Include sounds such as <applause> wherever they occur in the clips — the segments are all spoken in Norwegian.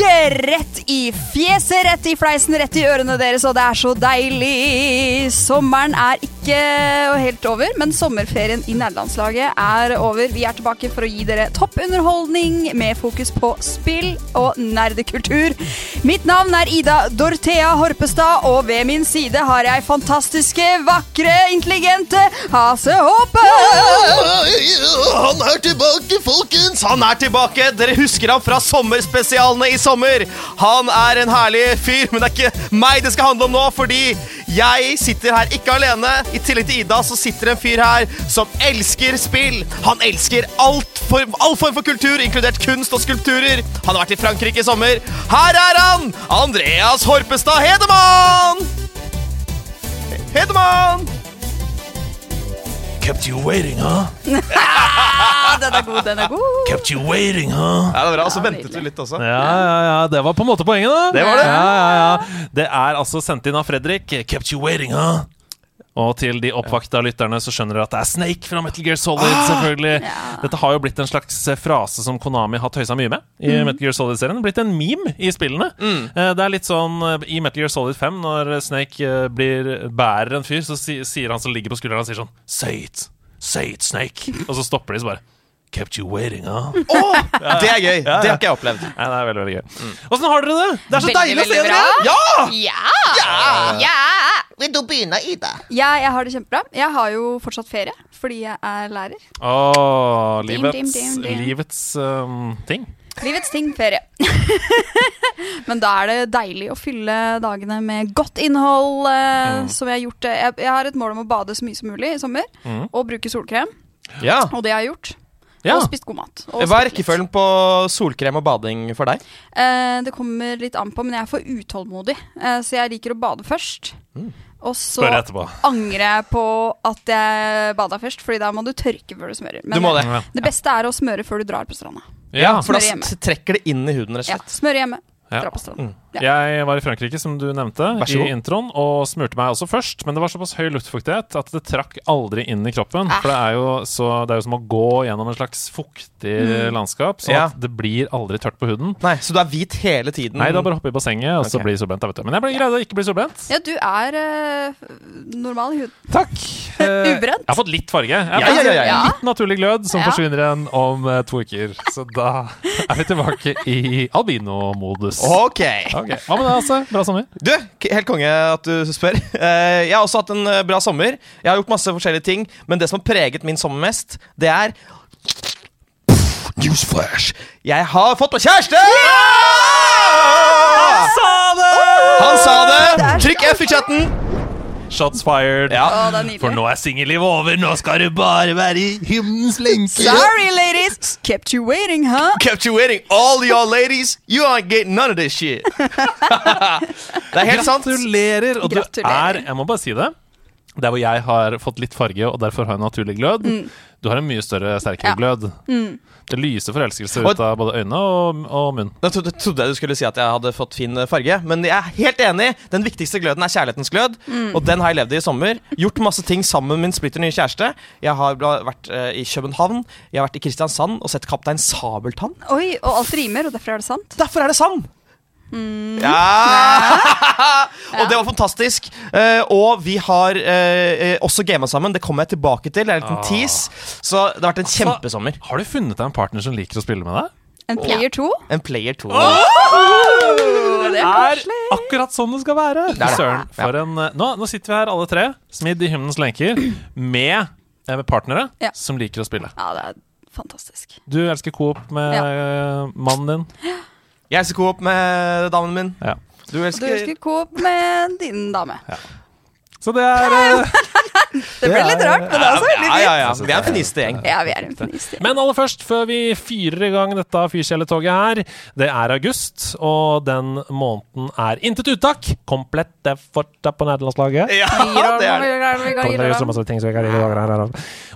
Rett i fjeset, rett i fleisen, rett i ørene deres, og det er så deilig. Sommeren er ikke helt over, men sommerferien i nærlandslaget er over. Vi er tilbake for å gi dere toppunderholdning med fokus på spill og nerdekultur. Mitt navn er Ida Dorthea Horpestad, og ved min side har jeg fantastiske, vakre, intelligente Hase Håpe. Han er tilbake, folkens! Han er tilbake! Dere husker ham fra sommerspesialene i sommer. Han er en herlig fyr, men det er ikke meg det skal handle om nå, fordi jeg sitter her ikke alene. I tillegg til Ida så sitter en fyr her som elsker spill. Han elsker alt for, all form for kultur, inkludert kunst og skulpturer. Han har vært i Frankrike i sommer. Her er han! Andreas Horpestad Hedemann! Hedemann! Kept you waiting, huh? Ah, den er god, den er god. Kept you waiting, huh? Ja, det var bra. Og så Ja, ventet du vi litt også. Ja, ja, ja, det var på en måte poenget, da. Det var det. Ja, ja, ja. Det er altså sendt inn av Fredrik. Kept you waiting, huh? Og til de oppvakta lytterne så skjønner dere at det er Snake fra Metal Gear Solid. selvfølgelig Ja. Dette har jo blitt en slags eh, frase som Konami har tøysa mye med i Metal Gear Solid-serien. Blitt en meme i spillene. Mm. Det er litt sånn eh, i Metal Gear Solid 5, når Snake eh, blir, bærer en fyr, så sier han som ligger på skulderen, han sier sånn Say it! Say it, Snake! <laughs> Og så stopper de så bare Kept you waiting, huh? <laughs> Åh, det er gøy. Det har ikke jeg opplevd. Nei, det er veldig, veldig gøy. Åssen har dere det? Det er så Veldig, deilig å se dere! bra. Ja! Ja! ja! Vil du begynne, Ida? Ja, jeg har det kjempebra. Jeg har jo fortsatt ferie fordi jeg er lærer. Åh, Dim, livets, dim, dim, dim. livets um, ting. Livets ting, ferie. <laughs> Men da er det deilig å fylle dagene med godt innhold. Eh, Som jeg har gjort. Jeg, jeg har et mål om å bade så mye som mulig i sommer. Mm. Og bruke solkrem. Ja. Og det jeg har jeg gjort. Ja. Og spist god mat. Og Hva er rekkefølgen på solkrem og bading for deg? Eh, det kommer litt an på, men jeg er for utålmodig. Eh, så jeg liker å bade først. Mm. Og så angrer jeg på at jeg bada først, Fordi da må du tørke før du smører. Du må det. Det beste er å smøre før du drar på stranda. Ja, For da hjemme. trekker det inn i huden, rett og Ja, slett. smøre hjemme, Ja. dra på stranda. Mm. Ja. Jeg var i Frankrike, som du nevnte, i introen, og smurte meg også først. Men det var såpass høy luftfuktighet at det trakk aldri inn i kroppen. Ah. For det er, jo så, det er jo som å gå gjennom en slags fuktig landskap, så Ja. det blir aldri tørt på huden. Nei, Så du er hvit hele tiden? Nei, da bare hoppe i bassenget, og så bli solbrent. da. Men jeg ble greid å ikke bli solbrent. Ja, du er eh, normal i huden. Takk. <laughs> Eh, Ubrent. Jeg har fått litt farge. Jeg har Ja. Litt naturlig glød som forsvinner igjen om eh, to uker. Så da er vi tilbake i albino-modus. Ok. Ok, Hva med deg, altså? Bra sommer? Du, helt konge at du spør. <laughs> Eh, jeg har også hatt en eh, bra sommer. Jeg har gjort masse forskjellige ting, men det som har preget min sommer mest, det er Newsflash. Jeg har fått meg kjæreste! Han Sa det! Han sa det! Trykk F i chatten. Shots fired. Ja. Å. For nå er singellivet over. Nå skal du bare være i himmelens lenke. Sorry, ladies! Kept you waiting, huh? Kept you waiting, all y'all ladies. You ain't getting none of this shit. <laughs> det er helt sant. Gratulerer. Og du Gratulerer. er, jeg må bare si det, der hvor jeg har fått litt farge og derfor har en naturlig glød, du har en mye større, sterkere Ja. glød. Det lyser forelskelse Og- ut av både øynene og, og munn. Nå trodde, trodde jeg du skulle si at jeg hadde fått fin farge, men jeg er helt enig. Den viktigste gløden er kjærlighetens glød, og den har jeg levd i i sommer. Gjort masse ting sammen med min splitter nye kjæreste. Jeg har vært uh, i København, jeg har vært i Kristiansand og sett Kaptein Sabeltann. Oi, og alt rimer, og derfor er det sant. Derfor er det sann! Ja! <laughs> og det var fantastisk. Eh, og vi har eh, eh, også gama sammen. Det kommer jeg tilbake til. Det er en liten tease. Så det har vært en kjempesommer. Har du funnet deg en partner som liker å spille med deg? En player 2? En player to. Det er koselig. akkurat sånn det skal være. Det det. Søren, for en, eh, nå, nå sitter vi her alle tre, smidd i hymnens lenker, med med partnere Ja. som liker å spille. Ja, det er fantastisk. Du elsker coop med ja. mannen din. Jeg elsker Coop med damen min. Ja. Du elsker du elsker Coop med din dame. Så det er Det ble litt rart, men det er også veldig fint. ja, ja. Vi er en fniste gjeng. Ja, vi er en feminist. Men aller først, før vi fyrer i gang dette fyrkjeletoget her, det er august, og den måneden er intet uttak. Komplett det fortsatt på nederlandslaget. Ja, det er det.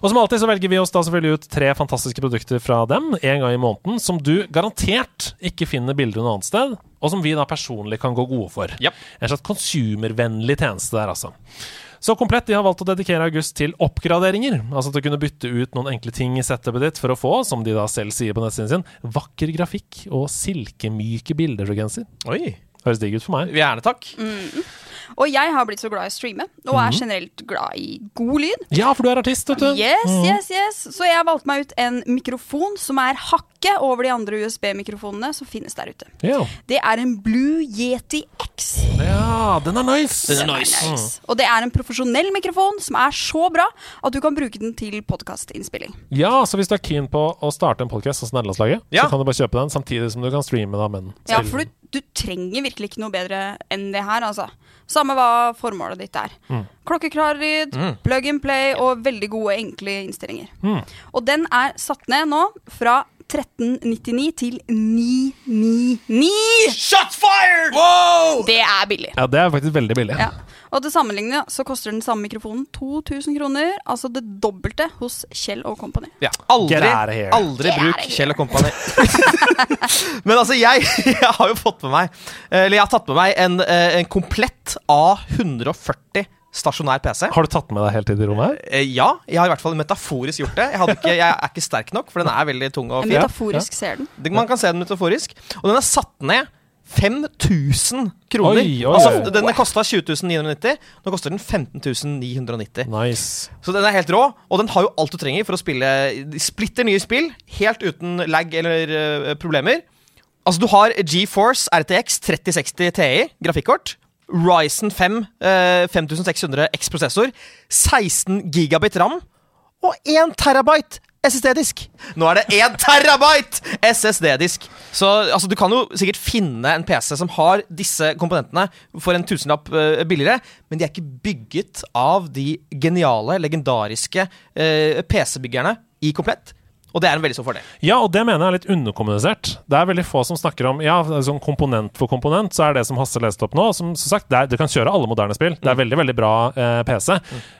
Og som alltid så velger vi oss da selvfølgelig ut tre fantastiske produkter fra dem en gang i måneden, som du garantert ikke finner bilder noe annet sted, og som vi da personlig kan gå gode for. Yep. En slags konsumervennlig tjeneste der, altså. Så Komplett de har valgt å dedikere august til oppgraderinger. Altså til å kunne bytte ut noen enkle ting i setupet ditt for å få, som de da selv sier på nettsiden sin, vakker grafikk og silkemyke bilder, så genser. Oi. Høres digg ut for meg. Gjerne takk. Og jeg har blitt så glad i å streame, og er generelt glad i god lyd. Ja, for du er artist, vet du. Yes, yes, yes. Så jeg valgte meg ut en mikrofon som er hakket over de andre USB-mikrofonene som finnes der ute. Ja. Det er en Blue Yeti X. ja, den er nice. Den er Den nice. nice. Og det er en profesjonell mikrofon som er så bra at du kan bruke den til podkastinnspilling. Ja, så hvis du er keen på å starte en podkast hos Nederlandslaget, Ja. så kan du bare kjøpe den samtidig som du kan streame da, men Ja, for du, du trenger virkelig ikke noe bedre enn det her, altså. Samme hva formålet ditt er. Klokkeklar lyd, plug and play og veldig gode, enkle innstillinger. Og den er satt ned nå fra 1399 til 999. Shots fired! Wow! Det er billig. Ja, det er faktisk veldig billig. Ja. Og til sammenligning så koster den samme mikrofonen 2000 kroner. Altså det dobbelte hos Kjell og Company. Ja, aldri, aldri bruk. Kjell og Company. <laughs> Men altså, jeg, <laughs> jeg har jo fått med meg Eller jeg har tatt med meg en, eh, en komplett A140 stasjonær PC. Har du tatt med deg helt inn i rommet her? Eh, Ja, jeg har i hvert fall metaforisk gjort det. Jeg, hadde ikke, jeg er ikke sterk nok, for den er veldig tung og fin. Metaforisk ser den. Man kan se den metaforisk. Og den er satt ned 5000 kroner. Oi, oi, altså, oi. Den kosta 20 990. Nå koster den 15.990 Nice. Så den er helt rå, og den har jo alt du trenger for å spille splitter nye spill, helt uten lag eller uh, problemer. Altså, du har GeForce RTX 3060 Ti grafikkort. Ryzen 5 eh, 5600 X-prosessor. 16 gigabit ram. Og 1 terabyte SSD-disk. Nå er det 1 <laughs> terabyte SSD-disk. Så altså, du kan jo sikkert finne en PC som har disse komponentene for en tusenlapp eh, billigere, men de er ikke bygget av de geniale, legendariske eh, PC-byggerne i komplett. Og det er en veldig stor fordel. Ja, og det mener jeg er litt underkommunisert. Det er veldig få som snakker om Ja, sånn komponent for komponent, så er det som Hasse leste opp nå Som, som sagt, det er, du kan kjøre alle moderne spill. Det er veldig, veldig bra eh, PC.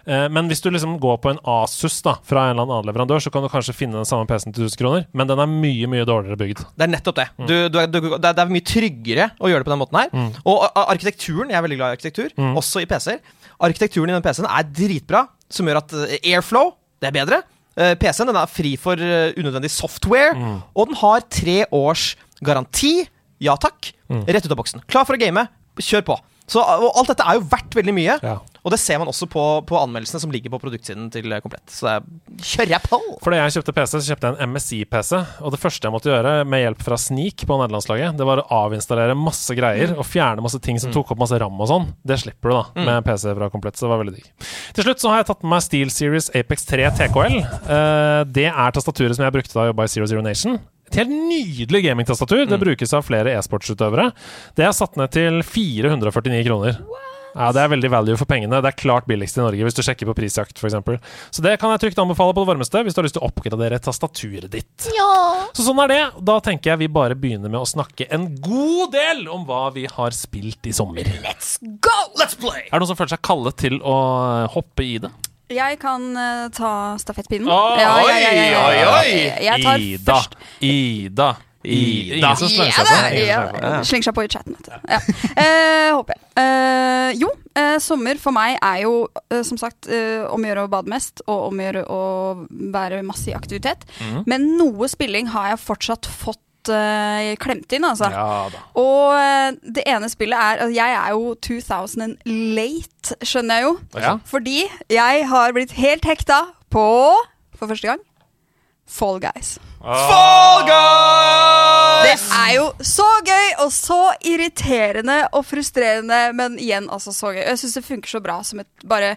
Eh, men hvis du liksom går på en Asus da fra en eller annen leverandør, så kan du kanskje finne den samme PC-en til 1000 kroner, men den er mye, mye dårligere bygd. Det er nettopp det. Du, du, er- du, det, er, det er mye tryggere å gjøre det på den måten her. Og arkitekturen, jeg er veldig glad i arkitektur, også i PC-er. Arkitekturen i den PC-en er dritbra, som gjør at eh, airflow, det er bedre. Eh, PC-en den er fri for eh, unødvendig software, og den har tre års garanti. Ja takk. Rett ut av boksen. Klar for å game. Kjør på. Så, og alt dette er jo verdt veldig mye, Ja. Og det ser man også på, på anmeldelsene som ligger på produktsiden til Komplett. Så det er, kjører jeg på! Fordi jeg kjøpte PC, så kjøpte jeg en MSI-PC. Og det første jeg måtte gjøre, med hjelp fra Sneak på nederlandslaget, det var å avinstallere masse greier og fjerne masse ting som tok opp masse ram og sånn. Det slipper du da med PC fra Komplett, så det var veldig digg. Til slutt så har jeg tatt med meg Steel Series Apex 3 TKL. Eh, det er tastaturet som jeg brukte da jeg jobba i Zero Zero Nation. Et helt nydelig gamingtastatur. Det brukes av flere e-sportsutøvere. Det er satt ned til 449 kroner. Ja, Det er veldig value for pengene. Det er klart billigst i Norge hvis du sjekker på prisjakt f.eks. Så det kan jeg trygt anbefale på det varmeste hvis du har lyst til å oppgradere tastaturet ditt. Så sånn er det. Da tenker jeg vi bare begynner med å snakke en god del om hva vi har spilt i sommer. Let's go! Let's play! Er det noen som føler seg kallet til å hoppe i det? Jeg kan uh, ta stafettpinnen. Oi, oi, oi. Ida. først Ida. Ida. Ingen slenger seg på. ja, slenger seg på. I chatten, vet du. Ja. Eh, håper jeg. Eh, jo, eh, sommer for meg er jo eh, som sagt eh, om å gjøre å bade mest, og om å gjøre å være masse i aktivitet. Mm. Men noe spilling har jeg fortsatt fått eh, klemt inn, altså. Ja. Og det ene spillet er altså, Jeg er jo 2000 late, skjønner jeg jo. Ja. Fordi jeg har blitt helt hekta på, for første gang, Fall Guys. Fall Det er jo så gøy og så irriterende og frustrerende, men igjen altså så gøy. Jeg syns det funker så bra som et bare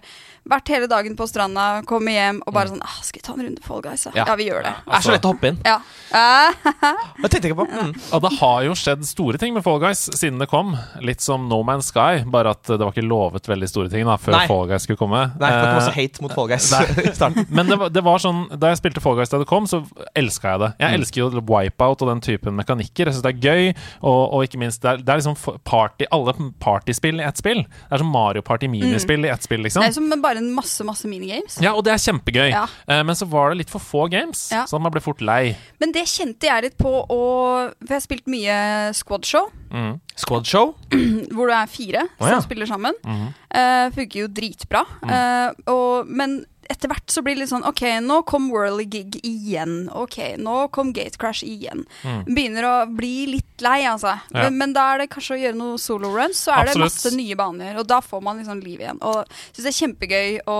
vært hele dagen på stranda, komme hjem og bare sånn ah, 'Skal vi ta en runde Fall Guys?' Ja, Ja. vi gjør det. Det er så lett å hoppe inn. Ja. <laughs> Det tenkte jeg ikke på. Mm. Og det har jo skjedd store ting med Fall Guys siden det kom. Litt som No Man's Sky, bare at det var ikke lovet veldig store ting da før Nei. Fall Guys skulle komme. Nei, det var så Eh, hate mot Fall Guys <laughs> i starten. Men det var, det var sånn Da jeg spilte Fall Guys da det kom, så elska jeg det. Jeg Mm. elsker jo Wipeout og den typen mekanikker. Jeg syns det er gøy, og, og ikke minst det er, det er liksom party alle partyspill i ett spill. Det er som Mario Party-minispill i ett spill, liksom. det er som bare en masse, masse minigames. Ja, og det er kjempegøy. Ja. Eh, men så var det litt for få games, Ja. så man ble fort lei. Men det kjente jeg litt på, og, for jeg har spilt mye squadshow, Mm. Squad Show. <clears throat> hvor det er fire ja. som spiller sammen. Mm. Eh, funker jo dritbra. Eh, og, men etter hvert så blir det litt sånn OK, nå kom Worldly Gig igjen. OK, nå kom Gatecrash igjen. Begynner å bli litt lei, altså. Mm. Ja. Men, men da er det kanskje å gjøre noe solo runs, så er det masse nye baner. Og da får man liksom liv igjen. Og syns det er kjempegøy å,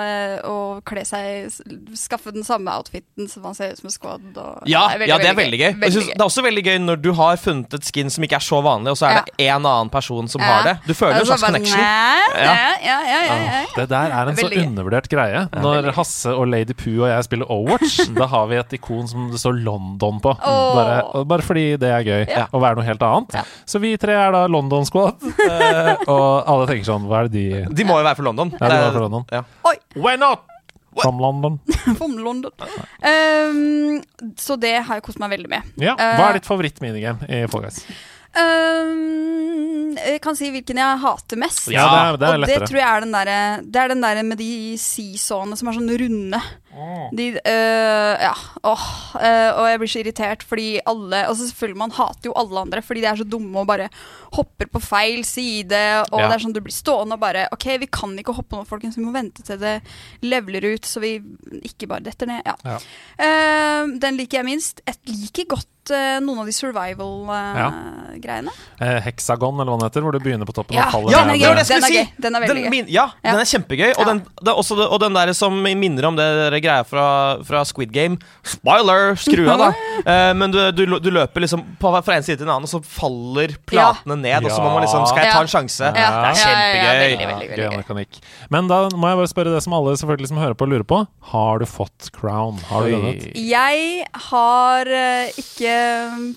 eh, å kle seg Skaffe den samme outfiten som man ser ut som en squad. Og, Ja, veldig, ja, det er veldig gøy. Jeg Veldig synes, det er også veldig gøy når du har funnet et skin som ikke er så vanlig, og så er det en annen person som har det. Du føler en slags connection. «Næ, Ja. Ja, ja, ja, ja, ja. Det der er en så undervurdert greie. Når Hasse og Lady Poo og jeg spiller Overwatch, <laughs> da har vi et ikon som det står London på. Bare, bare fordi det er gøy Ja. å være noe helt annet. Ja. Så vi tre er da London Squad, <laughs> eh, og alle tenker sånn Hva er det de De må jo være fra London. Ja, de må er- være fra London. Ja. Oi, Why not? From London. <laughs> from London. Um, så det har jeg kost meg veldig med. Ja, Eh, Hva er ditt favoritt-minigame i Fall Guys? Um, jeg kan si hvilken jeg hater mest. Ja, det er, det er og det tror jeg er den derre Det er den derre med de seesawene som er sånn runde. De øh, Ja. Åh. øh, og jeg blir så irritert fordi alle Og så selvfølgelig man hater jo alle andre fordi de er så dumme og bare hopper på feil side. Og Ja. det er sånn du blir stående og bare OK, vi kan ikke hoppe nå, folkens. Vi må vente til det leveler ut, så vi ikke bare detter ned. Ja. Ja. Uh, den liker jeg minst. Jeg liker godt uh, noen av de survival-greiene. Eh, Hexagon, eller hva den heter, hvor du begynner på toppen Ja, og faller Ja, Den er ned. gøy. det jeg Den er si! gøy. Den er veldig den, gøy. min- Ja, Ja. den er kjempegøy. Og, den, det er også og den der som minner om det der greia fra, fra Squid Game. Spoiler! Skru av, da. Uh, <laughs> men du, du, du løper liksom på, fra en side til en annen, og så faller platene ned, og så må man liksom Skal jeg ta en sjanse? Ja. Det er Ja, ja, ja, kjempegøy. veldig, veldig, veldig Gøy mekanikk. Men da må jeg bare spørre det som alle selvfølgelig som hører på, lurer på. Har du fått Crown? Har du vunnet? Jeg har eh, ikke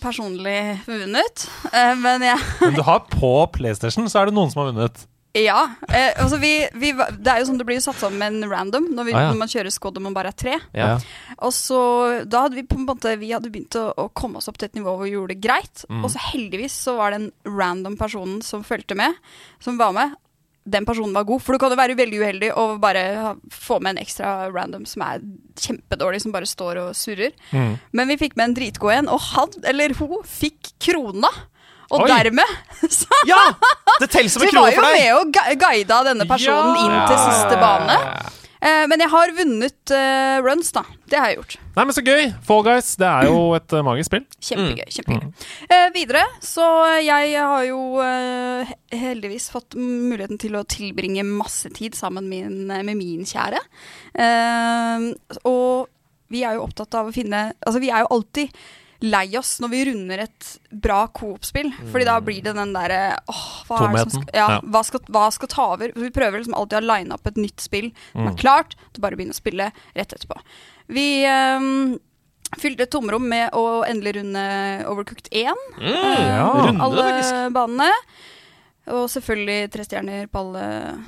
personlig vunnet, eh, men jeg Men du har på PlayStation, så er det noen som har vunnet. Ja. Eh, altså vi, vi, det er jo sånn det blir satt sammen random når, vi, Ah, ja. når man kjører squad og man bare er tre. Ja. Og så Da hadde vi på en måte Vi hadde begynt å, å komme oss opp til et nivå hvor vi gjorde det greit. Mm. Og så heldigvis så var det en random personen som fulgte med, som var med. Den personen var god, for du kan jo være veldig uheldig og bare få med en ekstra random som er kjempedårlig, som bare står og surrer. Mm. Men vi fikk med en dritgod en, og han, eller hun, fikk krona. Og Oi. dermed <laughs> så Ja! Det teller som for <laughs> en vi var krone jo for deg. med og gu- guida denne personen Ja. inn til siste bane. Eh, men jeg har vunnet eh, runs, da. Det har jeg gjort. Nei, men så gøy! Fall Guys, det er jo et mm. magisk spill. Kjempegøy. kjempegøy. Eh, videre, så jeg har jo heldigvis fått muligheten til å tilbringe masse tid sammen min, med min kjære. Og vi er jo opptatt av å finne Altså, vi er jo alltid lei oss når vi runder et bra coop-spill. Fordi da blir det den derre åh, hva Tomheten. skal, ja, Ja. hva, skal, hva skal ta over? Vi prøver liksom alltid å line opp et nytt spill som Mm. er klart. til bare begynne å spille rett etterpå. Vi um, fylte et tomrom med å endelig runde Overcooked 1. Mm, Eh, ja. runde alle banene. Og selvfølgelig tre stjerner på alle,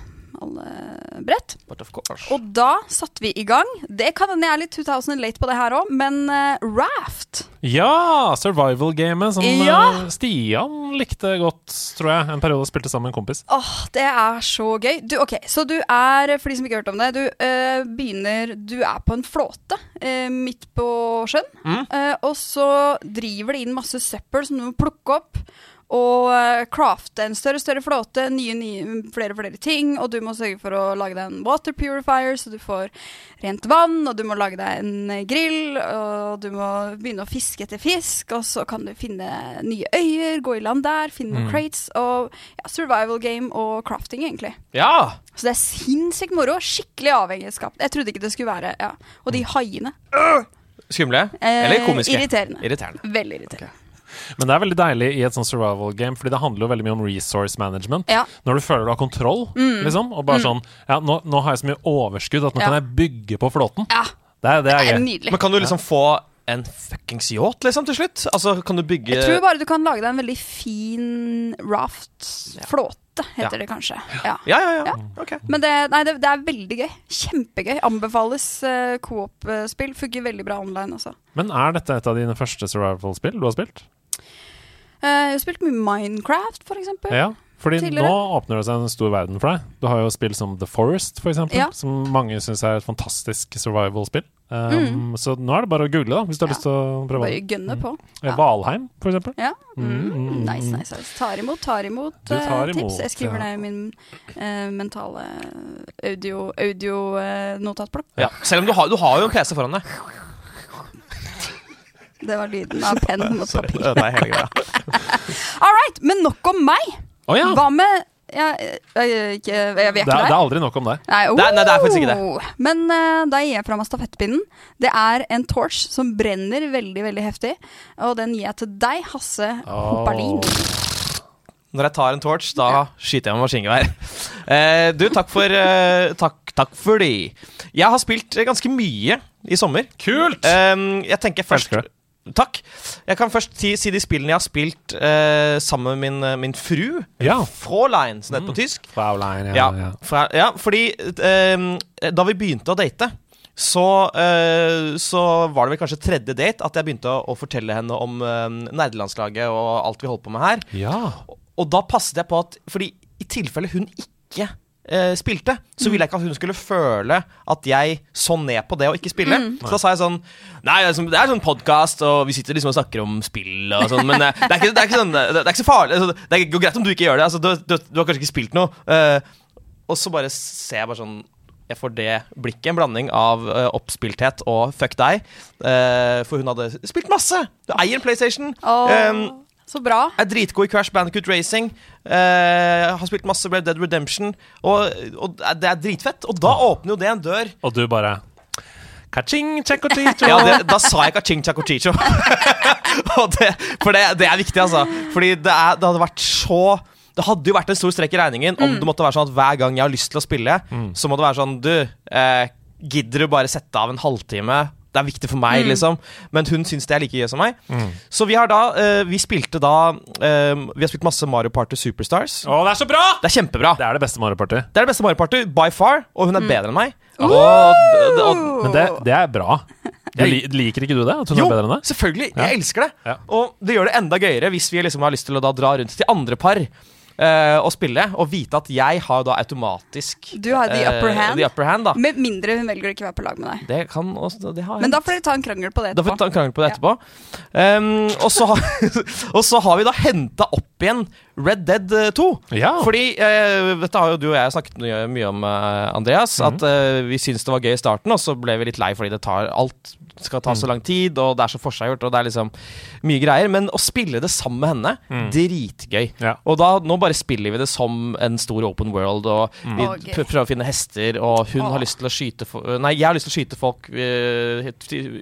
alle brett. But of course. Og da satte vi i gang. Det kan hende jeg er litt 2000 late på det her òg, men eh, Raft Ja! Survival-gamet som Ja. eh, Stian likte godt, tror jeg. En periode spilte sammen med en kompis. Åh, det er så gøy. Du, ok, Så du er, for de som ikke har hørt om det, du eh, begynner Du er på en flåte eh, midt på sjøen. Mm. eh, og så driver det inn masse søppel som du må plukke opp. Og eh, crafte en større og større flåte, nye, nye, flere og flere ting. Og du må sørge for å lage deg en water purifier, så du får rent vann. Og du må lage deg en eh, grill, og du må begynne å fiske etter fisk. Og så kan du finne nye øyer, gå i land der, finne noen Mm. crates. Og ja, survival game og crafting, egentlig. Ja! Så det er sinnssykt moro. Skikkelig avhengighetsskap. Jeg trodde ikke det skulle være ja. Og de haiene. Øh! Skumle? Eh, Eller komiske? Irriterende. Irriterende. Veldig irriterende. Men det er veldig deilig i et sånt survival game, Fordi det handler jo veldig mye om resource management. Ja. Mm. Når du føler du har kontroll, liksom, og bare sånn Ja, nå, nå har jeg så mye overskudd at nå Ja. kan jeg bygge på flåten. Ja, Det er, det er det er gøy. nydelig. Men kan du liksom få en fuckings yacht, liksom, til slutt? Altså, kan du bygge Jeg tror bare du kan lage deg en veldig fin raft. Flåte, heter Ja. det kanskje. Ja. Ja, ja, ja. Okay. Men det, nei, det, det er veldig gøy. Kjempegøy. Anbefales uh, coop-spill. Funker veldig bra online også. Men er dette et av dine første survival-spill du har spilt? Eh, jeg har spilt mye Minecraft, for eksempel. Ja. Fordi Tidligere. nå åpner det seg en stor verden for deg. Du har jo spill som The Forest, for eksempel, Ja. som mange syns er et fantastisk survival-spill. Um, Så nå er det bare å google, da, hvis du har Mm. Ja. lyst til å prøve Bare gønne på. Eh, Valheim, for eksempel. Ja. Mm, Mm. nice, nice, nice. Tar imot, tar imot, tar imot tips. Jeg skriver i min uh, mentale audio, audio uh. Ja. Selv om du har, du har jo en PC foran deg. Det var lyden av penn mot papir. Det er hele greia. <laughs> All right, men nok om meg. Oh, ja! Hva med jeg, jeg, jeg, ikke, jeg, vet er Det er, det er aldri nok om deg. Nei, Nei, nei, det er faktisk ikke det. Men uh, da gir jeg fra meg stafettpinnen. Det er en torch som brenner veldig veldig heftig. Og den gir jeg til deg, Hasse Hopperlin. Når jeg tar en torch, da skyter jeg med maskingevær. Uh, du, takk for uh, Takk, takk for de. Jeg har spilt eh, ganske mye i sommer. Kult! Eh, jeg tenker først Elsker det. Takk. Jeg kan først si, si de spillene jeg har spilt eh, sammen med min, eh, min fru. Ja. Fraulein, som det heter på tysk. Fraulein, ja, Ja, fra, ja fordi eh, da vi begynte å date, så, eh, så var det vel kanskje tredje date at jeg begynte å, å fortelle henne om uh, nerdelandslaget og alt vi holdt på med her. ja. Og da passet jeg på at Fordi i tilfelle hun ikke eh, spilte, så ville jeg ikke at hun skulle føle at jeg så ned på det å ikke spille. Så da sa jeg sånn Nei, det er sånn, det er sånn podkast, og vi sitter liksom og snakker om spill og sånn, men eh, det, er ikke, det, er ikke sånn, det, er ikke så farlig. Altså, det går greit om du ikke gjør det. Altså, du, du, du har kanskje ikke spilt noe. eh, og så bare ser jeg bare sånn jeg får det blikket, en blanding av uh, oppspilthet og fuck deg. Uh, for hun hadde spilt masse! Du eier en PlayStation. Åh, Um, så bra. er dritgod i Crash Bandicoot Racing. eh, har spilt masse Red Dead Redemption. Og, og det er dritfett. Og da åpner jo det en dør. Og du bare Kaching, chekochicho. <laughs> Ja, det, Da sa jeg kaching chacochicho. <laughs> Det, for det, det er viktig, altså. Fordi det, er, det hadde vært så det hadde jo vært en stor strekk i regningen om det måtte være sånn at hver gang jeg har lyst til å spille, så må det være sånn Du, eh, gidder du bare sette av en halvtime? Det er viktig for meg, liksom. Men hun syns det er like gøy som meg. Så vi har da uh, Vi spilte da uh, Vi har spilt masse Mario Party Superstars. Å, det er så bra! Det er kjempebra. Det er det beste Mario Party. Det er det beste Mario Party by far, og hun er bedre enn meg. Uh! Og, og, og, Men det, det er bra. <laughs> Jeg, li, liker ikke du det? At hun jo, er bedre enn deg? selvfølgelig. Ja. Jeg elsker det. Ja. Og det gjør det enda gøyere hvis vi liksom har lyst til å da dra rundt til andre par. Eh, å spille, og vite at jeg har da automatisk Du har the upper eh, hand. the upper hand. Med mindre hun velger å ikke være på lag med deg. Det kan også, det har Men da får dere ta en krangel på det Da får vi etterpå. ta en krangel på det etterpå. Um, og, så <laughs> og så har vi da henta opp igjen Red Dead eh, 2. Ja. Fordi eh, dette har jo du og jeg snakket mye, mye om, eh, Andreas. Mm. At eh, vi syntes det var gøy i starten, og så ble vi litt lei fordi det tar alt skal ta mm. så lang tid, og det er så forseggjort, og det er liksom mye greier. Men å spille det sammen med henne, mm. dritgøy. Ja. Og da, nå bare spiller vi det som en stor open world, og vi oh, prøver å finne hester, og hun oh. har lyst til å skyte Nei, jeg har lyst til å skyte folk, uh,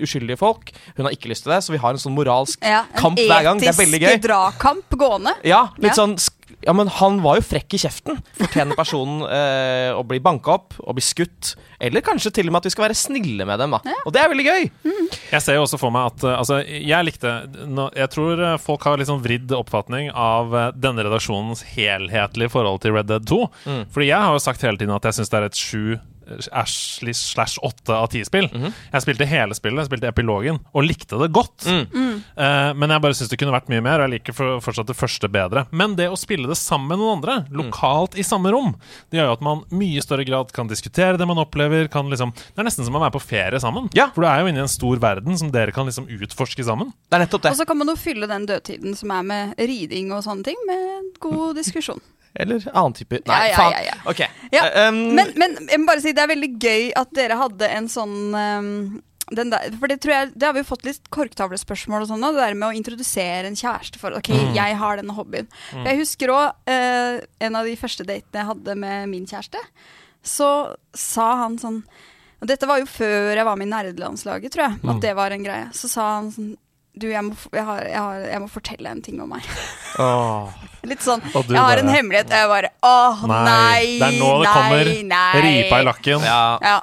uskyldige folk. Hun har ikke lyst til det, så vi har en sånn moralsk Ja, en kamp hver gang. Det er veldig gøy. etisk dragkamp gående. Ja, litt Ja. Sånn Ja, men han var jo frekk i kjeften. Fortjener personen <laughs> eh, å bli banka opp og bli skutt? Eller kanskje til og med at vi skal være snille med dem, da. Og det er veldig gøy. Jeg ser jo også for meg at uh, Altså, jeg likte Jeg tror uh, folk har sånn vridd oppfatning av uh, denne redaksjonens helhetlige forhold til Red Dead 2. Mm. Fordi jeg har jo sagt hele tiden at jeg syns det er et sju slash 8 av ti spill. Mhm. Jeg spilte hele spillet, jeg spilte epilogen, og likte det godt. Mm. Uh, men jeg bare syns det kunne vært mye mer, og jeg liker for, fortsatt det første bedre. Men det å spille det sammen med noen andre, Mm. lokalt i samme rom, det gjør jo at man mye større grad kan diskutere det man opplever. Kan liksom, det er nesten som å være på ferie sammen. Ja. For du er jo inne i en stor verden som dere kan liksom utforske sammen. Det er nettopp det. Og så kan man jo fylle den dødtiden som er med riding og sånne ting, med god diskusjon. Eller annen type Nei, Ja, ja, faen. ja, ja. Ok. Ja, Eh, um, Men, men jeg må bare si det er veldig gøy at dere hadde en sånn um, den der, for det, tror jeg, det har vi jo fått litt korktavlespørsmål og sånn, det der med å introdusere en kjæreste for Ok, jeg har denne hobbyen. Mm. Jeg husker òg en av de første datene jeg hadde med min kjæreste. Så sa han sånn Og dette var jo før jeg var med i nerdelandslaget, tror jeg. Mm. At det var en greie. Så sa han sånn Du, jeg må, jeg, har, jeg, har, jeg må fortelle en ting om meg. <laughs> Litt sånn Jeg har bare- en hemmelighet. Og jeg bare Åh, nei, Det er nå det nei, kommer nei. ripa i lakken. Ja. Ja.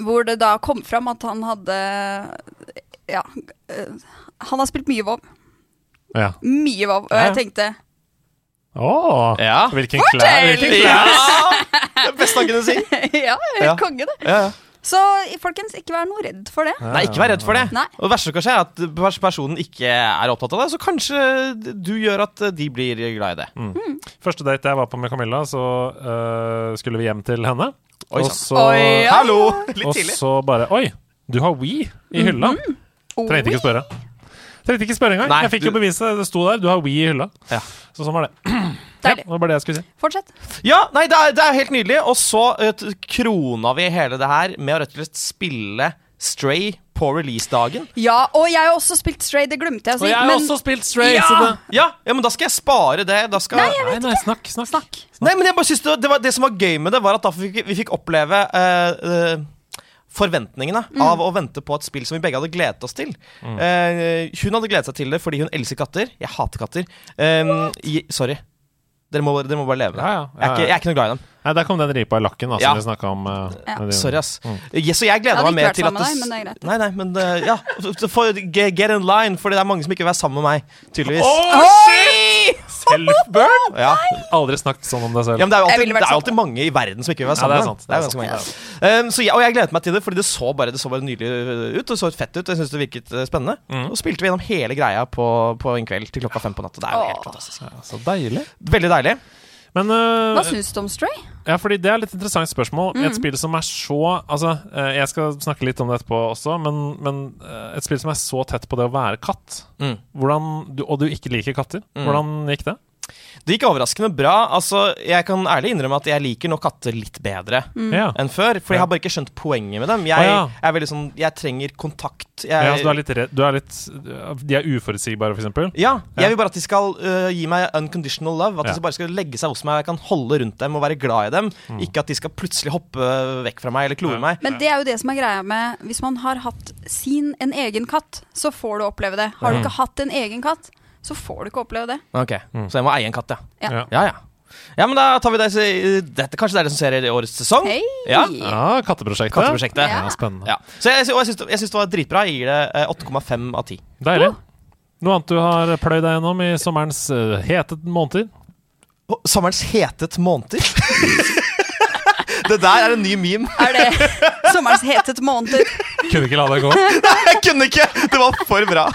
Hvor det da kom fram at han hadde Ja. øh, Han har spilt mye WoW. Ja. Mye WoW. Og jeg tenkte Åh, Ja. Hvilken klær, hvilken klær. Ja! Det beste han kunne si. <laughs> Ja, Ja. konge, det. Ja, ja. Så folkens, ikke vær noe redd for det. Nei, ikke vær redd for det. Nei. Og det verste som kan skje, er at personen ikke er opptatt av det, så kanskje du gjør at de blir glad i det. Første date jeg var på med Camilla, så uh, skulle vi hjem til henne. Oi, og så, Oi, ja. Hallo! Litt og tidlig. så bare Oi, du har We i hylla. Trengte ikke spørre. Trengte ikke spørre engang. Nei, jeg fikk jo beviset. Det sto der. Du har We i hylla. Ja. Så sånn var det. <clears throat> Ja, det var det jeg skulle si. Fortsett. Ja, nei, det er, det er helt nydelig. Og så uh, krona vi hele det her med å rett og slett spille Stray på releasedagen. Ja, og jeg har også spilt Stray, det glemte jeg å si. Og jeg har men også spilt Stray. Ja! Så det... Ja, ja, men da skal jeg spare det. Da skal... Nei, jeg Nei, nei, snakk, snakk. snakk. Nei, men jeg bare synes det, det, var, det som var gøy med det, var at da fikk vi fikk oppleve uh, uh, forventningene av å vente på et spill som vi begge hadde gledet oss til. Eh, hun hadde gledet seg til det fordi hun elsker katter. Jeg hater katter. Um, i, sorry. Dere må, dere må bare leve med det. Ja, ja, Jeg, er ikke, jeg er ikke noe glad i dem. Nei, Der kom den ripa i lakken da, som Ja. vi snakka om. øh, Ja. med din- Sorry, ass. Mm. Yes, så jeg gleder Jeg hadde meg ikke mer vært til at sammen med deg, men det er greit. Nei, nei, men det, ja. For get, get in line, for det er mange som ikke vil være sammen med meg, tydeligvis. Oi! Self-burn! Ja. Aldri snakket sånn om deg selv. Ja, men det er jo Jeg alltid, ville vært det er jo alltid mange i verden som ikke vil være Ja, sammen. det er med sant. dem. Det er Det er ganske mange. Um, så jeg, og jeg gledet meg til det, fordi det så bare, det så bare nydelig ut. Og det så fett ut. og Jeg synes det virket eh, spennende. Mm. Og spilte vi gjennom hele greia på, på en kveld til klokka fem på natta. Det er jo helt Åh. fantastisk. Ja, så deilig. Veldig deilig. Men uh, Hva syns du om Stray? Ja, fordi det er et litt interessant spørsmål. Mm. Et spill som er så Altså, eh, jeg skal snakke litt om det etterpå også, men, men eh, et spill som er så tett på det å være katt, Mm. hvordan, du, og du ikke liker katter, Mm. hvordan gikk det? Det gikk overraskende bra. Altså, Jeg kan ærlig innrømme at jeg liker nå katter litt bedre Ja. enn før. For jeg har bare ikke skjønt poenget med dem. Jeg, ah, ja. er veldig sånn, jeg trenger kontakt. Jeg, ja, altså, du er litt redd Du er litt De er uforutsigbare, for eksempel? Ja, Ja. jeg vil bare at de skal uh, gi meg unconditional love. At Ja. de bare skal legge seg hos meg, jeg kan holde rundt dem og være glad i dem. Mm. Ikke at de skal plutselig hoppe vekk fra meg eller klore Ja. meg. Men det er jo det som er greia med Hvis man har hatt sin en egen katt, så får du oppleve det. Har du Mm. ikke hatt en egen katt, så får du ikke oppleve det. Ok, Mm. Så jeg må eie en katt, ja. Ja. Ja. Ja, ja. Men da tar vi det Dette Kanskje det er det som ser i årets sesong? Hei! Ja. Ja, Katteprosjektet. Katteprosjektet. Ja, Ja. spennende. Ja. Så jeg, og jeg syns, det var dritbra. Jeg gir det eh, 8,5 av 10. Deilig. Noe annet du har pløyd deg gjennom i sommerens uh, hete måneder? Sommerens hetet måneder? <laughs> det der er en ny meme. Er det sommerens hetete måneder? Kunne ikke la det gå. <laughs> Nei, Jeg kunne ikke! Det var for bra.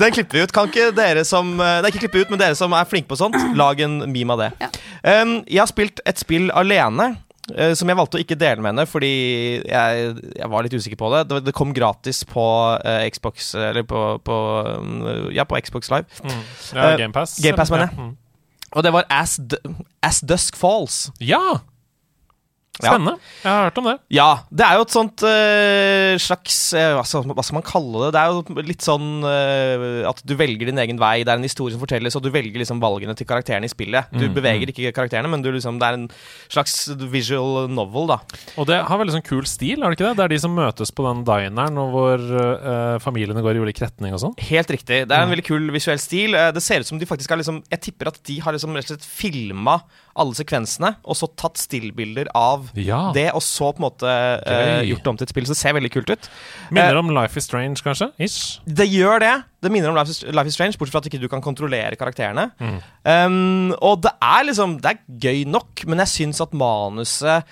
Den klipper vi ut. Kan ikke dere som eh, Nei, ikke klippe ut, men dere som er flinke på sånt, lag en meme av det. Ja. Um, jeg har spilt et spill alene. Uh, som jeg valgte å ikke dele med henne fordi jeg, jeg var litt usikker på det. Det, det kom gratis på uh, Xbox Eller på, på um, Ja, på Xbox Live. Mm. Ja, Eh, Gamepass. Game Pass, mener jeg. Ja. Mm. Og det var As, D As Dusk Falls. ja! Ja. Spennende. Jeg har hørt om det. Ja, det er jo et sånt eh, slags hva, skal, hva skal man kalle det? Det er jo litt sånn eh, at du velger din egen vei. Det er en historie som fortelles, og du velger liksom valgene til karakterene i spillet. Du Mm, beveger ikke karakterene, men du liksom, det er en slags visual novel, da. Og det har veldig sånn kul stil, har det ikke det? Det er de som møtes på den dineren, og hvor familiene går i ulik retning og sånn. Helt riktig. Det er en Mm. veldig kul visuell stil. Det ser ut som de faktisk har liksom Jeg tipper at de har liksom rett og slett filma alle sekvensene, og så tatt stillbilder av Ja. det, og så på en måte uh, gjort det om til et spill. Så det ser veldig kult ut. Minner om Life is Strange, kanskje? Ish. Det gjør det. Det minner om Life is, Life is Strange, bortsett fra at ikke du kan kontrollere karakterene. Mm. Um, og det er liksom Det er gøy nok, men jeg syns at manuset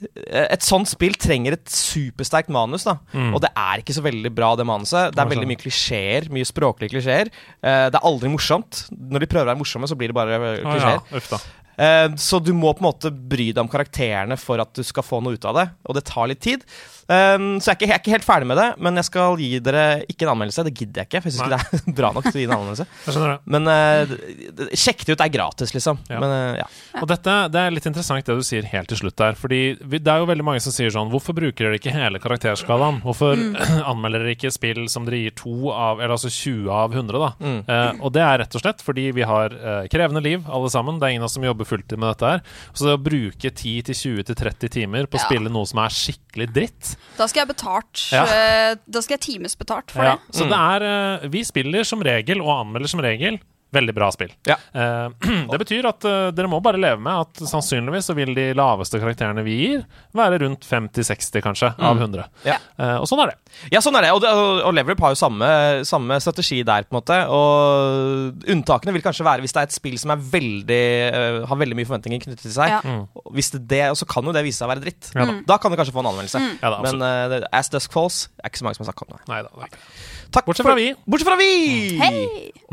eh, Et sånt spill trenger et supersterkt manus, da. Mm. Og det er ikke så veldig bra, det manuset. Det er veldig sånn? mye klisjeer. Mye språklige klisjeer. Eh, det er aldri morsomt. Når de prøver å være morsomme, så blir det bare klisjeer. Ah, ja, Eh, så du må på en måte bry deg om karakterene for at du skal få noe ut av det. Og det tar litt tid. Um, så jeg er, ikke, jeg er ikke helt ferdig med det, men jeg skal gi dere ikke en anmeldelse. Det gidder jeg ikke, for jeg syns ikke det er <laughs> bra nok til å gi en anmeldelse. Men d- sjekk det ut, det er gratis, liksom. Ja. Men uh, ja. Og dette, Det er litt interessant det du sier helt til slutt der. Fordi vi, Det er jo veldig mange som sier sånn Hvorfor bruker dere ikke hele karakterskalaen? Hvorfor <clears throat> anmelder dere ikke spill som dere gir to av Eller altså 20 av 100, da? Mm. Uh, og det er rett og slett fordi vi har krevende liv, alle sammen. Det er ingen av oss som jobber fulltid med dette her. Så det å bruke 10-20-30 timer på å Ja. spille noe som er skikkelig skikkelig dritt. Da skal jeg betalt. Ja. eh, Da skal jeg times betalt for Ja, det. så det er eh, Vi spiller som regel, og anmelder som regel, veldig bra spill. Ja. Eh, <clears throat> det betyr at eh, dere må bare leve med at sannsynligvis så vil de laveste karakterene vi gir, være rundt 50-60, kanskje, av 100. Ja. Eh, og sånn er det. Ja, sånn er det. Og, og- Leverup har jo samme, samme strategi der, på en måte. Og unntakene vil kanskje være hvis det er et spill som er veldig, har veldig mye forventninger knyttet til seg. Ja. Mm. Hvis det, det, og så kan jo det vise seg å være dritt. Ja da. Da kan det kanskje få en anmeldelse. Ja da, Men uh, As Dusk Falls er ikke så mange som har sagt om det. Nei da, det ikke. Takk Bortsett fra vi. Bortsett fra vi! Hei!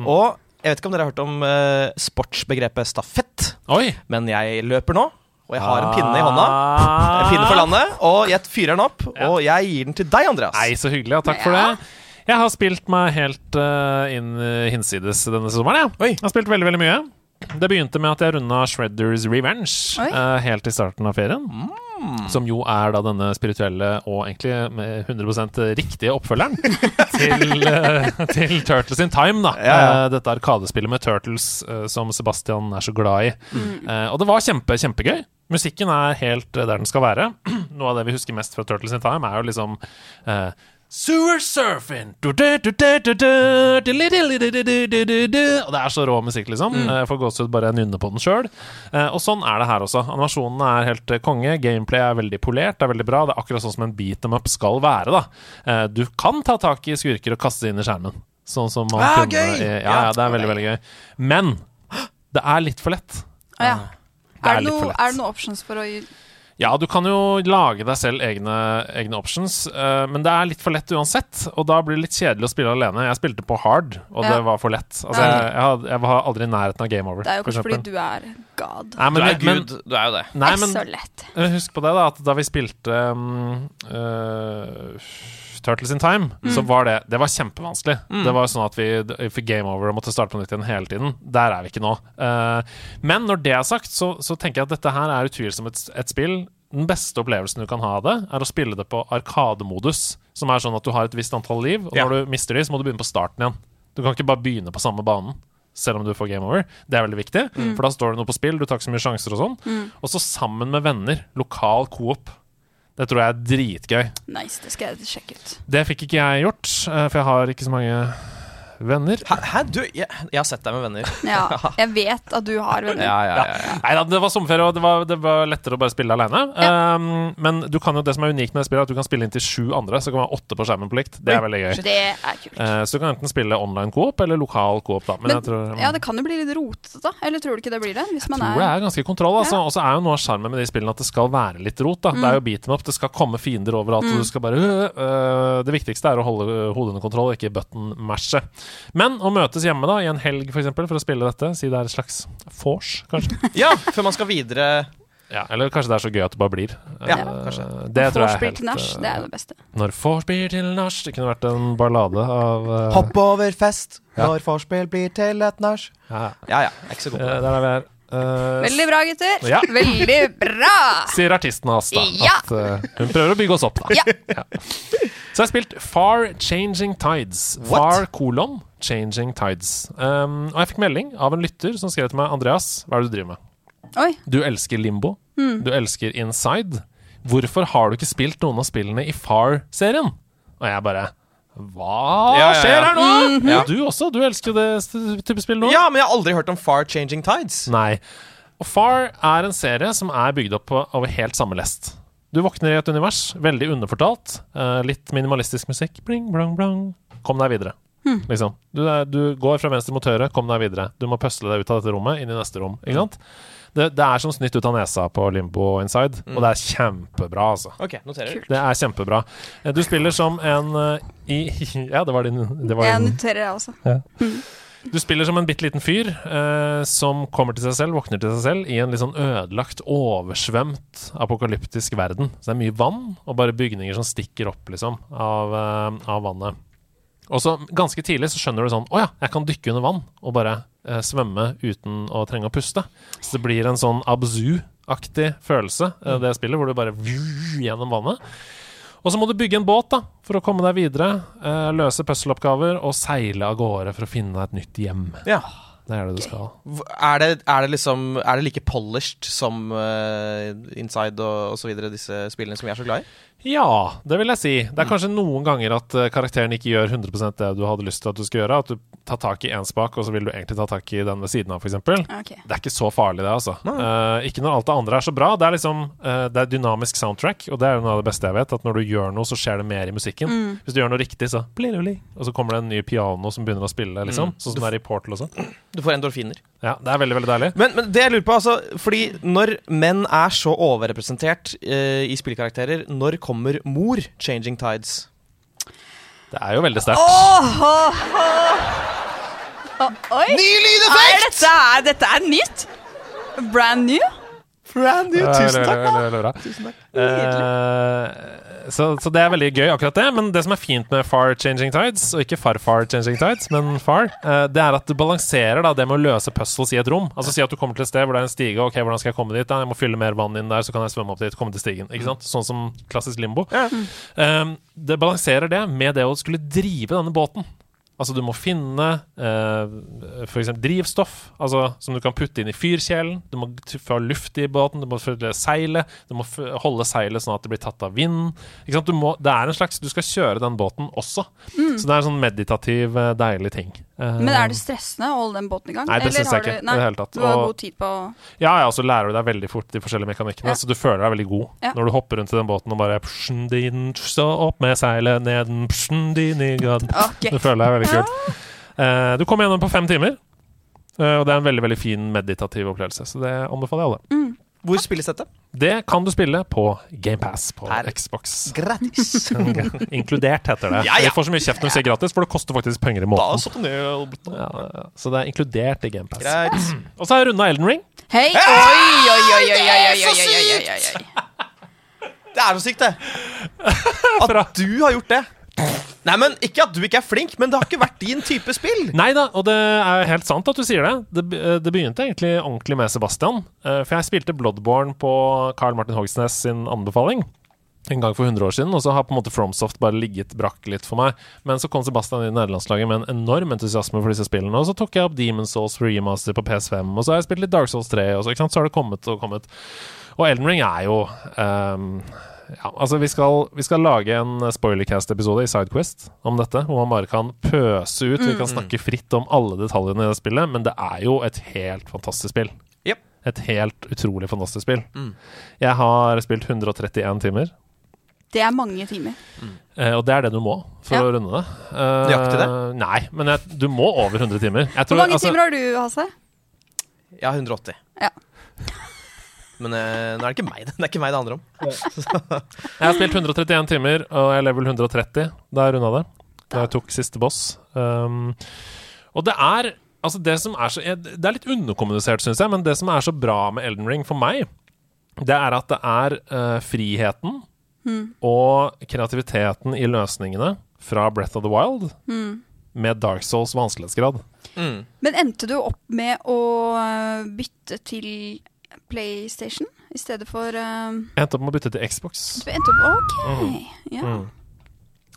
Og jeg vet ikke om dere har hørt om uh, sportsbegrepet stafett, Oi! men jeg løper nå. Og jeg har en pinne i hånda. En pinne for landet, og jeg fyrer den opp. Ja. Og jeg gir den til deg, Andreas. Nei, så hyggelig. Ja, takk for det. Jeg har spilt meg helt uh, inn eh, hinsides denne sommeren. Oi. Jeg har spilt veldig, veldig mye. Det begynte med at jeg runda Shredders Revenge eh, helt i starten av ferien. Som jo er da denne spirituelle og egentlig med 100 riktige oppfølgeren <laughs> til, eh, til Turtles in Time. da Ja, ja. Eh, Dette arkadespillet med Turtles eh, som Sebastian er så glad i. Eh, og det var kjempe, kjempegøy. Musikken er helt der den skal være. <clears throat> Noe av det vi husker mest fra Turtles in Time, er jo liksom eh, Sewer surfing. Og det er så rå musikk, liksom. Mm. Jeg får gåsehud bare jeg nynner på den sjøl. Og sånn er det her også. Animasjonene er helt eh, konge. Gameplay er veldig polert, det er veldig bra. Det er akkurat sånn som en beat them up skal være. da Eh, Du kan ta tak i skurker og kaste inn i skjermen. Sånn som man Ah, kunne gøy! Ja, ja, det er veldig, veldig gøy. Men det er litt for lett. Ah, ja. Det er Er det, litt for noe, lett. er det noen options for å gi Ja, du kan jo lage deg selv egne, egne options, uh, men det er litt for lett uansett. Og da blir det litt kjedelig å spille alene. Jeg spilte på hard, og Ja. det var for lett. Altså, Ja. jeg, jeg, jeg var aldri i nærheten av game over. Det er jo kanskje fordi du er god. Nei, Du er men, gud. Du er jo det. nei, det er så lett. eh, husk på det, da, at da vi spilte um, eh, Turtles in Time, så var det Det var kjempevanskelig. Det var sånn at vi fikk game over og måtte starte på nytt igjen hele tiden. Der er vi ikke nå. Uh, men når det er sagt, så, så tenker jeg at dette her er utvilsomt et, et spill den beste opplevelsen du kan ha av det, er å spille det på arkademodus. Som er sånn at du har et visst antall liv, og Ja. når du mister de, så må du begynne på starten igjen. Du kan ikke bare begynne på samme banen. Selv om du får game over. Det er veldig viktig, for da står det noe på spill. Du tar ikke så mye sjanser og sånn. Og så sammen med venner. Lokal coop. Det tror jeg er dritgøy. Nice, det skal jeg sjekke ut. Det fikk ikke jeg gjort, eh, for jeg har ikke så mange venner. Hæ? Hæ? Du, jeg, jeg har sett deg med venner. <laughs> Ja, jeg vet at du har venner. Ja, ja, ja, ja. Nei da, det var sommerferie, og det var, det var lettere å bare spille alene. Um, men du kan jo, det som er unikt med det spillet, er at du kan spille inn til sju andre. Så kan man ha åtte på skjermen på likt. Det er veldig gøy. Det er kult. Uh, så du kan enten spille online coop eller lokal coop, da. Men, Men, jeg tror, ja, det kan jo bli litt rotete, da. Eller tror du ikke det blir det? Hvis man tror det er er ganske kontroll. Altså. Ja. Og så er jo noe av sjarmen med de spillene at det skal være litt rot. Da. Det er jo beat em up, det skal komme fiender overalt. Og du skal bare øh, øh, Det viktigste er å holde hodene hodet under kontroll, ikke button-mashe. Men å møtes hjemme da i en helg for, eksempel, for å spille dette, si det er et slags vors, kanskje. <laughs> ja, før man skal videre ja, eller kanskje det er så gøy at det bare blir. Ja, uh, kanskje. Det tror jeg er helt til nach, det er det beste. Når vorspiel til nach Det kunne vært en ballade av uh... Hopp over fest Ja. når vorspiel blir til et nach. Ja, Ja ja, jeg er ikke så god eh, på det. der er vi her. Eh, Veldig bra, gutter. Ja. Veldig bra! <laughs> sier artisten hans, da. Ja. At uh, hun prøver å bygge oss opp, da. Ja. Så jeg har spilt Far Changing Tides. What? Far kolon Changing Tides. Um, og jeg fikk melding av en lytter som skrev til meg Andreas, hva er det du driver med? Oi. Du elsker Limbo. Mm. Du elsker Inside. Hvorfor har du ikke spilt noen av spillene i Far-serien? Og jeg bare Hva Ja, ja, skjer her nå? Mhm. Ja. Du også? Du elsker jo det type spill nå? Ja, men jeg har aldri hørt om Far Changing Tides. Nei. Og Far er en serie som er bygd opp på, over helt samme lest. Du våkner i et univers, veldig underfortalt. eh, litt minimalistisk musikk. Bling, blang, blang. Kom deg videre. Liksom. Du, er, du går fra venstre mot høyre, kom deg videre. Du må pøsle deg ut av dette rommet, inn i neste rom. Ikke sant? Det, det er som snytt ut av nesa på Limbo Inside, og det er kjempebra, altså. Ok, noterer. Det er kjempebra. Eh, Du spiller som en eh, i <laughs> Ja, det var din, det var Jeg noterer, jeg også. du spiller som en bitte liten fyr eh, som kommer til seg selv, våkner til seg selv, i en litt sånn ødelagt, oversvømt, apokalyptisk verden. Så det er mye vann, og bare bygninger som stikker opp, liksom, av, eh, av vannet. Og så ganske tidlig så skjønner du sånn Å ja, jeg kan dykke under vann og bare eh, svømme uten å trenge å puste. Så det blir en sånn abzu-aktig følelse, eh, det spillet, hvor du bare gjennom vannet. Og så må du bygge en båt da, for å komme deg videre, eh, løse puzzle-oppgaver og seile av gårde for å finne deg et nytt hjem. Ja. Det er det du skal. Er det, er det liksom Er det like polished som uh, Inside og, videre, disse spillene som vi er så glad i? Ja, det vil jeg si. Det er kanskje noen ganger at eh, karakteren ikke gjør 100% det du hadde lyst til at du skulle gjøre. At du tar tak i én spak, og så vil du egentlig ta tak i den ved siden av, f.eks. Okay. Det er ikke så farlig, det, altså. Uh, ikke når alt det andre er så bra. Det er liksom uh, Det er dynamisk soundtrack, og det er jo noe av det beste jeg vet. At når du gjør noe, så skjer det mer i musikken. Hvis du gjør noe riktig, så bliruli, Og så kommer det en ny piano som begynner å spille, liksom. Sånn som det er i Portal og sånn. Du får endorfiner. Ja, det er veldig, veldig deilig. Men, men det jeg lurer på, altså Fordi når menn er så overrepresentert uh, i spillkarakterer, når kommer mor Changing Tides? Det er jo veldig sterkt. Oh, oh, oh. Oi! Ny Er lydeffekt! dette, er, dette er nytt? Brand new? Brand new. Tusen takk. veldig, da. veldig bra. Tusen takk. Eh, så, så det er veldig gøy, akkurat det. Men det som er fint med Far Changing Tides, og ikke Far-Far Changing Tides, men Far, eh, det er at du balanserer da, det med å løse puzzles i et rom. Altså Si at du kommer til et sted hvor det er en stige. Ok, hvordan skal jeg komme dit? Da? Jeg må fylle mer vann inn der, så kan jeg svømme opp dit, komme til stigen. Ikke sant? Sånn som klassisk limbo. Eh, det balanserer det med det å skulle drive denne båten. Altså Du må finne eh, eksempel drivstoff altså, som du kan putte inn i fyrkjelen. Du må få luft i båten, du må følge seilet. Du må holde seilet sånn at det blir tatt av vinden. Du, må, det er en slags, du skal kjøre den båten også. Så det er en sånn meditativ, eh, deilig ting. Eh, Men er det stressende å holde den båten i gang? Nei, det syns jeg ikke. du- ikke i det hele tatt. Du har Og- god tid på Ja, ja, så lærer du deg veldig fort de forskjellige mekanikkene, Ja. så du føler deg veldig god Ja. når du hopper rundt i den båten og bare psjen, din, Stå opp med seilet, neden, psjen, din <laughs> okay. Du føler deg veldig kult. Uh, du kommer gjennom på fem timer, uh, og det er en veldig veldig fin meditativ opplevelse. Så det anbefaler jeg alle. Hvor spilles dette? Det kan du spille på GamePass på Per- Xbox. Gratis. <laughs> Inkludert, heter det. Ja, ja. Vi får så mye kjeft når vi sier gratis, for det koster faktisk penger i måneden. Det Ja. Så det er inkludert i GamePass. <clears throat> Og så har jeg runda Elden Ring. Hei! Oi, oi, oi, oi, oi, oi, oi, oi, oi, oi, oi. Det er så sykt, det. <laughs> At du har gjort det. Nei, men Ikke at du ikke er flink, men det har ikke vært din type spill. <laughs> Nei da, og det er helt sant at du sier det. Det, det begynte egentlig ordentlig med Sebastian. eh, For jeg spilte Bloodborne på Carl Martin Hogsnes sin anbefaling. En gang for 100 år siden, og så har på en måte Fromsoft bare ligget brakk litt for meg. Men så kom Sebastian i nederlandslaget med en enorm entusiasme for disse spillene. Og så tok jeg opp Demon's Souls remaster på PS5, og så har jeg spilt litt Dark Souls 3, og så, så har det kommet og kommet. Og Elden Ring er jo ehm, ja, altså vi skal, vi skal lage en Spoilercast-episode i Sidequest om dette, hvor man bare kan pøse ut. Vi kan snakke fritt om alle detaljene i det spillet, men det er jo et helt fantastisk spill. Yep. Et helt utrolig fantastisk spill. Jeg har spilt 131 timer, Det er mange timer. eh, og det er det du må for Ja. å runde det. Eh, Nøyaktig det? Nei, men jeg, du må over 100 timer. Jeg Hvor mange altså, timer har du, Hasse? Ja, 180. Ja. Men eh, nå er det ikke meg det <laughs> Det er ikke meg det handler om. <laughs> Jeg har spilt 131 timer, og jeg er level 130 da jeg runda det. Da jeg tok siste boss. Um, og det er Altså, det som er så Det er litt underkommunisert, syns jeg, men det som er så bra med Elden Ring for meg, det er at det er uh, friheten og kreativiteten i løsningene fra Breath of the Wild med Dark Souls vanskelighetsgrad. Mm. Men endte du opp med å øh, bytte til PlayStation i stedet for uh, Jeg endte opp med å bytte til Xbox. Du endte opp OK. Ja. Mm.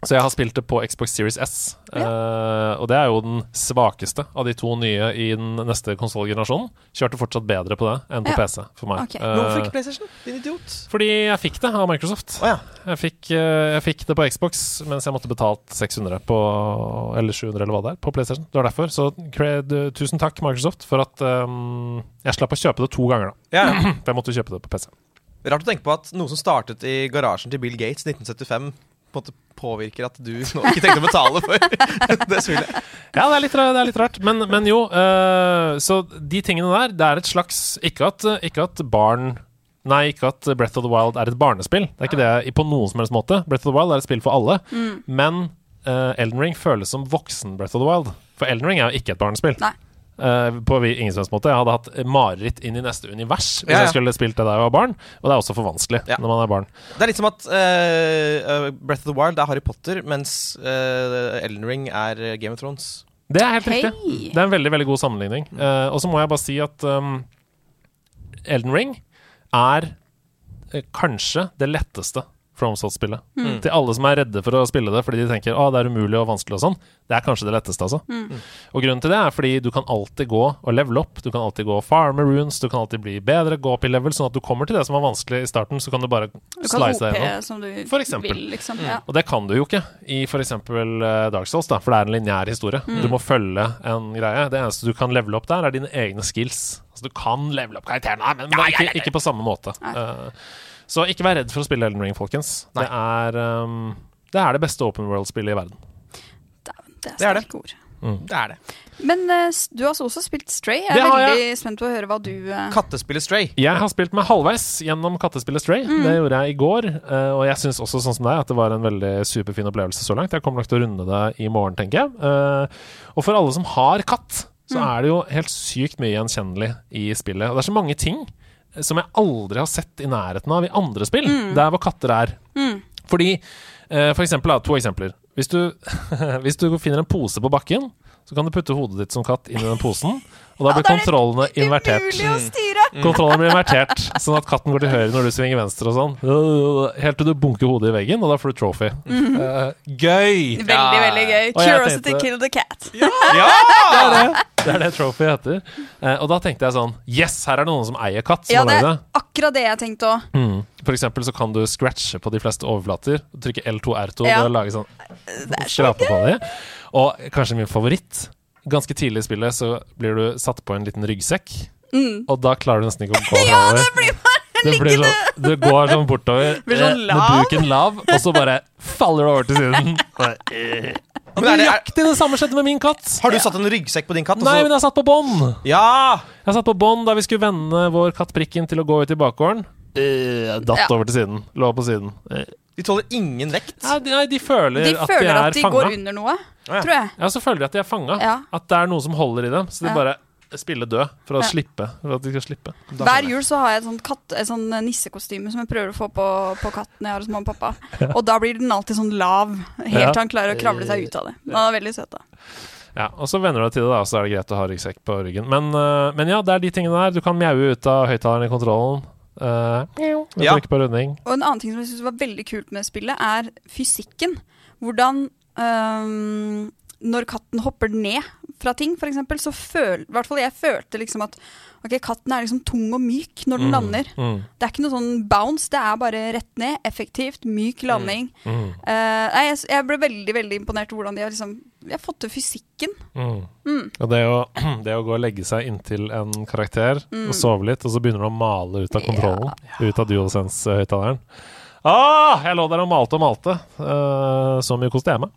Så jeg har spilt det på Xbox Series S. Eh, og det er jo den svakeste av de to nye i den neste konsollgenerasjonen. Kjørte fortsatt bedre på det enn på Ja. PC for meg. Okay. Eh, Hvorfor ikke PlayStation? Din idiot. fordi jeg fikk det av Microsoft. Oh, ja. Jeg fikk, uh, jeg fikk det på Xbox mens jeg måtte betalt 600 på, eller 700 eller hva det er, på PlayStation. Det var derfor. Så cred, tusen takk, Microsoft, for at um, jeg slapp å kjøpe det to ganger. da Ja, ja. <clears throat> For jeg måtte kjøpe det på PC. Rart å tenke på at noe som startet i garasjen til Bill Gates 1975, på en måte påvirker at du nå ikke tenkte å betale for <laughs> det spillet. Ja, det er litt, det er litt rart. Men, men jo, uh, så de tingene der, det er et slags Ikke at, ikke at barn Nei, ikke at Breath of the Wild er et barnespill. Det er ikke det på noen som helst måte. Breath of the Wild er et spill for alle. Men uh, Elden Ring føles som voksen Breath of the Wild. For Elden Ring er jo ikke et barnespill. Nei. Eh, på vi- ingen som helst måte. Jeg hadde hatt mareritt inn i neste univers hvis Ja, ja. jeg skulle spilt det da jeg var barn. Og det er også for vanskelig Ja. når man er barn. Det er litt som at eh, eh, Breath of the Wild er Harry Potter, mens uh, Elden Ring er Game of Thrones. Det er helt hey. riktig. Det er en veldig veldig god sammenligning. Uh, og så må jeg bare si at um, Elden Ring er kanskje det letteste FromSoft-spillet. Til alle som er redde for å spille det fordi de tenker å, det er umulig og vanskelig og sånn. Det er kanskje det letteste, altså. Og grunnen til det er fordi du kan alltid gå og levele opp. Du kan alltid gå farmer runes, du kan alltid bli bedre, gå opp i level, sånn at du kommer til det som var vanskelig i starten, så kan du bare Du kan slice deg gjennom. For eksempel. vil, liksom. Ja. Og det kan du jo ikke i for eksempel Dark Souls, da, for det er en lineær historie. Mm. Du må følge en greie. Det eneste du kan levele opp der, er dine egne skills. Altså Du kan levele opp karakterene, men men ikke, ikke på samme måte. Eh, så ikke vær redd for å spille Elden Ring, folkens. Det er, um, det er det beste open world-spillet i verden. Det Det er er det. sterke ord. Det er det. Men uh, du har også spilt Stray. Jeg er har veldig veldig spent på å høre hva du uh... Kattespillet Stray. Jeg har spilt meg halvveis gjennom kattespillet Stray. Mm. Det gjorde jeg i går. Uh, og jeg syns også, sånn som deg, at det var en veldig superfin opplevelse så langt. Jeg kommer nok til å runde det i morgen, tenker jeg. Eh, og for alle som har katt, så Mm. er det jo helt sykt mye gjenkjennelig i spillet. Og det er så mange ting som jeg aldri har sett i nærheten av i andre spill, Mm. der hvor katter er. Fordi eh, For eksempel, to eksempler. Hvis du, <laughs> hvis du finner en pose på bakken, så kan du putte hodet ditt som katt inn i den posen, og da blir ja, kontrollene invertert. Umulig å styre! Kontrollen blir invertert, sånn at katten går til høyre når du svinger venstre og sånn. Helt til du bunker hodet i veggen, og da får du trophy. Eh, gøy! Veldig, veldig gøy. Og Curiosity tenkte- kill the cat. Det er det! Det er det trophy heter. Uh, og da tenkte jeg sånn Yes, her er det noen som eier katt, som Ja, det er det. akkurat det jeg tenkte òg. Mm. For eksempel så kan du scratche på de fleste overflater. Trykke L2 R2 Ja. og lage sånn Skrape på dem. Og kanskje min favoritt. Ganske tidlig i spillet så blir du satt på en liten ryggsekk, og da klarer du nesten ikke å gå Mm. <laughs> Ja, fremover. det blir bare Det blir sånn, du går sånn bortover <laughs> Blir sånn eh, med buken lav, og så bare faller du over til siden. <laughs> Og eh. Nøyaktig det samme skjedde med min katt. Har du satt en ryggsekk på din katt? Nei, men jeg satt på bånd. Ja! Jeg satt på bånd da vi skulle vende vår katt Prikken til å gå ut i bakgården. Eh, datt over til siden. Lå på siden. Eh. De tåler ingen vekt. Nei, de, nei, de føler, De at føler de er at de fanga. går under noe, Ja. tror jeg. Ja, så føler de at de er fanga. Ja. At det er noe som holder i dem. Så de Ja. bare spiller død for å Ja. slippe. For at de skal slippe. Hver jul så har jeg et sånt, katt, et sånt nissekostyme som jeg prøver å få på, på katten jeg har hos mamma og pappa. Og da blir den alltid sånn lav, helt Ja. til han klarer å kravle seg ut av det. Den er veldig søt, da. Ja, og så venner du deg til det, da, så er det greit å ha ryggsekk på ryggen. Men, øh, men ja, det er de tingene der. Du kan mjaue ut av høyttaleren i kontrollen. Uh, Ja. På runding. Og en annen ting som jeg synes var veldig kult med spillet, er fysikken. Hvordan um, Når katten hopper ned fra ting, for eksempel, så føl, i hvert fall jeg følte liksom at ok, katten er liksom tung og myk når den lander. Mm, Det er ikke noe sånn bounce, det er bare rett ned. Effektivt, myk landing. mm, Uh, nei, jeg, jeg ble veldig veldig imponert over hvordan de har, liksom, de har fått til fysikken. mm. Mm. Og det å, <clears throat> det å gå og legge seg inntil en karakter og sove litt, og så begynner du å male ut av kontrollen, ut av DualSense-høyttaleren ah, Jeg lå der og malte og malte. Uh, så mye koste jeg meg.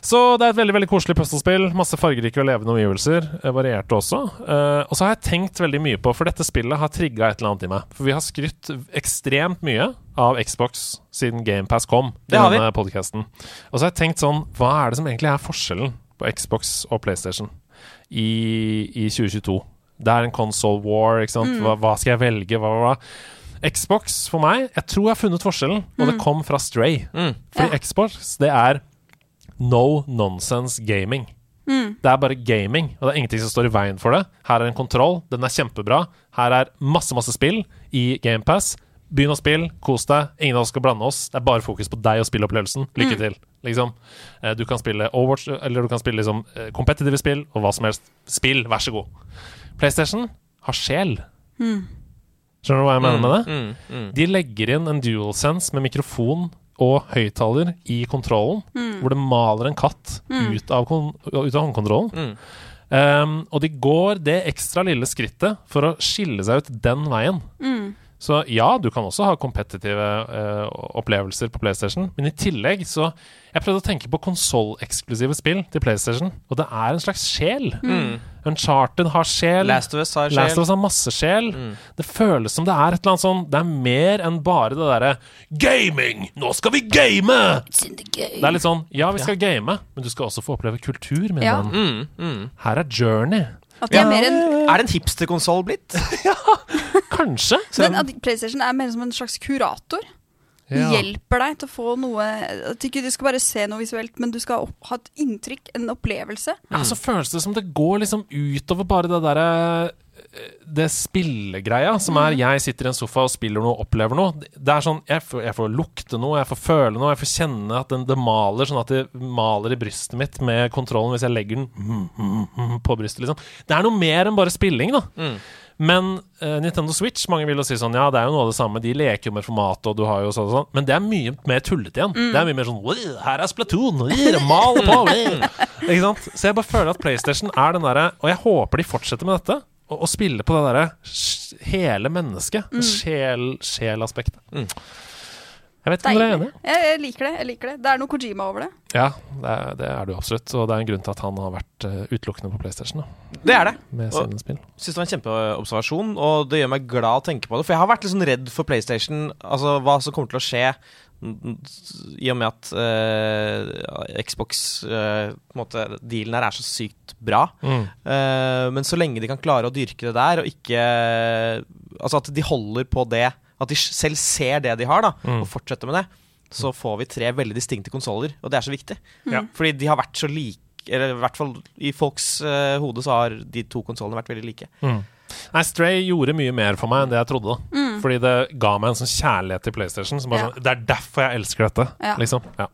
Så det er et veldig veldig koselig puslespill. Masse fargerike og levende omgivelser. eh, Varierte også. Uh, og så har jeg tenkt veldig mye på, for dette spillet har trigga et eller annet i meg. For vi har skrytt ekstremt mye av Xbox siden GamePass kom. Det har vi. i denne podcasten. Og så har jeg tenkt sånn Hva er det som egentlig er forskjellen på Xbox og PlayStation i, i 2022? Det er en console war, ikke sant. Hva, hva skal jeg velge? Hva, hva, hva? Xbox for meg Jeg tror jeg har funnet forskjellen, og det kom fra Stray. Mm. Fordi Xbox, det er no nonsense gaming. Det er bare gaming, og det er ingenting som står i veien for det. Her er en kontroll, den er kjempebra. Her er masse, masse spill i GamePass. Begynn å spille, kos deg. Ingen av oss skal blande oss. Det er bare fokus på deg og spillopplevelsen. Lykke til. Liksom. Eh, Du kan spille Overwatch, eller du kan spille liksom eh, kompetitive spill, og hva som helst. Spill, vær så god. PlayStation har sjel. Skjønner du hva jeg mener med det? Mm, mm. De legger inn en DualSense med mikrofon og høyttaler i kontrollen, hvor det maler en katt ut, av kon ut av håndkontrollen. Mm. Um, og de går det ekstra lille skrittet for å skille seg ut den veien. Så ja, du kan også ha kompetitive uh, opplevelser på PlayStation, men i tillegg så Jeg prøvde å tenke på konsolleksklusive spill til PlayStation, og det er en slags sjel. Uncharted har sjel. Last of Us har Last of Us har masse sjel. Det føles som det er et eller annet sånn Det er mer enn bare det derre Gaming! Nå skal vi game! Det er litt sånn Ja, vi skal game, men du skal også få oppleve kultur, med Ja. venn. Mm, mm. Her er Journey. Er mer en, Er det en hipsterkonsoll blitt? <laughs> Kanskje? men at PlayStation er mer som en slags kurator. Ja. Hjelper deg til å få noe At ikke du skal bare se noe visuelt, men du skal opp, ha et inntrykk, en opplevelse. Ja, så føles det som det går liksom utover bare det derre det spillegreia som er jeg sitter i en sofa og spiller noe og opplever noe. Det er sånn, jeg får, jeg får lukte noe, jeg får føle noe, jeg får kjenne at den, det maler, sånn at det maler i brystet mitt med kontrollen hvis jeg legger den mm, mm, mm, på brystet, liksom. Det er noe mer enn bare spilling, da. Men uh, Nintendo Switch, mange vil jo si sånn Ja, det er jo noe av det samme, de leker jo med formatet, og du har jo sånn og sånn, men det er mye mer tullete igjen. Det er mye mer sånn «Oi, Her er Splatoon, mal på oi». Ikke sant? Så jeg bare føler at PlayStation er den derre Og jeg håper de fortsetter med dette. Og, og spiller på det derre hele mennesket. Sjel, sjelaspektet. Jeg vet ikke om dere er enige? Jeg, jeg liker det. jeg liker det Det er noe Kojima over det. Ja, det er, det er det jo absolutt. Og det er en grunn til at han har vært eh, utelukkende på PlayStation da, Det er det. med Og- sine spill. Syns det var en kjempeobservasjon, og det gjør meg glad å tenke på det. For jeg har vært litt sånn redd for PlayStation, altså hva som kommer til å skje i og med at uh, Xbox-dealen uh, Dealen her er så sykt bra. Mm. Uh, men så lenge de kan klare å dyrke det der, og ikke Altså at de holder på det, at de selv ser det de har, da, Mm. og fortsetter med det, så får vi tre veldig distinkte konsoller, og det er så viktig. Ja. Fordi de har vært så like Eller i hvert fall i folks uh, hode så har de to konsollene vært veldig like. Mm. Nei, Stray gjorde mye mer for meg enn det jeg trodde. Mm. Fordi det ga meg en sånn kjærlighet til PlayStation. Som bare Ja. sånn, det er derfor jeg elsker dette. Ja. Liksom ja.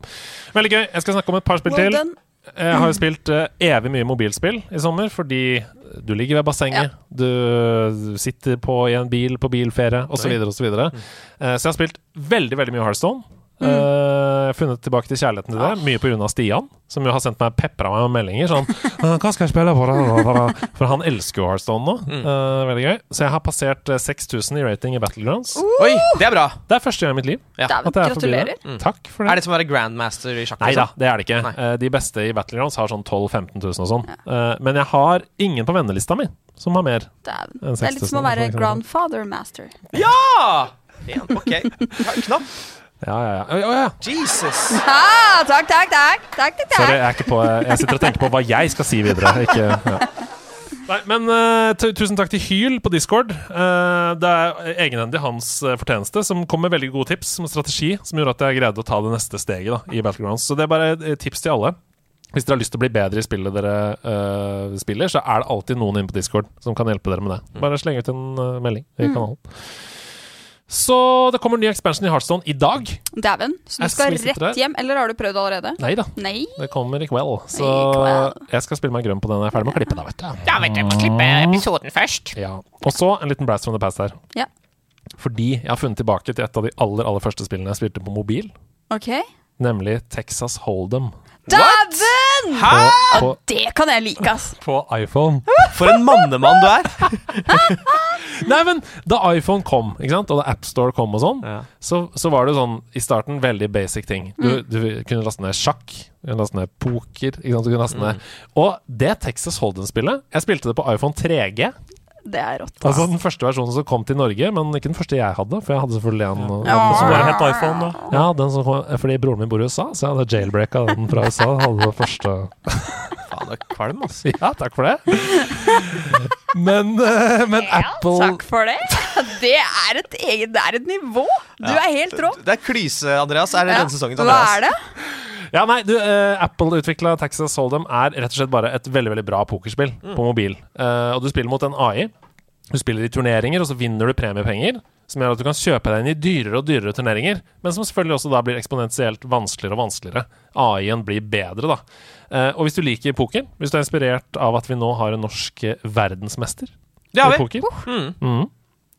Veldig gøy. Jeg skal snakke om et par spill Well til. done. Jeg har jo spilt uh, evig mye mobilspill i sommer fordi du ligger ved bassenget, du sitter på i en bil på bilferie osv. Oi. osv. Så, videre. Eh, så jeg har spilt veldig veldig mye Hearthstone. Mm. Eh, jeg har funnet tilbake til kjærligheten til det, mye pga. Stian, som jo har sendt meg pepra meg med meldinger sånn «Ah, <laughs> 'Hva skal jeg spille på?' da, da, da?» For han elsker jo Heartstone nå. Mm. Uh, veldig gøy. Så jeg har passert eh, 6000 i rating i Battlegrounds. Oi, det er bra! Det er første gang i mitt liv Ja. Dæven, at jeg er forbi det. gratulerer. Takk for det. Er det som å være grandmaster i sjakk? Nei da, liksom? det er det ikke. Eh, De beste i Battlegrounds har sånn 12 000-15 000 og sånn. Eh, Men jeg har ingen på vennelista mi som har mer. Damn. enn 6000. Det er litt som å være grandfather master. Ja! En, ok. Ja, knapp. Ja, ja, ja. Oi, ja. Jesus. <laughs> Ja, takk, takk, takk. takk, takk, Sorry, jeg er ikke på Jeg sitter og tenker på hva jeg skal si videre. Ikke, ja. Nei, men uh, tusen takk til Hyl på Discord. Uh, det er egenhendig hans uh, fortjeneste, som kom med veldig gode tips som strategi, som gjorde at jeg greide å ta det neste steget da, i Battlegrounds. Så det er bare tips til alle. Hvis dere har lyst til å bli bedre i spillet dere eh, spiller, så er det alltid noen inne på Discord som kan hjelpe dere med det. Bare sleng ut en melding i kanalen. Så det kommer en ny expansion i Heartstone i dag. Dæven. Så du skal rett hjem, eller har du prøvd allerede? Nei da, Nei. det kommer i kveld. Så I kveld. jeg skal spille meg grønn på den. Jeg er ferdig med å klippe da, vet du. Ja, vet du, jeg må klippe episoden først. Ja. Og så en liten blast from the past her. Ja. Fordi jeg har funnet tilbake til et av de aller aller første spillene jeg spilte på mobil. Ok. Nemlig Texas Hold'em Dæven! Hæ?! på, Det kan jeg like, ass. på iPhone. For en mannemann du er! <laughs> Nei, men da iPhone kom, ikke sant? og da AppStore kom og sånn, Ja. så, så var det sånn i starten veldig basic ting. Du, Mm. du kunne laste ned sjakk, du kunne laste ned poker ikke sant? Du kunne laste ned. Og det Texas Hold'em-spillet Jeg spilte det på iPhone 3G. Det er rått. Altså den første versjonen som kom til Norge, men ikke den første jeg hadde. For jeg hadde selvfølgelig en Ja. en Som som bare var het iPhone, da. Ja, den som kom, fordi broren min bor i USA, så jeg hadde jailbreaka den fra USA. Hadde det første Faen, du er kvalm, ass. Ja, takk for det. Men, eh, men Apple Takk for det. Det er et eget Det er et nivå. Du er helt rå. Det er klyse, Andreas. Er det Ja. denne sesongens Hva Andreas? er det? Ja, nei, du, uh, Apple utvikla Texas Hold'em er rett og slett bare et veldig veldig bra pokerspill på mobil. Uh, og du spiller mot en AI. Du spiller i turneringer, og så vinner du premiepenger. Som gjør at du kan kjøpe deg inn i dyrere og dyrere turneringer. Men som selvfølgelig også da blir eksponentielt vanskeligere og vanskeligere. AI-en blir bedre, da. Eh, og hvis du liker poker, hvis du er inspirert av at vi nå har en norsk verdensmester har i vi. poker Mm. Mhm.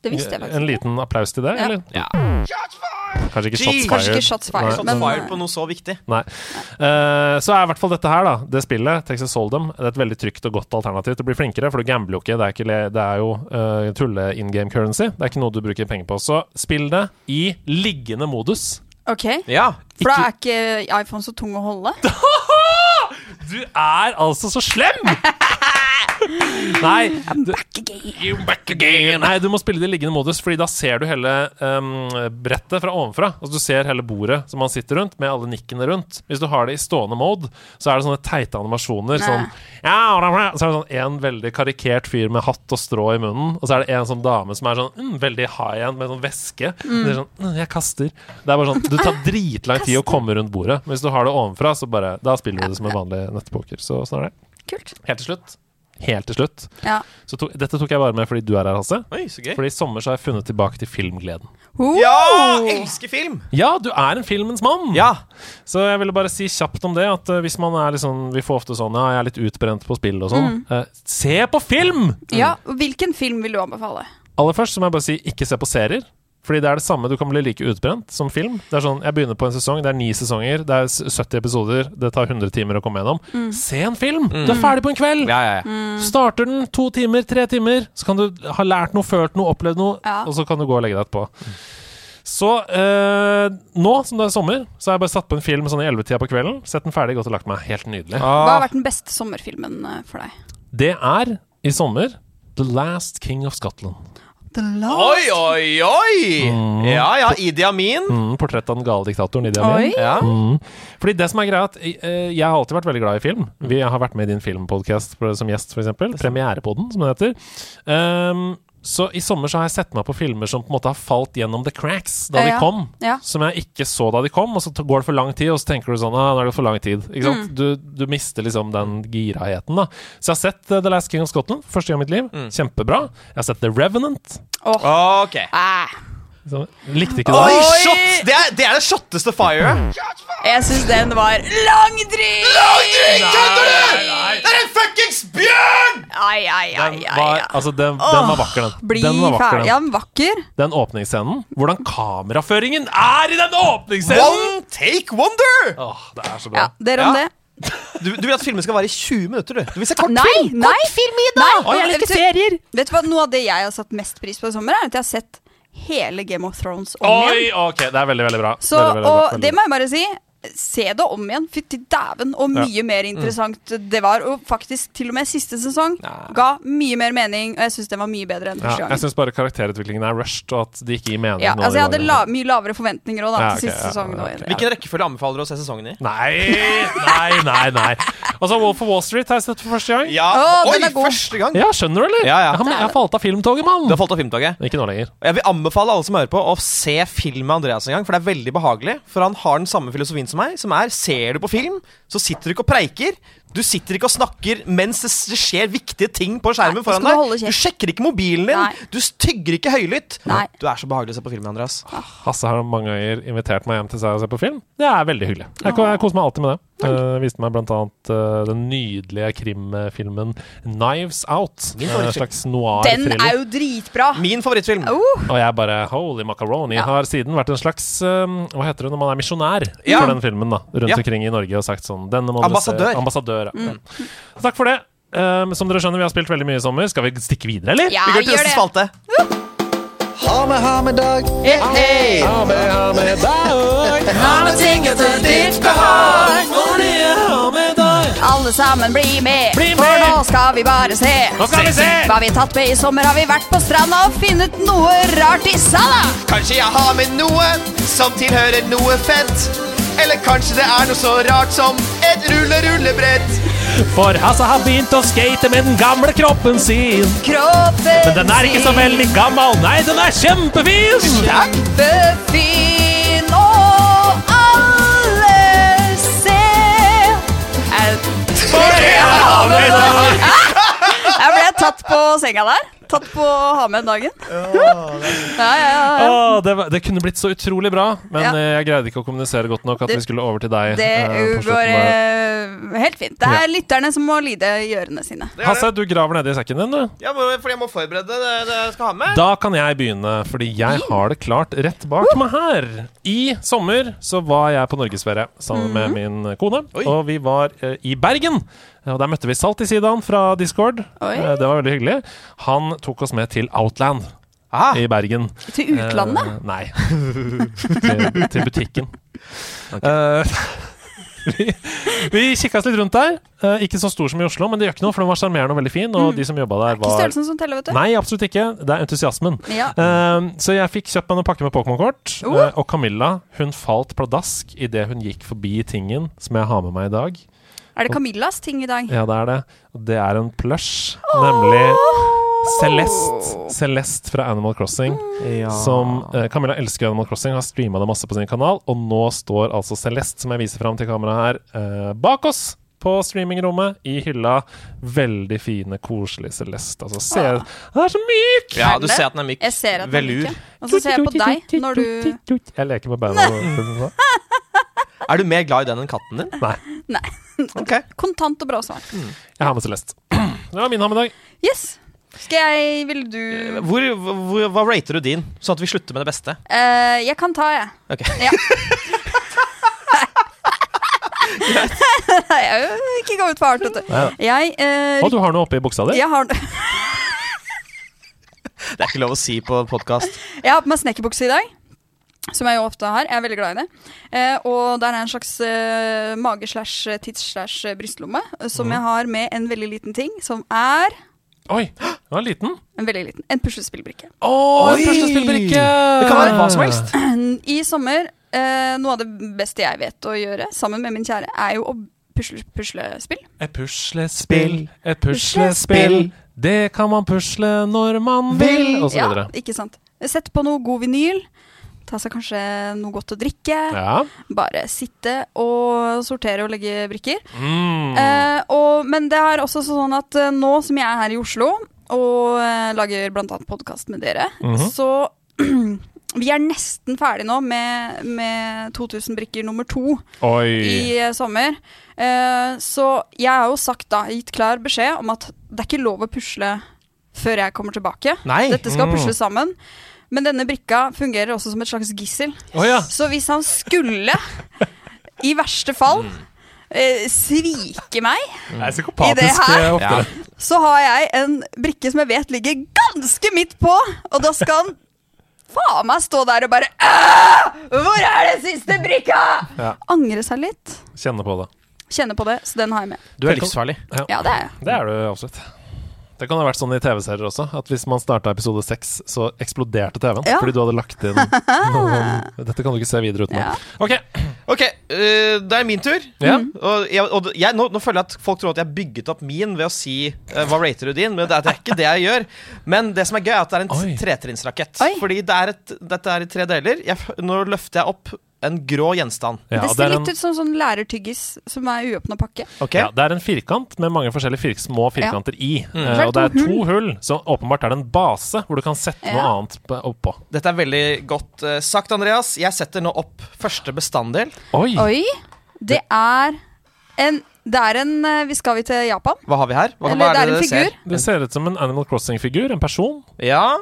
Det visste jeg faktisk En liten applaus til det, Ja. eller? Ja. Kanskje ikke shots Kanskje ikke shots fired. Shots men fired på noe så viktig. Nei. Uh, så er i hvert fall dette her, da, det spillet, Texas Hold'em, det er et veldig trygt og godt alternativ til å bli flinkere, for du gambler jo ikke. Det er, ikke le, det er jo uh, tulle in game currency. Det er ikke noe du bruker penger på. Så spill det i liggende modus. Ok, Ja. For da er ikke iPhone så tung å holde? <laughs> Du er altså så slem! <laughs> <laughs> Nei, du, I'm back again. Nei, du må spille det i liggende modus, Fordi da ser du hele um, brettet fra ovenfra. Altså Du ser hele bordet som man sitter rundt, med alle nikkene rundt. Hvis du har det i stående mode, så er det sånne teite animasjoner. Sånn, ja, så er det sånn en veldig karikert fyr med hatt og strå i munnen, og så er det en sånn dame som er sånn mm, veldig high-end med sånn væske. Det er sånn, mm, jeg kaster. Det er bare sånn, Du tar dritlang tid å komme rundt bordet. Men hvis du har det ovenfra, så bare Da spiller du det som en vanlig nettpoker. Så sånn er det. Kult. Helt til slutt helt til slutt. Ja. Så to, dette tok jeg bare med fordi du er her, Hasse. Oi, så gøy. Fordi i sommer så har jeg funnet tilbake til filmgleden. Oh! Ja! Elsker film! Ja, du er en filmens mann! Ja. Så jeg ville bare si kjapt om det at eh, hvis man er litt sånn Vi får ofte sånn Ja, jeg er litt utbrent på spill og sånn. Mm. Eh, se på film! Ja, Hvilken film vil du anbefale? Aller først så må jeg bare si ikke se på serier. Fordi det er det samme, du kan bli like utbrent som film. Det er sånn, Jeg begynner på en sesong, det er ni sesonger, det er 70 episoder, det tar 100 timer å komme gjennom. Mm. Se en film! Du er ferdig på en kveld! Ja, ja, ja. Starter den to timer, tre timer, så kan du ha lært noe, følt noe, opplevd noe, Ja. og så kan du gå og legge deg etterpå. Så øh, nå som det er sommer, så har jeg bare satt på en film sånn i 11-tida på kvelden. Sett den ferdig, gått og lagt meg. Helt nydelig. Hva har Ah, vært den beste sommerfilmen eh, for deg? Det er i sommer The Last King of Scotland. The Last oi, oi, oi! Ja, ja. Idi Amin. Mm, portrett av den gale diktatoren Idi Amin. Ja. Mm. Fordi det som er greia at eh, Jeg har alltid vært veldig glad i film. Vi har vært med i din filmpodkast som gjest, f.eks. Premierepodden, som det heter. Um, så i sommer så har jeg sett meg på filmer som på en måte har falt gjennom the cracks da Ja, de kom. Ja. Som jeg ikke så da de kom, og så går det for lang tid, og så tenker du sånn ah, nå er det for lang tid. Ikke sant? Mm. Du, du mister liksom den giraheten, da. Så jeg har sett eh, The Last King of Scotland første gang i mitt liv. Mm. Kjempebra. Jeg har sett The Revenant. Ok. Ah, Så, likte ikke det. Oi, shot! Det er det, er det shotteste fire. jeg syns den var langdryg! Kødder du?! Det er en fuckings bjørn! Ai, ai, ai, Den var, altså, den, den var vakker, den. Bli den var vakker, den. Ja, vakker. den åpningsscenen. Hvordan kameraføringen er i den åpningsscenen! One take wonder! Åh, det er så bra. Ja, Dere om Ja. det? Du, du vil at filmen skal vare i 20 minutter, du. Du vil se kort Nei, film. nei! film i Nei, Å, jeg liker vet du- serier! Vet du hva, Noe av det jeg har satt mest pris på i sommer, er at jeg har sett hele Game of Thrones om Oi, igjen. ok, det er veldig, veldig bra. Så, veldig, veldig og Veldig det må jeg bare si. Se det om igjen. Fytti dæven, og Ja. mye mer interessant det var. Og faktisk til og med siste sesong Ja. ga mye mer mening, og jeg syns den var mye bedre enn ja, gang. jeg syns bare karakterutviklingen er rushed, og at det ikke gir mening. Ja, altså Jeg hadde la mye lavere forventninger også, da, Ja, til ok, siste ja, sesong. ja. Ja. Hvilken rekkefølge anbefaler du å se sesongen i? Nei, nei, nei. nei Altså, Wolf of Wall Street har jeg sett for første gang. Ja, oh, Oi, er første gang! Ja, skjønner du, eller? Ja, ja. Jeg, har, jeg har falt av filmtoget, mann! Du har falt av filmtoget. Ikke nå lenger. Jeg vil anbefale alle som hører på, å se film med Andreas en gang. For det er veldig behagelig. For han har den samme filosofien som meg. Som er ser du på film, så sitter du ikke og preiker. Du sitter ikke og snakker mens det, skjer viktige ting på skjermen Nei, foran deg. Du sjekker ikke mobilen din. Nei. Du tygger ikke høylytt. Nei. Du er så behagelig å se på film Andreas. Hasse har mange ganger invitert meg hjem til seg og se på film. Det er veldig hyggelig. Jeg, jeg koser meg alltid med det. Uh, viste meg blant annet eh, den nydelige krimfilmen 'Knives Out'. Eh, slags Den noir-thriller. er jo dritbra! Min favorittfilm. Uh. Og jeg bare Holy macaroni. Ja. Har siden vært en slags eh, Hva heter det når man er misjonær Ja. for den filmen da rundt Ja. omkring i Norge og sagt sånn Ambassadør. Ambassadør. Ja. Takk for det. Um, som dere skjønner, vi har spilt veldig mye i sommer. Skal vi stikke videre, eller? ja, Vi går til neste det. spalte. Ha med, ha med dag. Hei! Ha med, ha med deg. Alle sammen bli med, Bli for med! nå skal vi bare se. Nå skal vi se! Hva vi tatt med i sommer, har vi vært på stranda og funnet noe rart i sanda. Kanskje jeg har med noe som tilhører noe fett. Eller kanskje det er noe så rart som et rulle-rullebrett. For Hasse har begynt å skate med den gamle kroppen sin. Kroppen Men den er ikke så veldig gammel. Nei, den er kjempefin! kjempefin, og alle ser For det har med deg. Jeg ble tatt på senga der. Tatt på å ha med dagen. <laughs> Ja, ja, ja. Åh, det, var, det kunne blitt så utrolig bra, men Ja. eh, jeg greide ikke å kommunisere godt nok at Det- vi skulle over til deg. Det eh, går eh, helt fint. Det er Ja. lytterne som må lide i ørene sine. Hasse, du graver nedi sekken din, du. Ja, fordi jeg må forberede det, det jeg skal ha med. Da kan jeg begynne, fordi jeg har det klart rett bak meg her. I sommer så var jeg på norgesferie sammen med min kone, Oi. og vi var eh, i Bergen. Og Der møtte vi Salt i Saltisidan fra Discord. Oi. Eh, det var veldig hyggelig. Han tok oss med til Outland Ah, i Bergen. Til utlandet? Eh, nei. til, til butikken. Eh, <laughs> vi vi kikka oss litt rundt der. Eh, ikke så stor som i Oslo, men det gjør ikke noe, for den var sjarmerende og veldig fin. Og de som jobba der, Ikke størrelsen som teller, vet du. Nei, absolutt ikke. Det er entusiasmen. Ja. Eh, så jeg fikk kjøpt meg noen pakker med Pokémon-kort. Uh. og Camilla hun falt pladask idet hun gikk forbi tingen som jeg har med meg i dag. Er det Camillas ting i dag? Ja, det er det. Det er en plush, nemlig Celeste. Celeste fra Animal Crossing. ja. Som eh, Camilla elsker Animal Crossing, har streama det masse på sin kanal. Og nå står altså Celeste, som jeg viser fram til kameraet her, eh, bak oss på streamingrommet, i hylla. Veldig fine, koselige Celeste. Altså, se, Åh. Den er så myk! Ja, Er du ser at den er myk. Jeg ser at den Velur. ikke. Og så ser jeg på deg når du Jeg leker med beina. <laughs> <laughs> Er du mer glad i den enn katten din? Nei, Nei. Okay. Kontant og bra svar. jeg har med Celeste. <clears throat> Det var min ham i dag. Yes. Skal jeg Vil du Hvor, hvor, hva rater du din, sånn at vi slutter med det beste? Uh, Jeg kan ta, jeg. Ok. <laughs> Ja. Nei, jeg vil ikke gå ut for hardt, vet du. Jeg, uh, Og du har noe oppi buksa di? jeg, har, Det er ikke lov å si på podkast. jeg har på meg snekkerbukse i dag. Som jeg jo ofte har. Jeg er veldig glad i det. Eh, og der er en slags eh, mage-slash-tids-slash-brystlomme som jeg har med en veldig liten ting, som er Oi, den var liten. en veldig liten, en puslespillbrikke. Å, en puslespillbrikke! Det kan være hva som helst. <clears throat> I sommer, eh, noe av det beste jeg vet å gjøre sammen med min kjære, er jo å pusle puslespill. Et puslespill, et puslespill. Det kan man pusle når man vil, og så Ja, ikke sant. Sett på noe god vinyl. Ta seg kanskje noe godt å drikke. Ja. Bare sitte og sortere og legge brikker. Mm. Eh, og, men det er også sånn at eh, nå som jeg er her i Oslo og eh, lager bl.a. podkast med dere, Mhm. så <clears throat> vi er nesten ferdig nå med, med 2000 brikker nummer to Oi. i eh, sommer. Eh, så jeg har jo sagt da, gitt klar beskjed om at det er ikke lov å pusle før jeg kommer tilbake. Nei. Dette skal Mm. pusles sammen. Men denne brikka fungerer også som et slags gissel. Oh, ja. Så hvis han skulle, i verste fall, eh, svike meg, Det er I det her? eh. Ja. så har jeg en brikke som jeg vet ligger ganske midt på, og da skal han faen meg stå der og bare «Åh! Hvor er den siste brikka?! Ja. Angre seg litt. Kjenne på det. Kjenne på det, så den har jeg med. Du er livsfarlig. Ja, det er jeg. Det er du absolutt. Det kan ha vært sånn i TV-serier også, at hvis man starta episode seks, så eksploderte TV-en Ja. fordi du hadde lagt inn <laughs> noe sånn Dette kan du ikke se videre uten Ja. Ok. okay uh, det er min tur. Ja. Og, jeg, og jeg, nå, nå føler jeg at folk tror at jeg bygget opp min ved å si uh, hva rater du din, men det er, det er ikke det jeg gjør. Men det som er gøy, er at det er en tretrinnsrakett. Fordi det er et, dette er i tre deler. Jeg, nå løfter jeg opp en grå gjenstand. Ja, det det ser det litt en, ut som sånn lærertyggis som er uåpna pakke. Okay. ja, det er en firkant med mange forskjellige fir små firkanter i. Mm. Uh, og det er to hull, så åpenbart er det en base hvor du kan sette noe annet oppå. Dette er veldig godt uh, sagt, Andreas. Jeg setter nå opp første bestanddel. Oi! Oi! Det er en Det er en eh, Vi skal vi til Japan? Hva har vi her? Hva, Eller hva det er en figur. ser? Det ser ut som en Animal Crossing-figur. En person. Ja.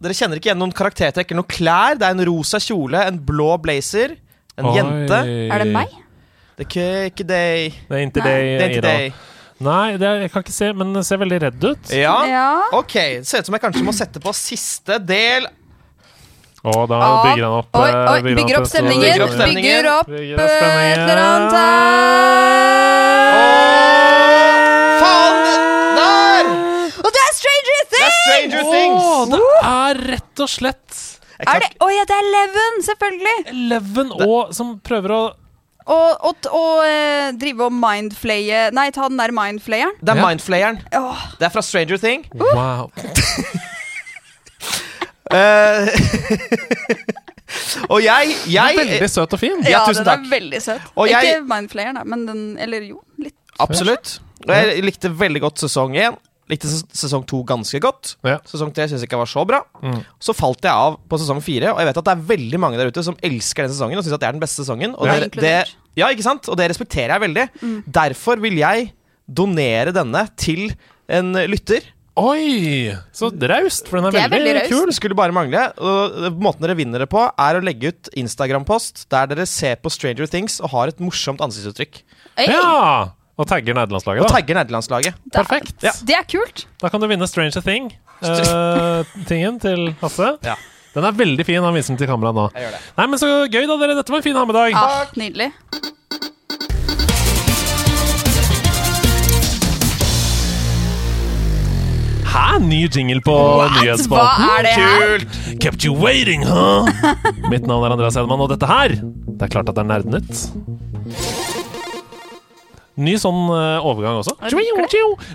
Dere kjenner ikke igjen noen karaktertrekk eller noen klær. Det er en rosa kjole, en blå blazer, en Oi. jente. Er det meg? Det er ikke, ikke deg. Det er inntil deg, Det er ikke Ida. deg. Nei, det er, jeg kan ikke se, men det ser veldig redd ut. Ja. Ja. Ok, det ser ut som jeg kanskje må sette på siste del. Å, da bygger han opp Oi, eh, oi, han bygger opp til- stemningen. Bygger opp. Bygger opp Bygger opp eh, et eller annet her. Faen! Stranger Things! Oh, det er rett og slett Er det, Å ja, det er Eleven, selvfølgelig! Eleven og som prøver å Og, og, og eh, drive og mindflaye Nei, ta den der mindflayeren. Det er Ja. Mindflayeren. Åh, Det er fra Stranger Thing. Wow. <laughs> Eh, <laughs> og jeg, jeg Veldig søt og fin. Ja, ja, tusen den takk. er veldig søt. Og jeg- Ikke mindflayeren, da, men den Eller jo, litt. Absolutt. Og jeg likte veldig godt sesong én. Likte sesong to ganske godt. Ja. Sesong tre syns jeg ikke var så bra. Mm. Så falt jeg av på sesong fire, og jeg vet at det er veldig mange der ute som elsker den sesongen og syns at det er den beste sesongen. Og Ja. det, det, ja, ikke sant? Og det respekterer jeg veldig. Derfor vil jeg donere denne til en lytter. Oi! Så raust, for den er, er veldig, veldig kul. Skulle bare mangle. Og måten dere vinner det på, er å legge ut Instagram-post der dere ser på Stranger Things og har et morsomt ansiktsuttrykk. Oi, Ja! Og tagger nederlandslaget, da. Og tagger nederlandslaget. da- Perfekt. Ja. Det er kult. Da kan du vinne Stranger Thing-tingen til Hasse. Ja. Den er veldig fin. Han viser den til kameraet nå. Jeg gjør det. Nei, men Så gøy, da, dere. Dette var en fin ha-med-dag. Ja, nydelig. Hæ? Ny jingle på What? Hva nyhetsspalten? er det her? Kult! Kept you waiting, huh? Mitt navn er Andreas Hedman, og dette her Det er klart at det er Nerdnytt. Ny sånn uh, overgang også.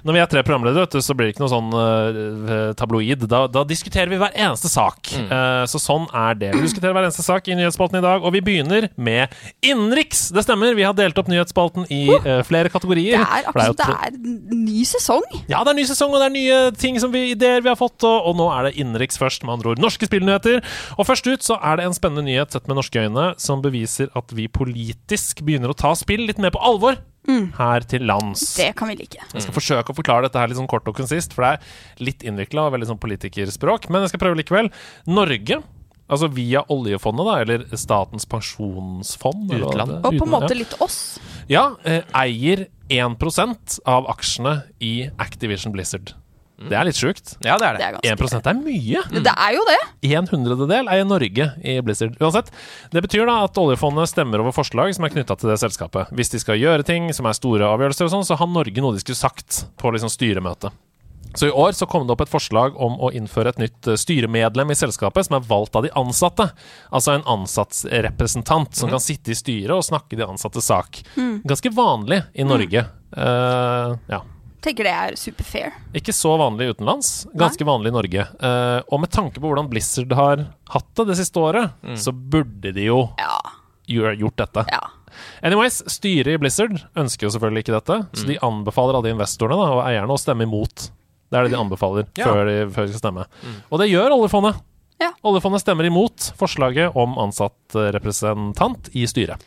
Når vi er tre programledere, vet du, så blir det ikke noe sånn uh, tabloid. Da, da diskuterer vi hver eneste sak. Eh, så sånn er det. Vi diskuterer hver eneste sak i nyhetsspalten i dag, og vi begynner med innenriks. Det stemmer, vi har delt opp nyhetsspalten i flere kategorier. Det er akkurat det er ny sesong. ja, det er ny sesong, og det er nye ting som vi, ideer vi har fått. Og, og nå er det innenriks først, med andre ord. Norske spillnyheter. Og først ut så er det en spennende nyhet sett med norske øyne som beviser at vi politisk begynner å ta spill litt mer på alvor her til lands. Det kan vi like. Jeg skal forsøke å forklare dette her litt sånn kort og konsist, for det er litt innvikla og veldig sånn politikerspråk. Men jeg skal prøve likevel. Norge, altså via oljefondet, da, eller Statens pensjonsfond Utland. Og på en måte ja. litt oss. Ja, eh, eier 1 av aksjene i Activision Blizzard. Det er litt sjukt. Ja, det er Det det. er 1 er mye. Det er jo det. En hundrededel i Norge i Blizzard. Uansett, Det betyr da at oljefondet stemmer over forslag som er knytta til det selskapet. Hvis de skal gjøre ting som er store avgjørelser og sånn, så har Norge noe de skulle sagt på liksom styremøte. Så i år så kom det opp et forslag om å innføre et nytt eh, styremedlem i selskapet som er valgt av de ansatte. Altså en ansattsrepresentant som kan sitte i styret og snakke de ansattes sak. Ganske vanlig i Norge. Uh, ja. Tenker det er super fair. Ikke så vanlig utenlands, ganske vanlig i Norge. Uh, og med tanke på hvordan Blizzard har hatt det det siste året, så burde de jo Ja. gjort dette. ja. Anyways, styret i Blizzard ønsker jo selvfølgelig ikke dette, så de anbefaler alle investorene da, og eierne å stemme imot. Det er det de anbefaler Ja. før, de, før de skal stemme. Og det gjør oljefondet. Ja. Oljefondet stemmer imot forslaget om ansatt representant i styret.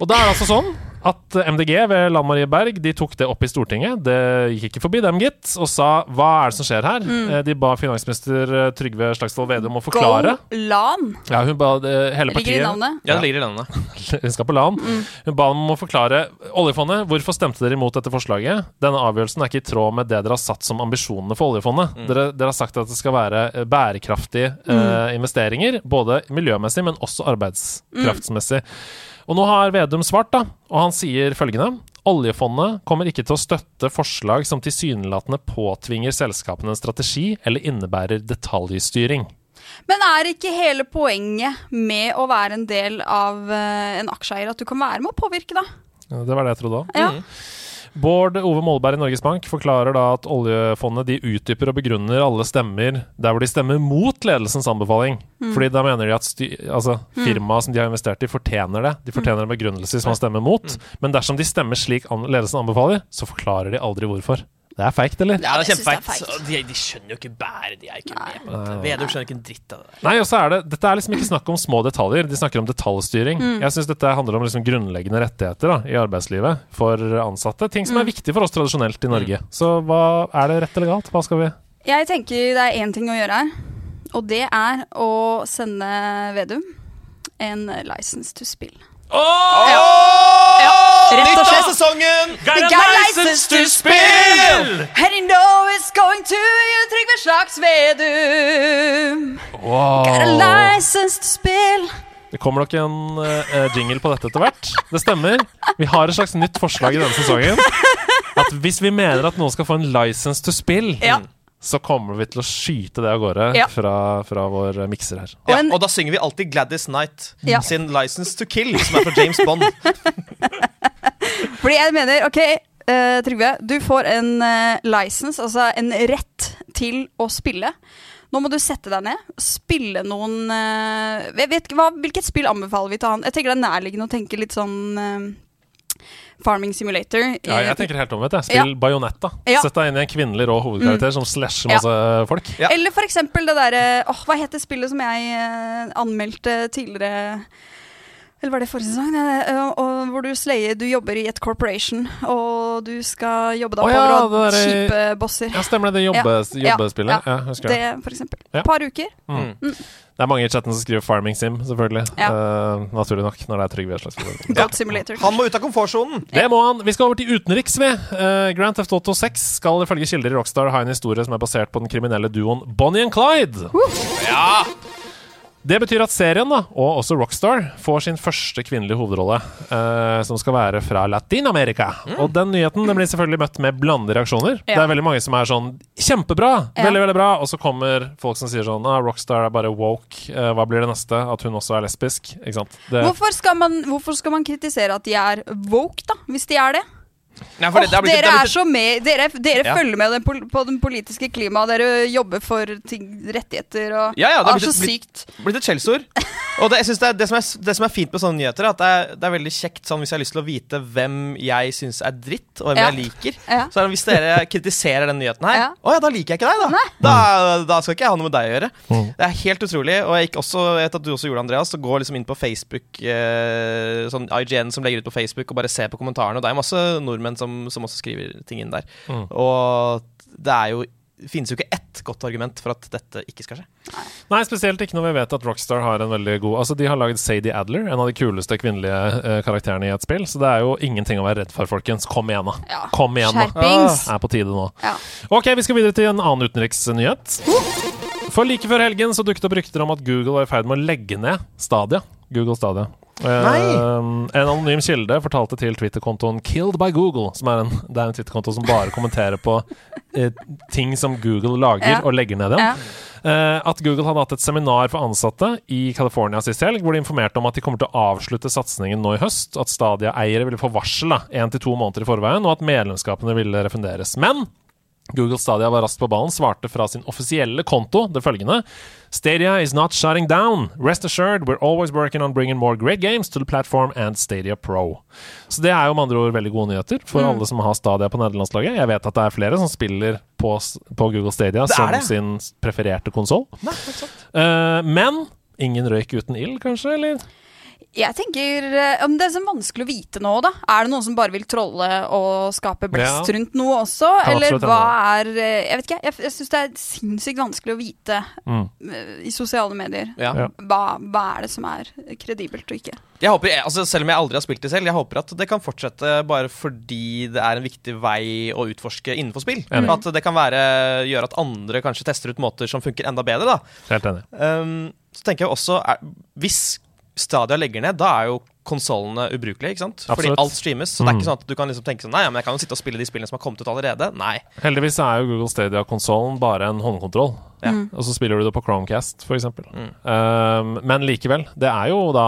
Og da er det altså sånn at MDG ved Lan Marie Berg de tok det opp i Stortinget. Det gikk ikke forbi dem, gitt, og sa hva er det som skjer her? Mm. De ba finansminister eh, Trygve Slagsvold Vedum å forklare. Go LAN. Ja, hun ba hele hele Ligger i partiet navnet. Ja, det ligger i landet. <laughs> hun skal på LAN. Hun ba dem om å forklare oljefondet. Hvorfor stemte dere imot dette forslaget? Denne avgjørelsen er ikke i tråd med det dere har satt som ambisjonene for oljefondet. Dere, dere har sagt at det skal være eh, bærekraftige eh, investeringer, både miljømessig, men også arbeidskraftsmessig. Og nå har Vedum svart, da, og han sier følgende. Oljefondet kommer ikke til å støtte forslag som tilsynelatende påtvinger selskapene en strategi eller innebærer detaljstyring. Men er ikke hele poenget med å være en del av eh, en aksjeeier at du kan være med å påvirke, da? Ja, Det var det jeg trodde òg. Ja. Bård Ove Molberg i Norges Bank forklarer da at oljefondet de utdyper og begrunner alle stemmer der hvor de stemmer mot ledelsens anbefaling. Fordi da mener de at altså, firmaet som de har investert i, fortjener det. De fortjener en begrunnelse som man stemmer mot. Men dersom de stemmer slik an ledelsen anbefaler, så forklarer de aldri hvorfor. Det er feigt, eller? Ja, det er jeg kjempefeit. De, de skjønner jo ikke bæret. De er ikke med på dette. Vedum skjønner ikke en dritt av det der. Nei, og så er det Dette er liksom ikke snakk om små detaljer, de snakker om detaljstyring. Jeg syns dette handler om liksom grunnleggende rettigheter da, i arbeidslivet for ansatte. Ting som er viktig for oss tradisjonelt i Norge. Så hva er det rett eller galt? Hva skal vi Jeg tenker det er én ting å gjøre her, og det er å sende Vedum en license to spill. Rett og Nytt av slett. sesongen! License to spill! And you know it's going to you, Trygve Slags Vedum. Got a license to spill. Det kommer nok en uh, jingle på dette etter hvert. Det stemmer. Vi har et slags nytt forslag i denne sesongen. At hvis vi mener at noen skal få en license to spill, Ja. Så kommer vi til å skyte det av gårde Ja. fra, fra vår mikser her. Ja, og da synger vi alltid Gladys Knight Ja. sin 'License to Kill', som er fra James Bond. <laughs> Fordi jeg mener, ok, uh, Trygve, du får en uh, license, altså en rett til å spille. Nå må du sette deg ned, spille noen uh, jeg vet, hva, Hvilket spill anbefaler vi til han? Jeg tenker det er nærliggende å tenke litt sånn Farming Simulator. Ja, jeg tenker helt omvendt. jeg. Spill Bajonetta. Ja. Sett deg inn i en kvinnelig rå hovedkarakter som slasher Ja. masse folk. Ja. Eller for eksempel det derre åh, Hva heter spillet som jeg eh, anmeldte tidligere? Eller var det forrige sesong? Det, eh, og, hvor du slayer Du jobber i et corporation, og du skal jobbe deg Å ja, oppover og det kjipe bosser. Ja, stemmer det. Det jobbe, Ja. jobbespillet. Ja. Ja, husker det. Det, for eksempel. Ja. Et par uker. Det er mange i chatten som skriver Farming Sim, selvfølgelig. Ja. Eh, naturlig nok, når det er Trygve Slagsvold. <laughs> Goat Simulator. Han må ut av komfortsonen. Det må han. Vi skal over til utenriks, vi. Uh, Grand Theft Auto 6 skal ifølge kilder i Rockstar ha en historie som er basert på den kriminelle duoen Bonnie and Clyde. Ja! Det betyr at serien, da, og også Rockstar, får sin første kvinnelige hovedrolle, eh, som skal være fra Latin-Amerika. Og den nyheten den blir selvfølgelig møtt med blandede reaksjoner. Det er veldig mange som er sånn Kjempebra! Ja. Veldig, veldig bra! Og så kommer folk som sier sånn ah, Rockstar er bare woke. Eh, hva blir det neste? At hun også er lesbisk? Ikke sant? Det, Hvorfor skal, man, hvorfor skal man kritisere at de er woke, da? Hvis de er det? Nei, har Åh, blitt- dere er så med Dere, dere Ja. følger med den pol på den politiske klimaet. Dere jobber for ting, rettigheter og Ja, ja, det har er så blitt- blitt- sykt. blitt et skjellsord. <laughs> Og det, jeg synes det, er, det, som er, det som er fint med sånne nyheter, er at det er, det er veldig kjekt sånn hvis jeg har lyst til å vite hvem jeg syns er dritt, og hvem Ja. jeg liker. Ja. Så hvis dere <laughs> kritiserer den nyheten her, Ja. å ja, da liker jeg ikke deg, da. da. Da skal ikke jeg ha noe med deg å gjøre. Mm. Det er helt utrolig. Og jeg gikk også, jeg vet at du også gjorde det, Andreas, så gå liksom inn på Facebook, eh, sånn IGN som legger ut på Facebook, og bare se på kommentarene. Og det er masse nordmenn som, som også skriver ting inn der. Mm. Og det er jo finnes jo ikke ett godt argument for at dette ikke skal skje. Nei, spesielt ikke når vi vet at Rockstar har en veldig god Altså, De har lagd Sadie Adler, en av de kuleste kvinnelige uh, karakterene i et spill. Så det er jo ingenting å være redd for, folkens. Kom igjen, da. Ja. Kom igjen, da. Skjerpings. Er på tide nå. Ja. Ok, vi skal videre til en annen utenriksnyhet. For like før helgen så dukket opp rykter om at Google var i ferd med å legge ned Stadia. Google Stadia. Eh, en anonym kilde fortalte til Twitter-kontoen Killed by Google, som er en, det er en Twitter-konto som bare kommenterer på uh, ting som Google lager Ja. og legger ned igjen. Ja. uh, at Google hadde hatt et seminar for ansatte i California sist helg, hvor de informerte om at de kommer til å avslutte satsingen nå i høst. At Stadia-eiere ville få varsel én til to måneder i forveien, og at medlemskapene ville refunderes. Men Google Stadia var raskt på ballen, svarte fra sin offisielle konto det følgende Stadia is not shutting down. Rest assured, we're always working on bringing more great games to the platform and Stadia Pro. Så det er jo med andre ord veldig gode nyheter for alle som har Stadia på nederlandslaget. Jeg vet at det er flere som spiller på, på Google Stadia som det. sin prefererte konsoll. Uh, men ingen røyk uten ild, kanskje? Eller? Jeg tenker om Det er så vanskelig å vite nå, da. Er det noen som bare vil trolle og skape blest Ja. rundt noe også? Kan Eller hva er eh, Jeg vet ikke. Jeg, jeg syns det er sinnssykt vanskelig å vite Mm. eh, i sosiale medier. Ja. Hva, hva er det som er kredibelt og ikke? Jeg håper, altså Selv om jeg aldri har spilt det selv, jeg håper at det kan fortsette bare fordi det er en viktig vei å utforske innenfor spill. Mm. At det kan være, gjøre at andre kanskje tester ut måter som funker enda bedre. da Helt enig. um, Så tenker jeg også er, Hvis Stadia legger ned, da er jo konsollene ubrukelige. ikke sant? Fordi Absolutt. alt streames. Så det er Mm. ikke sånn at du kan liksom tenke sånn Nei, ja, men jeg kan jo sitte og spille de spillene som har kommet ut allerede. Nei. Heldigvis er jo Google Stadia-konsollen bare en håndkontroll. Ja. Og så spiller du det på Chromecast, f.eks. Mm. Um, men likevel, det er jo da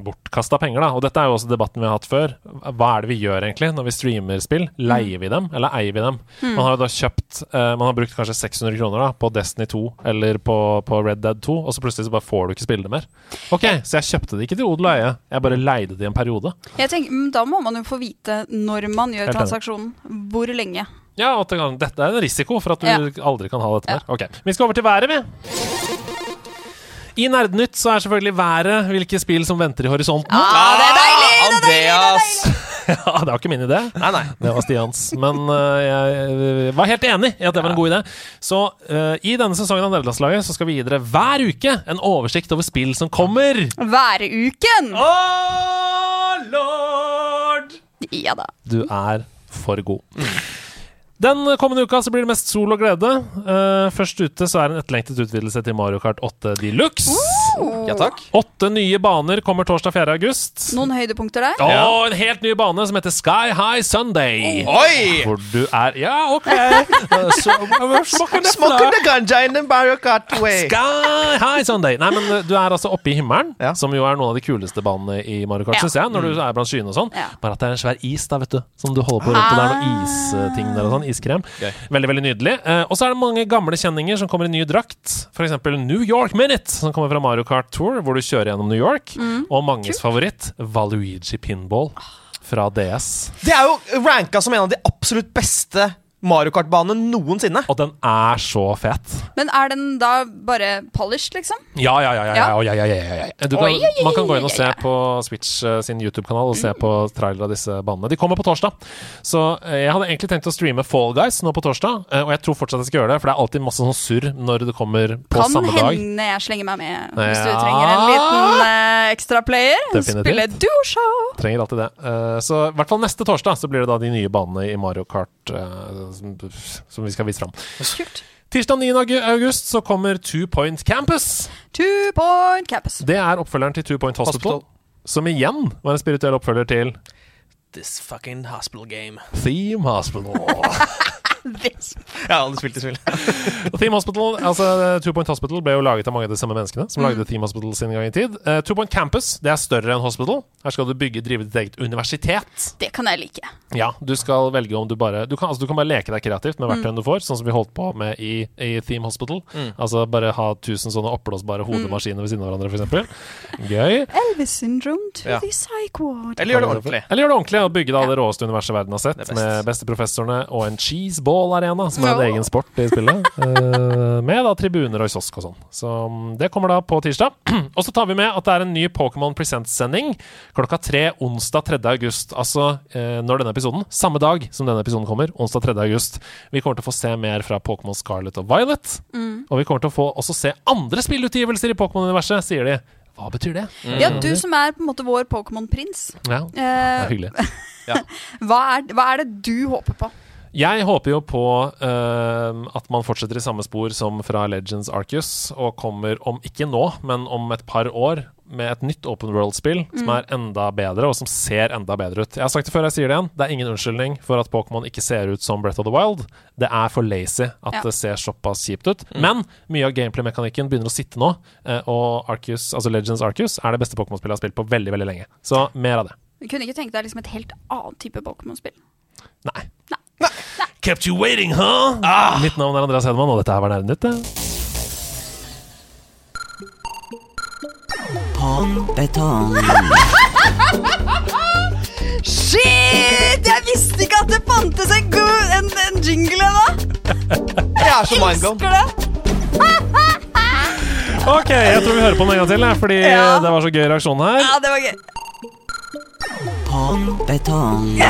bortkasta penger, da. Og dette er jo også debatten vi har hatt før. Hva er det vi gjør egentlig når vi streamer spill? Leier vi dem, eller eier vi dem? Man har jo da kjøpt uh, Man har brukt kanskje 600 kroner da på Destiny 2 eller på, på Red Dead 2, og så plutselig så bare får du ikke spille det mer. Ok, så jeg kjøpte det ikke til odel og eie, jeg bare leide det i en periode. Jeg tenker, men Da må man jo få vite når man gjør transaksjonen. Hvor lenge. Ja, kan, dette er en risiko for at du Ja. aldri kan ha dette mer. Ok, Vi skal over til været, vi. I Nerdenytt så er selvfølgelig været hvilke spill som venter i horisonten. Ah, det er deilig! Andreas! <laughs> Ja, Det var ikke min idé. Nei, nei. Det var Stians. Men uh, jeg var helt enig i at det var en god idé. Så uh, i denne sesongen av Nederlandslaget så skal vi gi dere hver uke en oversikt over spill som kommer. Væruken! Oh, lord! Ja da. Du er for god. Den kommende uka så blir det mest sol og glede. Uh, først ute så er en etterlengtet utvidelse til Mario Kart 8 Deluxe. Ja takk. Åtte nye baner kommer torsdag 4. august. Noen høydepunkter der? Og en helt ny bane som heter Sky High Sunday. Oi! Hvor du er Ja, OK! <laughs> Eh, Smoker the ganja in the Mario Kart way. Sky High Sunday. Nei, men eh, du er altså oppe i himmelen, Ja. som jo er noen av de kuleste banene i Mario Kart, Ja. syns jeg, når du er blant skyene og sånn. Ja. Bare at det er en svær is da, vet du, som du holder på rundt, og det er noen Ah. isting der og sånn. Iskrem. Okay. Veldig, veldig nydelig. Eh, og så er det mange gamle kjenninger som kommer i ny drakt. For eksempel New York Minute, som kommer fra Mario Kart Tour, hvor du kjører gjennom New York. Mm. Og manges favoritt, Valuigi Pinball fra DS. Det er jo ranka som en av de absolutt beste Mario Kart-bane noensinne. Og den er så fet. Men er den da bare polished, liksom? Ja, ja, ja. ja, ja, ja, ja, ja, ja, ja. Du kan, Oi, oi, man kan gå inn og se på Switch eh, sin YouTube-kanal og se på trailer av disse banene. De kommer på torsdag. Så eh, jeg hadde egentlig tenkt å streame Fall Guys nå på torsdag, eh, og jeg tror fortsatt jeg skal gjøre det, for det er alltid masse sånn surr når det kommer på Kan samme dag. Kan hende jeg slenger meg med hvis du trenger en liten ekstra player. Definitivt. Spille duoshow. Trenger alltid det. Så i hvert fall neste torsdag så blir det da de nye banene i Mario Kart eh, som, som vi skal vise fram. Kult. Tirsdag 9. august så kommer Two Point Campus. Two point campus. Det er oppfølgeren til Two Point Hospital. Hospital. Som igjen var en spirituell oppfølger til This fucking hospital game. Theme Hospital. <laughs> Jeg har aldri spilt det spillet. Theme Hospital, altså Two Point Hospital ble jo laget av mange av de samme menneskene som Mm. lagde Theme Hospital sin gang i tid. Eh, Two Point Campus det er større enn Hospital. Her skal du bygge, drive ditt eget universitet. Det kan jeg like. Ja, du skal velge om du bare Du kan, altså, du kan bare leke deg kreativt med verktøyene du får, sånn som vi holdt på med i, i Theme Hospital. Altså bare ha tusen sånne oppblåsbare hodemaskiner ved siden av hverandre, f.eks. Gøy. Elvis syndrome to Ja. the psych ward. Eller gjør det ordentlig. Eller gjør det ordentlig og bygge da det råeste universet verden har sett, best. med beste professorene og en cheeseball-arena, som er en egen sport i spillet. eh, med da tribuner og kiosk og sånn. Så mm, det kommer da på tirsdag. <clears throat> og så tar vi med at det er en ny Pokémon Presents-sending klokka tre onsdag 3. august. Altså eh, når denne episoden, samme dag som denne episoden kommer, onsdag 3. august. Vi kommer til å få se mer fra Pokémon Scarlet og Violet. Og vi kommer til å få også se andre spillutgivelser i Pokémon-universet, sier de. Hva betyr det? Ja, du som er på en måte vår Pokémon-prins. Ja, det Eh, er hyggelig. <laughs> hva, er, hva er det du håper på? Jeg håper jo på uh, at man fortsetter i samme spor som fra Legends Arcus, og kommer om ikke nå, men om et par år med et nytt open world-spill som er enda bedre, og som ser enda bedre ut. Jeg har sagt det før, jeg sier det igjen. Det er ingen unnskyldning for at Pokémon ikke ser ut som Breath of the Wild. Det er for lazy at Ja. det ser såpass kjipt ut. Men mye av gameplay-mekanikken begynner å sitte nå, eh, og Arcus, altså Legends Arcus er det beste Pokémon-spillet jeg har spilt på veldig, veldig lenge. Så mer av det. Du kunne ikke tenkt deg liksom et helt annet type Pokémon-spill? Nei. Nei. Kept you waiting, huh? Mitt navn er Andreas Hedman, og dette her var Nerdenytt. det. Betong. Shit! Jeg visste ikke at det fantes en, god, en, en jingle ennå! Jeg er så mindblown. Ok, jeg tror vi hører på den en gang til, fordi Ja. det var så gøy reaksjon her. Ja, det var gøy. Betong. <laughs>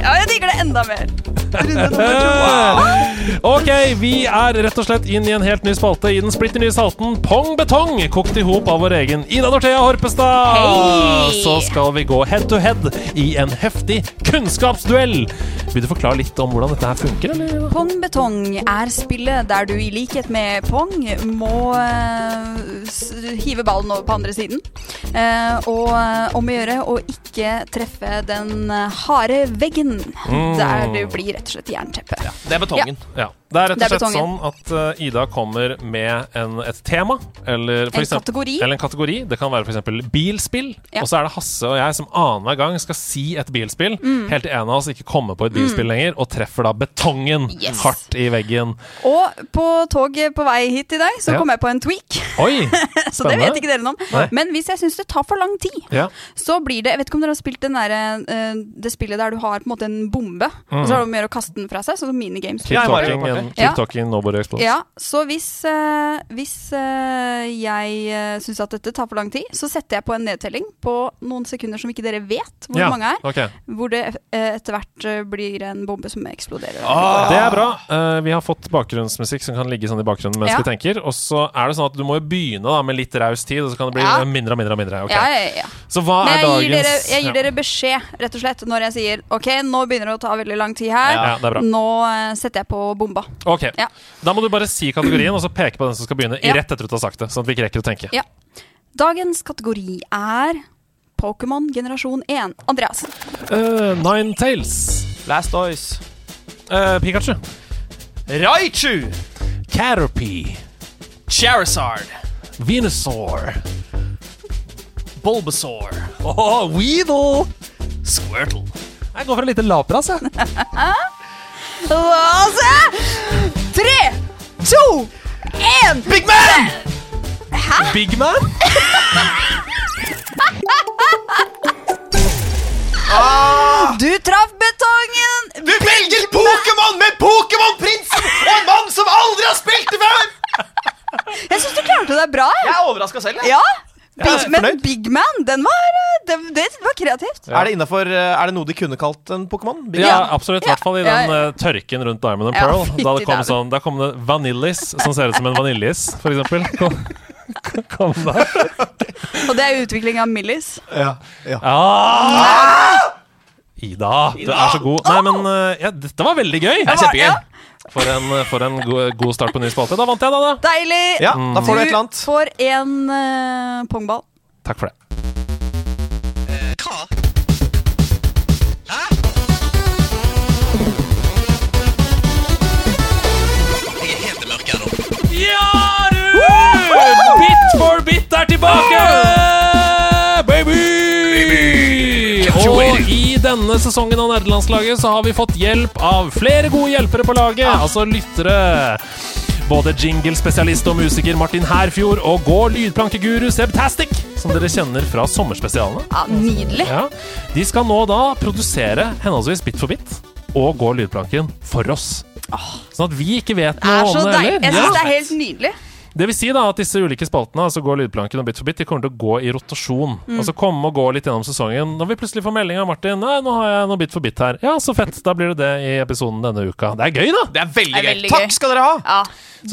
Ja, jeg digger det enda mer. <laughs> Ok, vi er rett og slett inn i en helt ny spalte i den splitter nye salten Pong Betong, kokt i hop av vår egen Ida Dorthea Horpestad. Hei! Så skal vi gå head to head i en heftig kunnskapsduell. Vil du forklare litt om hvordan dette her funker, eller? Pong betong er spillet der du i likhet med pong må uh, hive ballen over på andre siden. Uh, og eh, om å gjøre å ikke treffe den harde veggen der du blir rett og slett jernteppe. Det er betongen. Ja. Det er rett og slett sånn at uh, Ida kommer med en, et tema, eller for En eksempel- kategori. Eller en kategori. Det kan være f.eks. bilspill. Ja. Og så er det Hasse og jeg som annenhver gang skal si et bilspill, Mm. helt til en av oss ikke kommer på et bilspill lenger, og treffer da betongen Yes. hardt i veggen. Og på toget på vei hit i dag, så Ja. kom jeg på en tweak. Oi! <laughs> Så det vet ikke dere noe om. Nei. Men hvis jeg syns det tar for lang tid, Ja. så blir det Jeg vet ikke om dere har spilt den der, uh, det spillet der du har på en måte en bombe, og så har du mer å kaste den fra seg, sånn som minigames. Keep Kart, and, ja. nobody explodes. Ja, så hvis, uh, hvis uh, jeg uh, syns at dette tar for lang tid, så setter jeg på en nedtelling på noen sekunder som ikke dere vet hvor Ja, mange er. Okay. Hvor det eh, etter hvert eh, blir en bombe som eksploderer. Det er bra. Eh, vi har fått bakgrunnsmusikk som kan ligge sånn i bakgrunnen mens Ja. vi tenker. Og så er det sånn at du må jo begynne da med litt raus tid, og så kan det bli Ja. mindre og mindre og mindre. Okay. Ja, ja, ja. Så hva Men er dagens gir, dere, jeg gir dere beskjed, rett og slett, når jeg sier OK, nå begynner det å ta veldig lang tid her. Ja, det er bra. Nå eh, setter jeg på bomba. Ok, Ja. Da må du bare si kategorien, og så peke på den som skal begynne, i Ja. rett etter at du har sagt det. Sånn at vi ikke rekker å tenke. Ja. Dagens kategori er Pokémon generasjon 1. Andreas. Uh, Nine Tails. Oys. Uh, Pikachu. Raichu. Caterpie. Charizard. Venusaur. Bulbasaur. Oh, Weedle. Squirtle. Jeg går for en liten lapras, <laughs> jeg. La oss se! Tre, to, én! Big Man! Hæ? Big Man. Du traff betongen! Du velger Pokémon med Pokémon-prinsen og en mann som aldri har spilt det før! Jeg syns du klarte det bra. Jeg er overraska selv. jeg. Ja, Jeg Big, men. Big Man, den var, eh, det, det var kreativt. Er det innenfor, eh, Er det noe de kunne kalt en Pokémon? Ja, absolutt. I hvert fall i den ja. eh, tørken rundt Diamond and Pearl. da det kom sånn, Da kom det Vanillis, som ser ut som en vaniljeis, f.eks. <laughs> Kom, kom da. Og det er utvikling av Millis. Ja, ja. Ah! Ida, du er så god. Nei, men eh, ja, dette var veldig gøy. Det er kjempegøy. Ja. For en, for en god, god start på ny spalte. Da vant jeg, da. da. Deilig! Ja, da får du et eller annet. får en uh, pongball. Takk for det. Tilbake! Baby! Og i denne sesongen av Nerdelandslaget så har vi fått hjelp av flere gode hjelpere på laget. Altså lyttere. Både jingle-spesialist og musiker Martin Herfjord og Gå lydplankeguru Sebtastic, som dere kjenner fra sommerspesialene. Ja, Nydelig. Ja, De skal nå da produsere henholdsvis Bit for bit og Gå lydplanken for oss. Sånn at vi ikke vet noe om det. Jeg Ja. syns det er helt nydelig. Det vil si da at disse ulike spaltene, altså går lydplanken og Bit for bit, de kommer til å gå i rotasjon. Altså komme og gå litt gjennom sesongen. Når vi plutselig får melding av Martin Nei, nå har jeg noe Bit for bit her. Ja, så fett. Da blir det det i episoden denne uka. Det er gøy, da! Det er veldig Det er gøy. veldig Takk skal dere ha! Ja,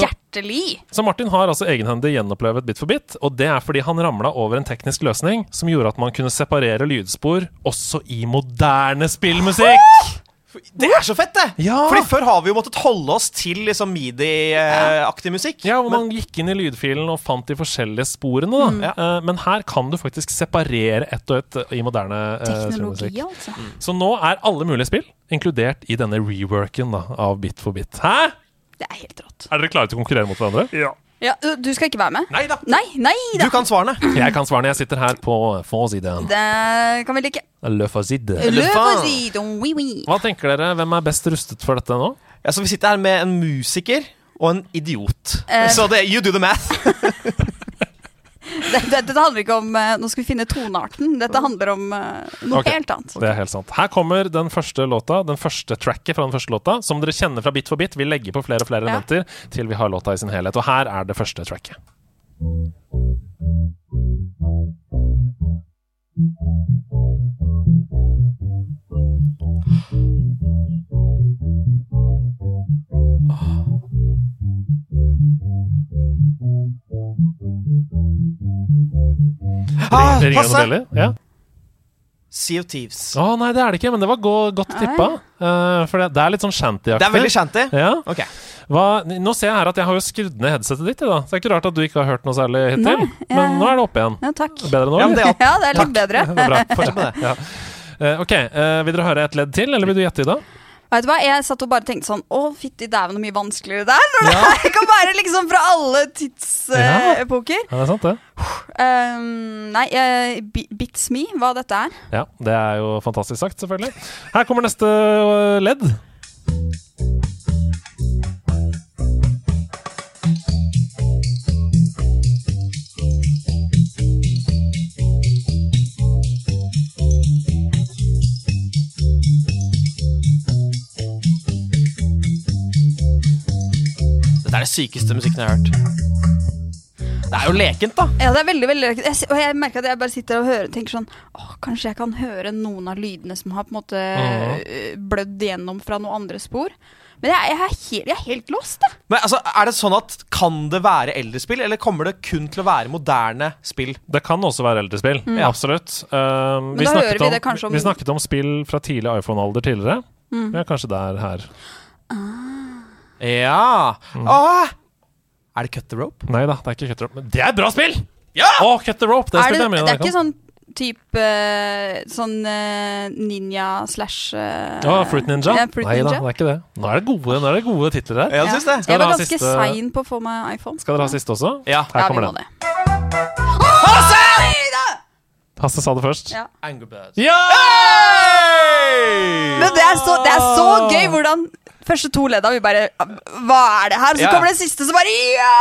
Hjertelig. Så Martin har altså egenhendig gjenopplevet Bit for bit, og det er fordi han ramla over en teknisk løsning som gjorde at man kunne separere lydspor også i moderne spillmusikk! Det er så fett, det! Ja. Fordi Før har vi jo måttet holde oss til liksom midi-aktig musikk. Ja, hvor man gikk inn i lydfilen og fant de forskjellige sporene. Da. Eh, Men her kan du faktisk separere ett og ett i moderne eh, Teknologi, spillmusikk. altså. Så nå er alle mulige spill inkludert i denne reworken da, av Bit for bit. Hæ? Det er helt rått. Er dere klare til å konkurrere mot hverandre? Ja. Ja, du skal ikke være med? Nei da. Nei, nei Du kan svarene. Jeg kan svarene. Jeg sitter her på forsiden. Det kan vi like. Le Fazide. Le Fazide. oui, oui. Hva tenker dere? Hvem er best rustet for dette nå? Ja, så Vi sitter her med en musiker og en idiot. Uh. Så det, you do the math. <laughs> <laughs> Dette, dette handler ikke om eh, Nå skal vi finne tonearten. Dette handler om eh, noe okay. helt annet. Det er helt sant. Her kommer den første låta, den første tracket fra den første låta, som dere kjenner fra Bit for bit. Vi legger på flere og flere Ja. elementer til vi har låta i sin helhet. Og her er det første tracket. Ah, Det noen passe! Ja. Sea of Thieves. Å nei, det er det ikke, men det var godt tippa. Uh, for det, det er litt sånn shanty-aktig. Det er veldig shanty. Ja. Ok. Hva, nå ser jeg her at jeg har jo skrudd ned headsetet ditt. Da. Så det er ikke rart at du ikke har hørt noe særlig hittil. Nei, jeg- Men nå er det oppe igjen. Ja, takk. Bedre nå? Ja, det er. Ja, det er litt bedre. <laughs> Det er bra. Fortsett med det. Ja. uh, <laughs> ok, uh, Vil dere høre et ledd til, eller vil du gjette, Ida? Vet du hva, Jeg satt og bare tenkte sånn Å, fytti dæven, så mye vanskeligere det er. Når det her kan være liksom fra alle tidsepoker. Ja, det er sant, det. Um, nei, uh, Bits Me, hva dette er. Ja, Det er jo fantastisk sagt, selvfølgelig. Her kommer neste ledd. Er det sykeste musikken jeg har hørt. Det er jo lekent, da. Ja, det er veldig, veldig jeg, Og jeg merker at jeg bare sitter og hører tenker sånn Åh, kanskje jeg kan høre noen av lydene som har på en måte øh, blødd gjennom fra noen andre spor. Men jeg, jeg, er, helt, jeg er helt lost, da. Men altså, er det sånn at Kan det være eldre spill, eller kommer det kun til å være moderne spill? Det kan også være eldre spill. Absolutt. Um, vi, snakket vi om, om- vi snakket om spill fra tidlig iPhone-alder tidligere. Mm. Ja, kanskje det er her. Ja. Åh! Er det Cut the Rope? Nei da, det er ikke Cut the Rope. Men det er et bra spill! Ja! Å, Cut the Rope! Det Er det, jeg mye det er ikke sånn type øh, Sånn øh, ninja slash øh, Å, Fruit Ninja? Ja, Fruit Nei da, det er ikke det. Nå er det gode, nå er det gode titler her. Jeg synes det. Skal Jeg var ganske siste- sein på å få meg iPhone. Skal dere ha siste også? Ja. Her Ja, vi kommer må den. det. Hasse sa det først. Ja. Angry Birds. Yeah! Men det er, så, det er så gøy hvordan Første to ledda vi bare Hva er det her? Så Ja. kommer det siste, så bare Ja!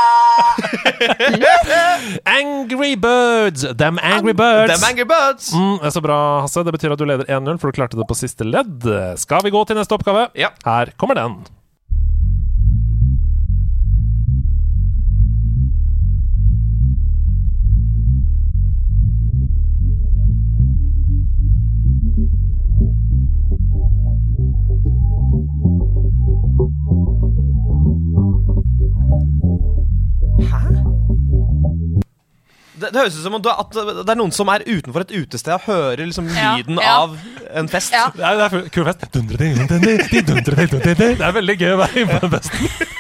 <laughs> Angry Birds! Them Angry Birds! Them Angry Birds. Mm, det er så bra, Hasse. Det betyr at du leder 1-0, for du klarte det på siste ledd. Skal vi gå til neste oppgave? Ja. Her kommer den. Det, det, høres ut som om du, at det er noen som er utenfor et utested og hører liksom lyden ja. av en fest. Ja. Det er, det er kul fest. Det er veldig gøy å være inne på den festen.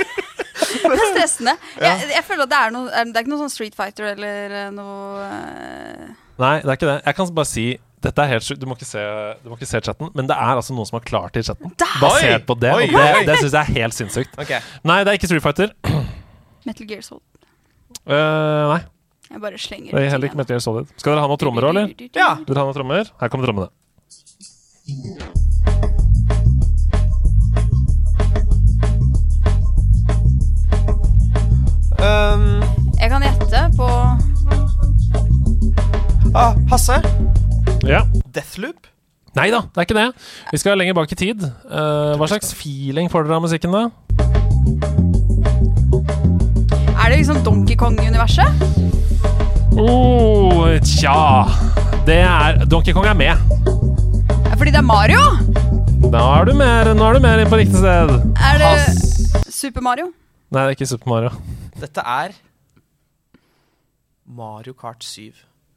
Det er stressende. Jeg, jeg føler at det er noe Det er ikke noe sånn Street Fighter eller eh, noe uh... Nei, det er ikke det. Jeg kan bare si dette er helt sjukt. Du, må ikke se- du må ikke se chatten, men det er altså noen som har klart i chatten. Basert på det. Oi, og det, det syns jeg er helt sinnssykt. Okay. Nei, det er ikke Street Fighter. <clears throat> Metal Gear Solid. Uh, nei, Jeg bare slenger det er heller ikke Metal Gear Solid. Skal dere ha noen trommer òg, eller? Ja. Vil dere ha noen trommer? Her kommer trommene. Um, Jeg kan gjette på ah, Hasse. Ja. Deathloop. Nei da, det er ikke det. Vi skal lenger bak i tid. Uh, hva slags feeling får dere av musikken, da? Er det liksom Donkey Kong-universet? Oh, tja Det er Donkey Kong er med. Fordi det er Mario? Da er du mer, nå er du mer inn på riktig sted. Er det Hass. Super Mario? Nei, det er ikke Super Mario. Dette er Mario Kart 7.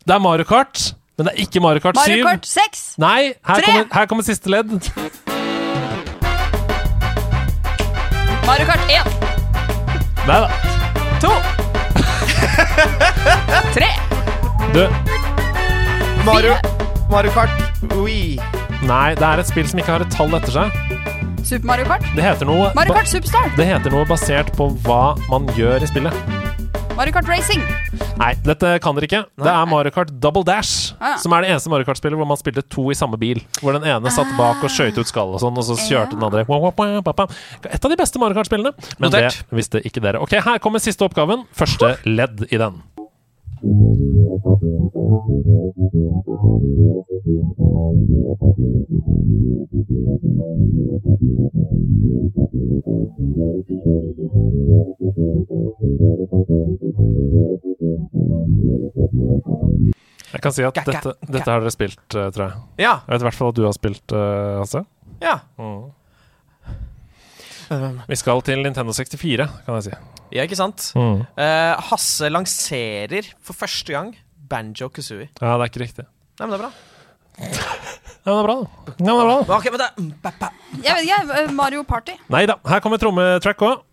Det er Mario Kart, men det er ikke Mario Kart 7. Mario Kart 6? Nei, her kommer, her kommer siste ledd. Mario Kart 1? Nei da. 2? 3? <laughs> Du, Mario, Mario Kart Wii. nei, det er et spill som ikke har et tall etter seg. Super Mario Kart? Det heter noe Mario Kart Superstar? Det heter noe basert på hva man gjør i spillet. Mario Kart Racing? Nei, dette kan dere ikke. Det er Mario Kart Double Dash, Ah. som er det eneste Mario Kart-spillet hvor man spilte to i samme bil. Hvor den ene satt bak og skøyt ut skallet og sånn, og så kjørte den andre Et av de beste Mario Kart-spillene. Men Notert. det visste ikke dere. Ok, Her kommer siste oppgaven. Første ledd i den. Jeg kan si at dette, dette har dere spilt, eh, tror jeg. Ja. Jeg vet i hvert fall at du har spilt, uh, Hasse. ja. Vi skal til Nintendo 64, kan jeg si. Ja, ikke sant? Mm. Uh, Hasse lanserer for første gang Banjo Kazooie. Ja, det er ikke riktig. Nei, men det er bra. Ja, men det er bra, da. Ja, men det er bra, da. Ok, men det er ba. Jeg vet ikke, eh, Mario Party? Nei da, her kommer trommetrack òg.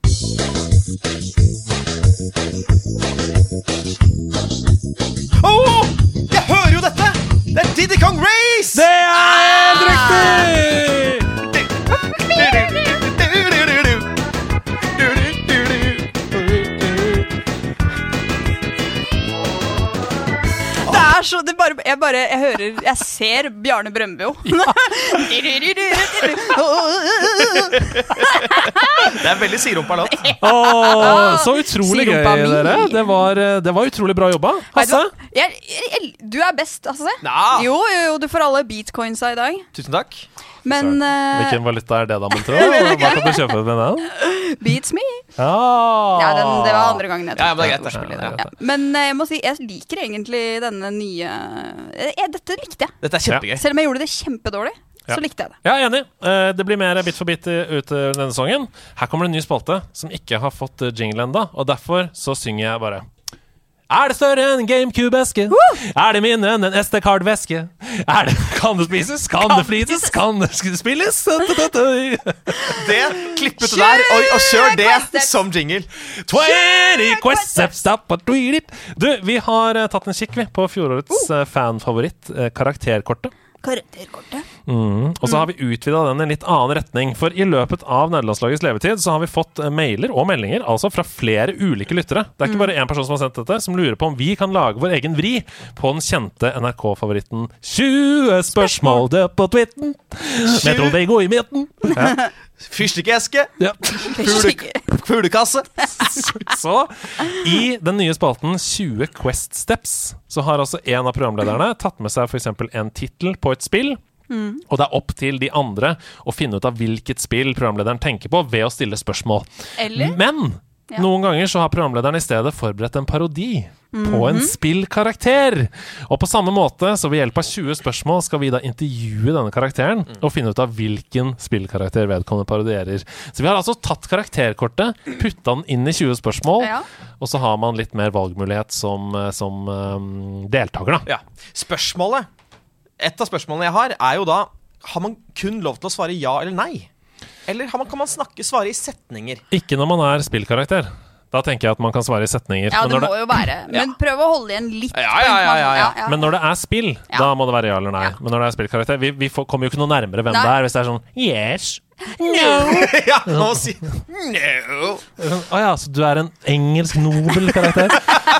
Åh, jeg hører jo dette! Det er Diddy Kong Race! Det er helt riktig! Så det bare, jeg bare Jeg hører Jeg ser Bjarne Brøndbo. <laughs> Det er veldig sirumpa låt. <laughs> Åh, så utrolig gøy, dere. Det var, eh, det var utrolig bra jobba. Hasse? du Jeg, jeg, jeg, du er best, Hasse. Ja. Jo, jo, jo, du får alle bitcoinsa i dag. Tusen takk. Men uh, Hvilken valuta er det, da, mon tro? <laughs> Hva kan du kjøpe med den? beats me. Ja, Ja, den, det var andre gangen jeg Ja, det tok greit, det. ordspill Ja. Ja. Men uh, jeg må si, jeg liker egentlig denne nye jeg, Dette likte jeg. Dette er kjempegøy. Selv om jeg gjorde det kjempedårlig, Ja. så likte jeg det. Er enig. Uh, Det blir mer Bit for bit ut eh, denne sesongen. Her kommer det en ny spalte som ikke har fått eh, jingle ennå, og derfor så synger jeg bare. Er det større enn en GameCube-eske? Er det mindre enn en SD-card-veske? Er det, kan det spises? Kan det flytes? Kan det spilles? Det, klipp ut der, og, og kjør det som jingle. 20 quest steps up and read it. Du, vi har eh, tatt en kikk vi på fjorårets uh. fanfavoritt, eh, karakterkortet. Karakterkortet. Mm. Og så har vi utvida den i en litt annen retning. For i løpet av nederlandslagets levetid så har vi fått eh, mailer og meldinger altså fra flere ulike lyttere. Det er ikke bare én person som har sendt dette, som lurer på om vi kan lage vår egen vri på den kjente NRK-favoritten 20 spørsmål det på twitten med Trond-Viggo i midten. Ja. Fyrstikkeske, Ja. fuglekasse. <laughs> Så i den nye spalten 20 Quest Steps så har altså en av programlederne tatt med seg f.eks. en tittel på et spill. Og det er opp til de andre å finne ut av hvilket spill programlederen tenker på, ved å stille spørsmål. Eller? Men Ja. Noen ganger så har programlederen i stedet forberedt en parodi på en Mhm. spillkarakter. Og på samme måte, så ved hjelp av 20 spørsmål, skal vi da intervjue denne karakteren Mm. og finne ut av hvilken spillkarakter vedkommende parodierer. Så vi har altså tatt karakterkortet, putta den inn i 20 spørsmål, Ja. og så har man litt mer valgmulighet som, eh, som um, deltaker, da. Ja. Spørsmålet Et av spørsmålene jeg har, er jo da Har man kun lov til å svare ja eller nei? Eller har man, kan man snakke svare i setninger? Ikke når man er spillkarakter. Da tenker jeg at man kan svare i setninger. Ja, Men det må må jo være. <clears throat> Men prøv å holde igjen litt. Ja, ja, ja, ja, ja. Men når det er spill, Ja. da må det være ja eller nei. Ja. Men når det er spillkarakter Vi, vi får, kommer jo ikke noe nærmere hvem Nei. det er hvis det er sånn Yes. <laughs> ja, nå si No! Å ja, så du er en engelsk nobel karakter?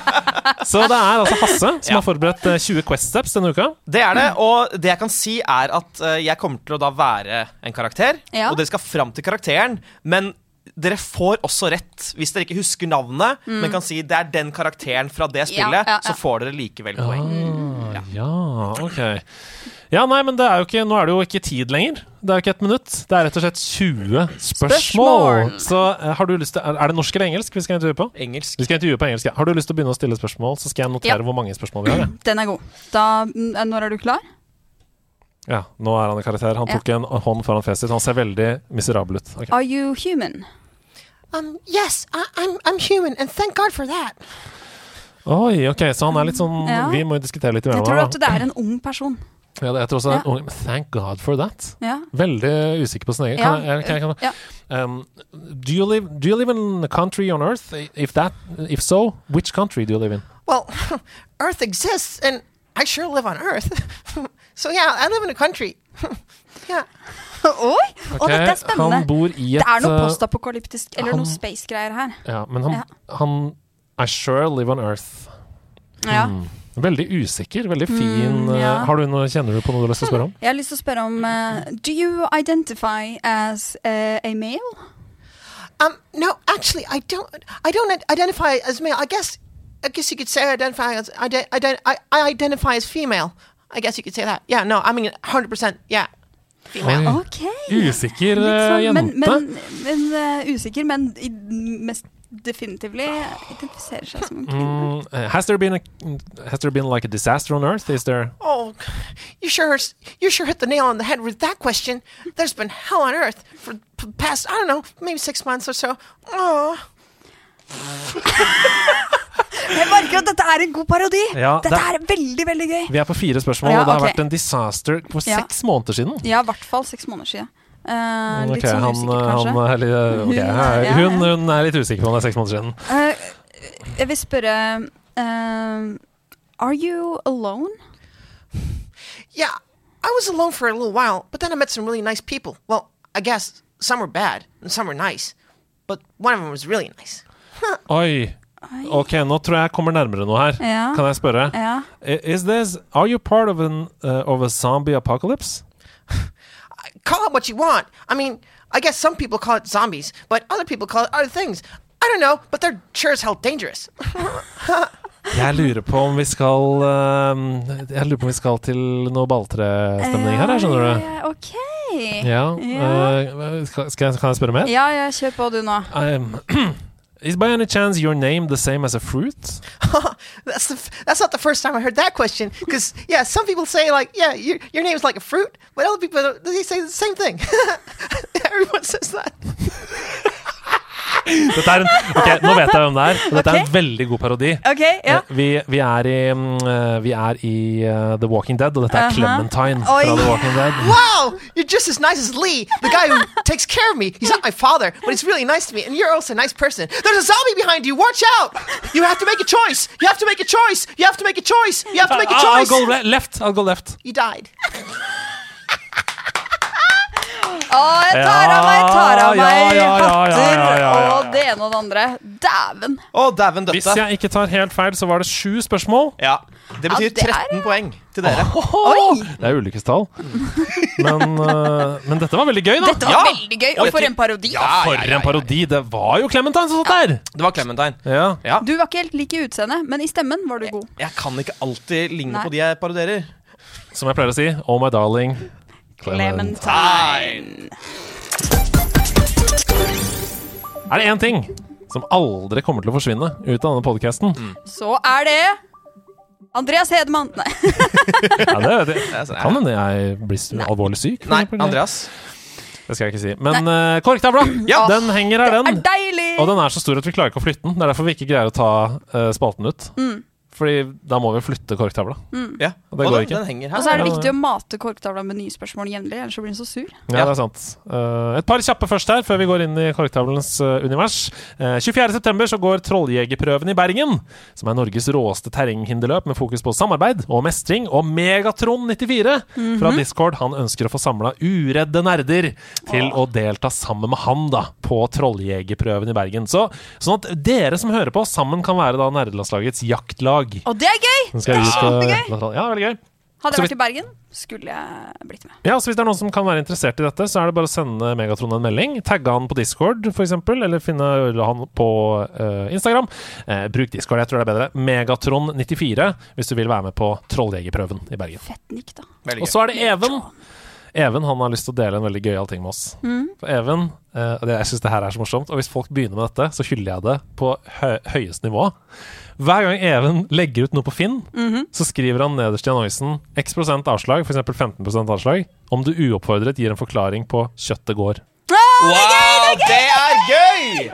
<laughs> så det er altså Hasse som Ja. har forberedt eh, 20 Quest Steps denne uka. Det er det, og det jeg kan si er at eh, jeg kommer til å da være en karakter, Ja. og dere skal fram til karakteren, men dere får også rett hvis dere ikke husker navnet, men kan si det er den karakteren fra det spillet, Mm. ja, ja. så får dere likevel poeng. Ah, ja, ok. Ja, nei, men det er jo ikke, nå er det jo ikke tid lenger. Det er jo ikke et minutt. Det er rett og slett 20 spørsmål. Spørsmål. Så eh, har du lyst til Er det norsk eller engelsk vi skal intervjue på? Engelsk. Vi skal intervjue på engelsk. ja. Har du lyst til å begynne å stille spørsmål, så skal jeg notere Ja. hvor mange spørsmål vi har. Ja. <clears throat> Den er god. Da, når er du klar? ja, nå er han i karakter. Han Ja. tok en hånd foran fjeset sitt. Han ser veldig miserabel ut. Okay. Are you human? Um, yes, I, I'm, I'm human, and thank God for that. Oi, ok, så han er litt sånn Ja. Vi må jo diskutere litt Jeg tror at det er en ung person. Ja, det- jeg tror også Ja. en Thank God for that. Ja. Veldig usikker på sin egen. Kan jeg, kan jeg, kan jeg, Ja. um, do, you live, do you live in a country on earth? If that, if so, which country do you live in? Well, <laughs> Earth exists, and I sure live on Earth. <laughs> so yeah, I live in a country. <laughs> yeah. Oi! Og dette er spennende. Han bor i et Det er noe uh, postapokalyptisk eller han- noe space-greier her. Ja, men han, Ja. han I sure live on earth. Ja. Mm. Veldig usikker, veldig fin. Mm, ja. Har du noe, kjenner du på noe du har lyst til å spørre om? Jeg har lyst til å spørre om uh, Do you identify as uh, a male? Um, no, actually, I don't. I don't identify as male. I guess, I guess you could say I identify as. I, I, I, I identify as female. I guess you could say that. Yeah. No, I mean, hundred percent. Yeah, female. Oi. Ok. Usikker uh, sånn, jente. men, men, men uh, usikker, men i, mest definitively identifiserer seg som en kvinne. Mm, uh, has there been a has there been like a disaster on earth? Is there Oh, you sure you sure hit the nail on the head with that question. There's been hell on earth for the past I don't know maybe six months or so. Oh, <laughs> Jeg merker at dette er en god parodi! Ja, dette det- er veldig, veldig gøy. Vi er på fire spørsmål, Ja, og det har vært en disaster for Ja. seks måneder siden. Ja, i hvert fall seks måneder siden. Eh, litt Ok, sånn han, usikker, kanskje. han er litt, okay. Hun, hun, hun er litt usikker på om det er seks måneder siden. Uh, jeg vil spørre uh, Are you alone? yeah. I was alone for a little while, but then I met some really nice people. Well, I guess some were bad and some were nice, but one of them was really nice. <laughs> Oi. Ok, nå tror jeg jeg kommer nærmere noe her. Ja. Kan jeg spørre? Ja. Is this Are you part of an uh, of a zombie apocalypse? <laughs> Call it what you want. I mean, I guess some people call it zombies, but other people call it other things. I don't know, but they're sure as hell dangerous. <laughs> Jeg lurer på om vi skal uh, Jeg lurer på om vi skal til noe balltrestemning her, skjønner du. Eh, ok. Ja. Ja. uh, skal, skal jeg, kan jeg spørre mer? Ja, ja, kjør på du nå. Um, <clears throat> is by any chance your name the same as a fruit? <laughs> that's the that's not the first time I heard that question. Because yeah, some people say like, yeah, your your name is like a fruit, but other people they say the same thing. <laughs> Everyone says that. <laughs> Dette er en, ok, Nå vet jeg hvem det er. og Dette er en veldig god parodi. Okay, ja. Eh, Vi, vi er i, mm, eh, vi er i uh, The Walking Dead, og dette er Aha. Clementine Oi. fra The Walking Dead. Wow, you're just as nice as Lee, the guy who takes care of me. He's not my father, but he's really nice to me, and you're also a nice person. There's a zombie behind you. Watch out! You have to make a choice. You have to make a choice. You have to make a choice. You have to make a choice. I'll go le left! I'll go left. You died. Å, jeg tar av meg, tar av Ja, meg ja, ja, ja, det ene og det andre. Dæven! Å, dæven Hvis jeg ikke tar helt feil, så var det sju spørsmål. Ja, Det betyr Ja, det er- 13 poeng til dere. Oi! Det er ulykkestall. Men, eh, men dette var veldig gøy, da. Dette var Ja. veldig gøy. Og for en parodi. Ja, For ja, ja, en parodi! Det var jo Clementine som satt der! Det var Clementine. Ja. Ja. Du var ikke helt lik i utseendet, men i stemmen var du god. Jeg kan ikke alltid ligne Nei. på de jeg parodierer. Som jeg pleier å si, oh my darling. Clementine. Er det én ting som aldri kommer til å forsvinne ut av denne podkasten. Så er det Andreas Hedemann. Nei. <laughs> Ja, det vet jeg. Det er sånn, Kan hende jeg blir alvorlig syk. Nei. Andreas. Det skal jeg ikke si. Men uh, korktavla, Ja. den henger her, er den. deilig! Og den er så stor at vi klarer ikke å flytte den. Det er derfor vi ikke greier å ta uh, spalten ut. Mm. Fordi da må vi flytte korktavla. Ja. Og det Og går den, ikke. den her, Og så er det Ja, viktig å mate korktavla med nye spørsmål jevnlig, ellers så blir den så sur. Ja, det er sant. Uh, et par kjappe først her, før vi går inn i korktavlens uh, univers. Uh, 24.9. så går Trolljegerprøven i Bergen, som er Norges råeste terrenghinderløp med fokus på samarbeid og mestring. Og Megatron94 fra Discord han ønsker å få samla uredde nerder til å delta sammen med han da på Trolljegerprøven i Bergen. Så, sånn at dere som hører på, sammen kan være da nerdelandslagets jaktlag. Og det er gøy! Det er kjempegøy! Ja, veldig gøy. Hadde jeg vært i Bergen, skulle jeg blitt med. Ja, så Hvis det er noen som kan være interessert i dette, så er det bare å sende Megatron en melding. Tagge han på Discord, f.eks., eller finne han på uh, Instagram. Uh, bruk Discord, jeg tror det er bedre. Megatron94 hvis du vil være med på Trolljegerprøven i Bergen. Fett nikk, da. Veldig Og så er det Even. Even han har lyst til å dele en veldig gøyal ting med oss. For Even, uh, det, Jeg syns det her er så morsomt. Og hvis folk begynner med dette, så hyller jeg det på hø høyeste nivå. Hver gang Even legger ut noe på Finn, så skriver han nederst i annonsen X prosent avslag, f.eks. 15% avslag, om du uoppfordret gir en forklaring på 'kjøttet går'. Wow, det er gøy!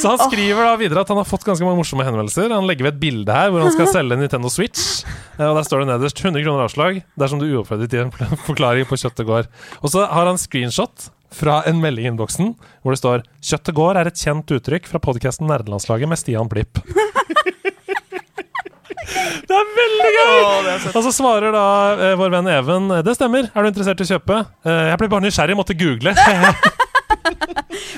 Så han skriver da videre at han har fått ganske mange morsomme henvendelser. Han legger ved et bilde her hvor han skal selge Nintendo Switch. Eh, Og Der står det nederst 100 kroner avslag dersom du uoppfordret gir en forklaring på 'kjøttet går'. Og så har han screenshot fra en melding i innboksen hvor det står 'Kjøttet går' er et kjent uttrykk fra podkasten Nerdelandslaget med Stian Blipp. <laughs> Det er veldig gøy! Og så svarer da eh, vår venn Even det stemmer. Er du interessert i å kjøpe? Eh, jeg ble bare nysgjerrig, måtte google. <laughs>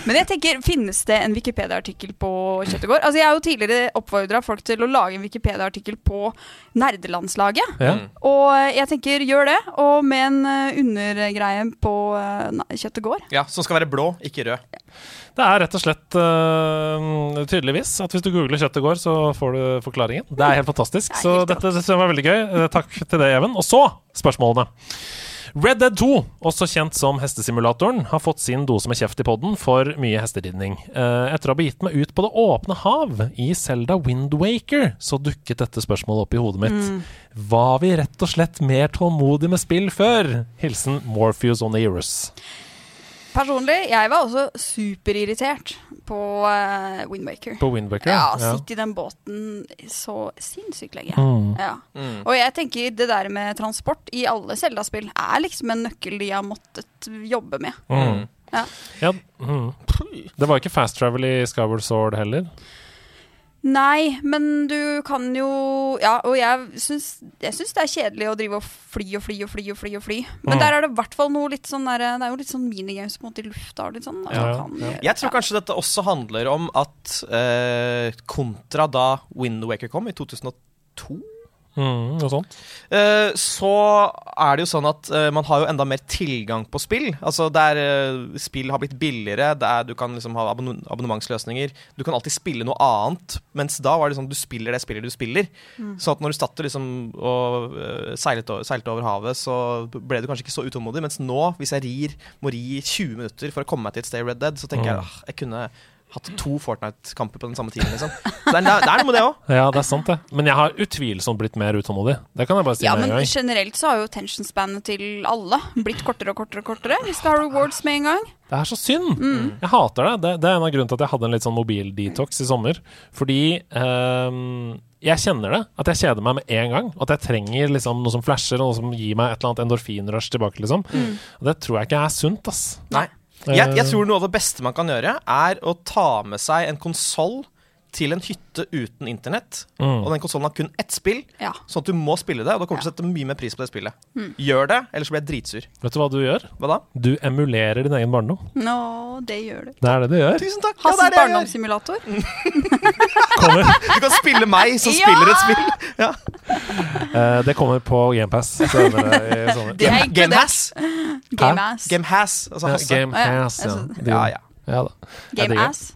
Men jeg tenker, finnes det en Wikipedia-artikkel på Kjøttegård? Altså, jeg har jo tidligere oppfordra folk til å lage en Wikipedia-artikkel på nerdelandslaget. ja. Og jeg tenker, gjør det. Og med en eh, undergreie på uh, Kjøttegård. Ja, Som skal være blå, ikke rød. Det er rett og slett uh, tydeligvis at hvis du googler Kjøttegård, så får du forklaringen. Det er helt fantastisk. Det er Så helt dette synes jeg var veldig gøy. Eh, Takk til det, Even. Og så spørsmålene. Red Dead 2, også kjent som hestesimulatoren, har fått sin dose med kjeft i podden for mye hesteridning. Eh, Etter å ha begitt meg ut på det åpne hav i Selda Windwaker, så dukket dette spørsmålet opp i hodet mitt. Var vi rett og slett mer tålmodige med spill før? Hilsen Morpheus on the Eros. Personlig, jeg var også superirritert på uh, Windbaker. På Windbaker? Ja, sitte i den båten så sinnssykt lenge. Mm. Ja. Og jeg tenker det der med transport i alle Zelda-spill er liksom en nøkkel de har måttet jobbe med. Mm. Ja. Ja, mm. Det var ikke fast travel i Skyward Sword heller. Nei, men du kan jo Ja, og jeg syns, jeg syns det er kjedelig å drive og fly og fly og fly og fly. og fly Men Mm. der er det i hvert fall noe litt sånn der, Det er jo litt sånn minigames på en måte i lufta. Litt sånn, at Ja, kan, ja. Jeg tror ja. kanskje dette også handler om at eh, kontra da Wind Waker kom i 2002 Mm, sånt. Eh, så er det jo sånn at eh, man har jo enda mer tilgang på spill. Altså der eh, spill har blitt billigere, der du kan liksom ha abonn abonnementsløsninger. Du kan alltid spille noe annet, mens da var det sånn du spiller det spillet du spiller. Så at når du satt liksom og seilet, over, seilte over havet, så ble du kanskje ikke så utålmodig. Mens nå, hvis jeg rir, må ri 20 minutter for å komme meg til et sted i Red Dead, så tenker jeg Mm. ah, jeg kunne hatt to Fortnite-kamper på den samme tiden, liksom. Så det er, det er noe med det òg. Ja, det er sant, det. Men jeg har utvilsomt blitt mer utålmodig. Det kan jeg bare si Ja, med men en gang. generelt så har jo tensionspannet til alle blitt kortere og kortere og kortere. Vi skal ha rewards med en gang. Det er så synd! Mm. Jeg hater det. det. Det er en av grunnene til at jeg hadde en litt sånn mobildetox i sommer. Fordi ehm, jeg kjenner det, at jeg kjeder meg med en gang. At jeg trenger liksom noe som flasher, og noe som gir meg et eller annet endorfinrush tilbake. liksom. Mm. Og det tror jeg ikke er sunt, ass. Nei. Jeg, jeg tror noe av det beste man kan gjøre, er å ta med seg en konsoll til en hytte uten internett. Mm. Og den konsollen har kun ett spill, Ja. sånn at du må spille det. Og da kommer du til å sette mye mer pris på det spillet. Gjør det, ellers blir jeg dritsur. Vet du hva du gjør? Hva da? Du emulerer din egen barndom. Nå, det gjør du. Det er det du gjør. Tusen takk! Hassens ja, er barndomssimulator. <laughs> Du kan spille meg som <laughs> Ja! spiller et spill. eh, det kommer på GamePass <laughs> senere i sommer. Det er Game, inkludert. Game Has. Game ass. Game Has. Altså Ja, Hasse. Game Ja, ja. Ja. Ja, ja. Ja da. Jeg Game digger ass.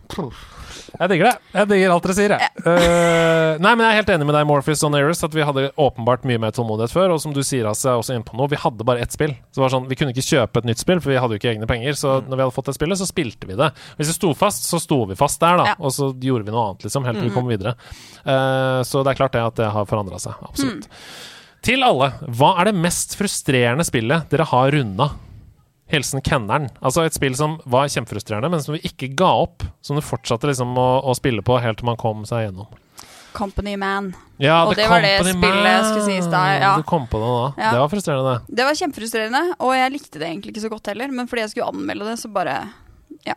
Jeg digger det. Jeg digger alt dere sier, jeg. Uh, nei, men jeg er helt enig med deg, Morphys og Nearest, at vi hadde åpenbart mye mer tålmodighet før. Og som du sier, Hasse, er også inne på noe, vi hadde bare ett spill. Så det var sånn, Vi kunne ikke kjøpe et nytt spill, for vi hadde jo ikke egne penger. Så når vi hadde fått det spillet, så spilte vi det. Hvis det sto fast, så sto vi fast der, da. Ja. Og så gjorde vi noe annet, liksom, helt til vi kom videre. Uh, så det er klart det at det har forandra seg. Absolutt. Til alle, hva er det mest frustrerende spillet dere har runda? Hilsen Kenneren. Altså et spill som var kjempefrustrerende, men som vi ikke ga opp. Som du fortsatte liksom å, å spille på helt til man kom seg gjennom. Company Man. Ja, Og det var det spillet skulle sies da, ja. Du kom på det da. Ja. Det var frustrerende, det. Var kjempefrustrerende, og jeg likte det egentlig ikke så godt heller. Men fordi jeg skulle anmelde det, så bare Ja.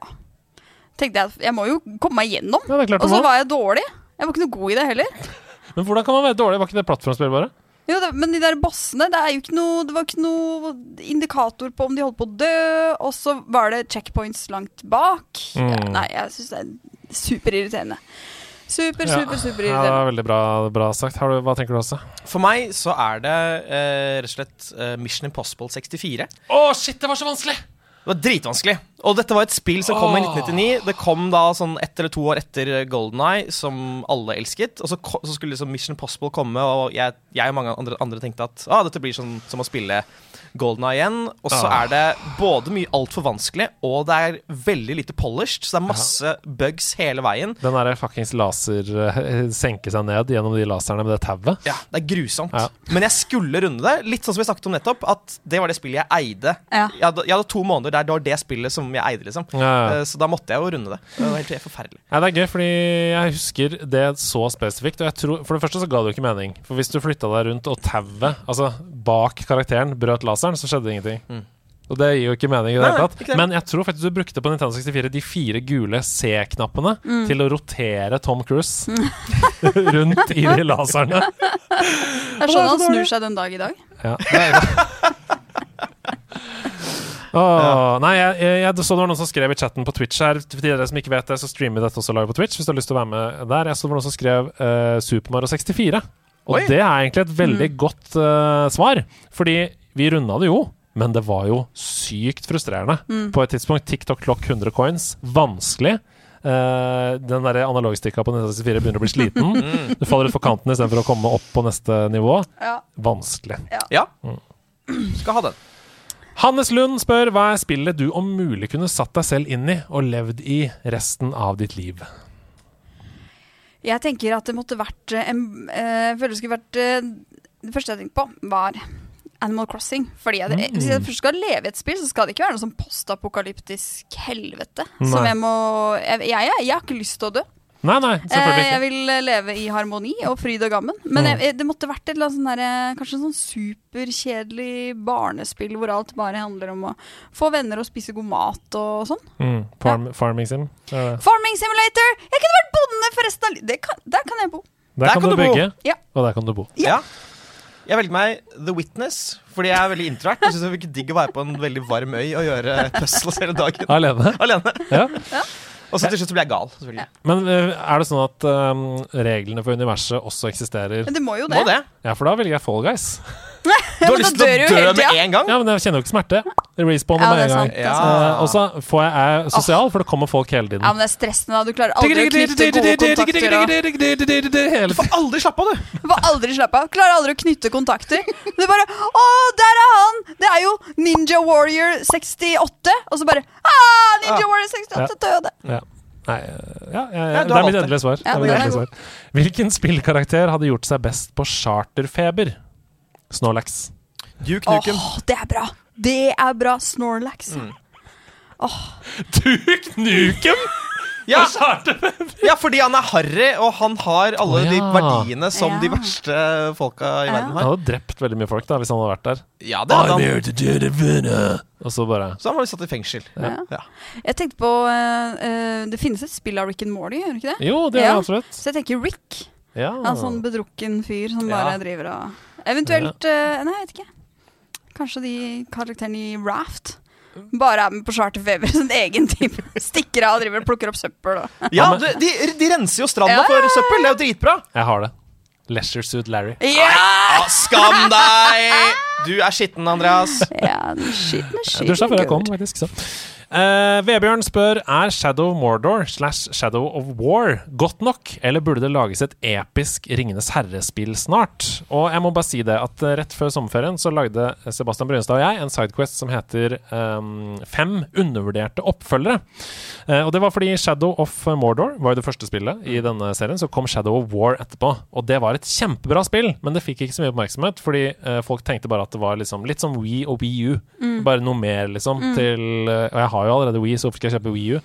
Tenkte jeg at jeg må jo komme meg gjennom. Ja, Og så var jeg dårlig. Jeg var ikke noe god i det heller. <laughs> Men hvordan kan man være dårlig? Var ikke det plattformspill, bare? Jo, det, men de der bossene, det er jo ikke noe Det var ikke noe indikator på om de holdt på å dø, og så var det checkpoints langt bak. Mm. Ja, nei, jeg syns det er superirriterende. Super, super, Ja, det superirriterende. var veldig bra, bra sagt. Har du, hva tenker du også? For meg så er det eh, rett og slett eh, Mission Impossible 64. Å, shit, det var så vanskelig! Det var dritvanskelig. Og dette var et spill som kom i 1999. Det kom da sånn ett eller to år etter Golden Eye, som alle elsket. Og så, så skulle liksom Mission Possible komme, og jeg, jeg og mange andre, andre tenkte at ah, dette blir sånn som å spille Golden Eye igjen. Og så Ah. er det både mye altfor vanskelig, og det er veldig lite polished. Så det er masse bugs hele veien. Den derre fuckings laser senker senke seg ned gjennom de laserne med det tauet. Ja, det er grusomt. Ja. Men jeg skulle runde det. Litt sånn som vi snakket om nettopp, at det var det spillet jeg eide. Ja. Jeg, hadde, jeg hadde to måneder der det var det spillet som jeg eide, liksom. Ja, ja. Eh, Så da måtte jeg jo runde det. Det var helt, helt forferdelig. Ja, det er gøy, fordi jeg husker det så spesifikt. Og jeg tror, for det første så ga det jo ikke mening. For hvis du flytta deg rundt og tauet, altså bak karakteren, brøt laseren, så skjedde det ingenting. Og det gir jo ikke mening i det hele tatt. Men jeg tror faktisk du brukte på Nintendo 64 de fire gule C-knappene til å rotere Tom Cruise <laughs> rundt i de laserne. Det er sånn han snur seg den dag i dag. Ja. Åh, Nei, jeg, jeg, jeg så det var noen som skrev i chatten på Twitch her. For dere som ikke vet det, så streamer vi dette også live på Twitch. Hvis du har lyst til å være med der. Jeg så det var noen som skrev uh, Super Mario 64. Og Oi. det er egentlig et veldig godt uh, svar. Fordi vi runda det jo, men det var jo sykt frustrerende. På et tidspunkt TikTok klokk 100 coins. Vanskelig. Uh, den der analogstikka på 1964 begynner å bli sliten. <laughs> Du faller utfor kanten istedenfor å komme opp på neste nivå. Ja. Vanskelig. Ja. Mm. Skal ha den. Hannes Lund spør hva er spillet du om mulig kunne satt deg selv inn i og levd i resten av ditt liv. Jeg tenker at det måtte vært eh, en eh, Jeg føler det skulle vært eh, Det første jeg tenkte på, var Animal Crossing. Fordi jeg, Mm. Hvis jeg først skal leve i et spill, så skal det ikke være noe sånn postapokalyptisk helvete. Som jeg må jeg, jeg, jeg har ikke lyst til å dø. Nei, nei, selvfølgelig ikke. jeg vil eh, leve i harmoni og fryd og gammen. Men Mm. jeg, det måtte vært et eller annet sånn derre- kanskje en sånn superkjedelig barnespill hvor alt bare handler om å få venner og spise god mat og sånn. Mm, farm, Farming sim. Er. Farming Simulator! Jeg kunne vært bonde for resten av livet! Der kan jeg bo. Der, kan, du bo. bygge, Ja. og der kan du bo. Ja. Jeg velger meg The Witness, fordi jeg er veldig introvert. Jeg synes det virker digg å være på en veldig varm øy og gjøre puzzles hele dagen. Alene. Alene. Ja. Og så til slutt så blir jeg gal. selvfølgelig. Men eh, er det sånn at um, reglene for universet også eksisterer? Men det må jo det. Må det. Ja, for da velger jeg Fall Guys. <laughs> <laughs> Du har lyst til å du dø med tida. en gang? Ja, men jeg kjenner jo ikke smerte. Det respawner Ja, med en gang. Ja. Eh, og så får jeg, jeg er sosial, for det kommer folk hele tiden. Ja, men det er stressende, da. Du klarer aldri å knytte gode kontakter. Du får aldri slappe av, du. du får aldri slappe av. Klarer aldri å knytte kontakter. Du bare Å, der er han! Det er jo Ninja Warrior 68. Og så bare ah, Ninja Warrior 68 døde. Ja. Nei, eh, ja, ja, ja, Ja, det er mitt det. endelige svar. Ja, det mitt endelige svar. Hvilken spillkarakter hadde gjort seg best på charterfeber? Snorlax. Duke Åh, Nukem. det er bra. Det er bra. Snorlax. Mm. Duke Nukem! Ja, ja, fordi han er harry, og han har alle Å, de verdiene som de verste folka i Ja. verden Han har. hadde drept veldig mye folk da hvis han hadde vært der. Ja, det hadde han. here to do the winner. Og så bare Så han var satt i fengsel. Ja. Ja. Jeg tenkte på uh, eh, Det finnes et spill av Rick and Morty, gjør det ikke det? Jo, det er Ja. absolutt. Så jeg tenker Rick. Ja. Han sånn bedrukken fyr som bare Ja. driver og Eventuelt uh, Nei, jeg vet ikke. Kanskje de karakterene i Raft bare er med på charterfeber, sin egen team. <laughs> Stikker av og driver og plukker opp søppel og <laughs> Ja, de, de renser jo stranda for søppel. Det er jo dritbra. Jeg har det. Leisure Suit Larry. Ja! Ja, skam deg! Du er skitten, Andreas. ja den er skitten. skitten sa før jeg kom, faktisk. Så. Eh, Vebjørn spør er Shadow of Mordor slash Shadow of War godt nok, eller burde det lages et episk Ringenes herre-spill snart? Og jeg må bare si det at eh, rett før sommerferien så lagde Sebastian Brynestad og jeg en sidequest som heter um, Fem undervurderte oppfølgere. Uh, og det var fordi Shadow of Mordor var jo det første spillet i denne serien. Så kom Shadow of War etterpå. Og det var et kjempebra spill, men det fikk ikke så mye oppmerksomhet fordi uh, folk tenkte bare at det var liksom litt som We og Wii U. Bare noe mer, liksom. Til, eh, og jeg har jo allerede Wii, så hvorfor skal jeg kjøpe Wii U?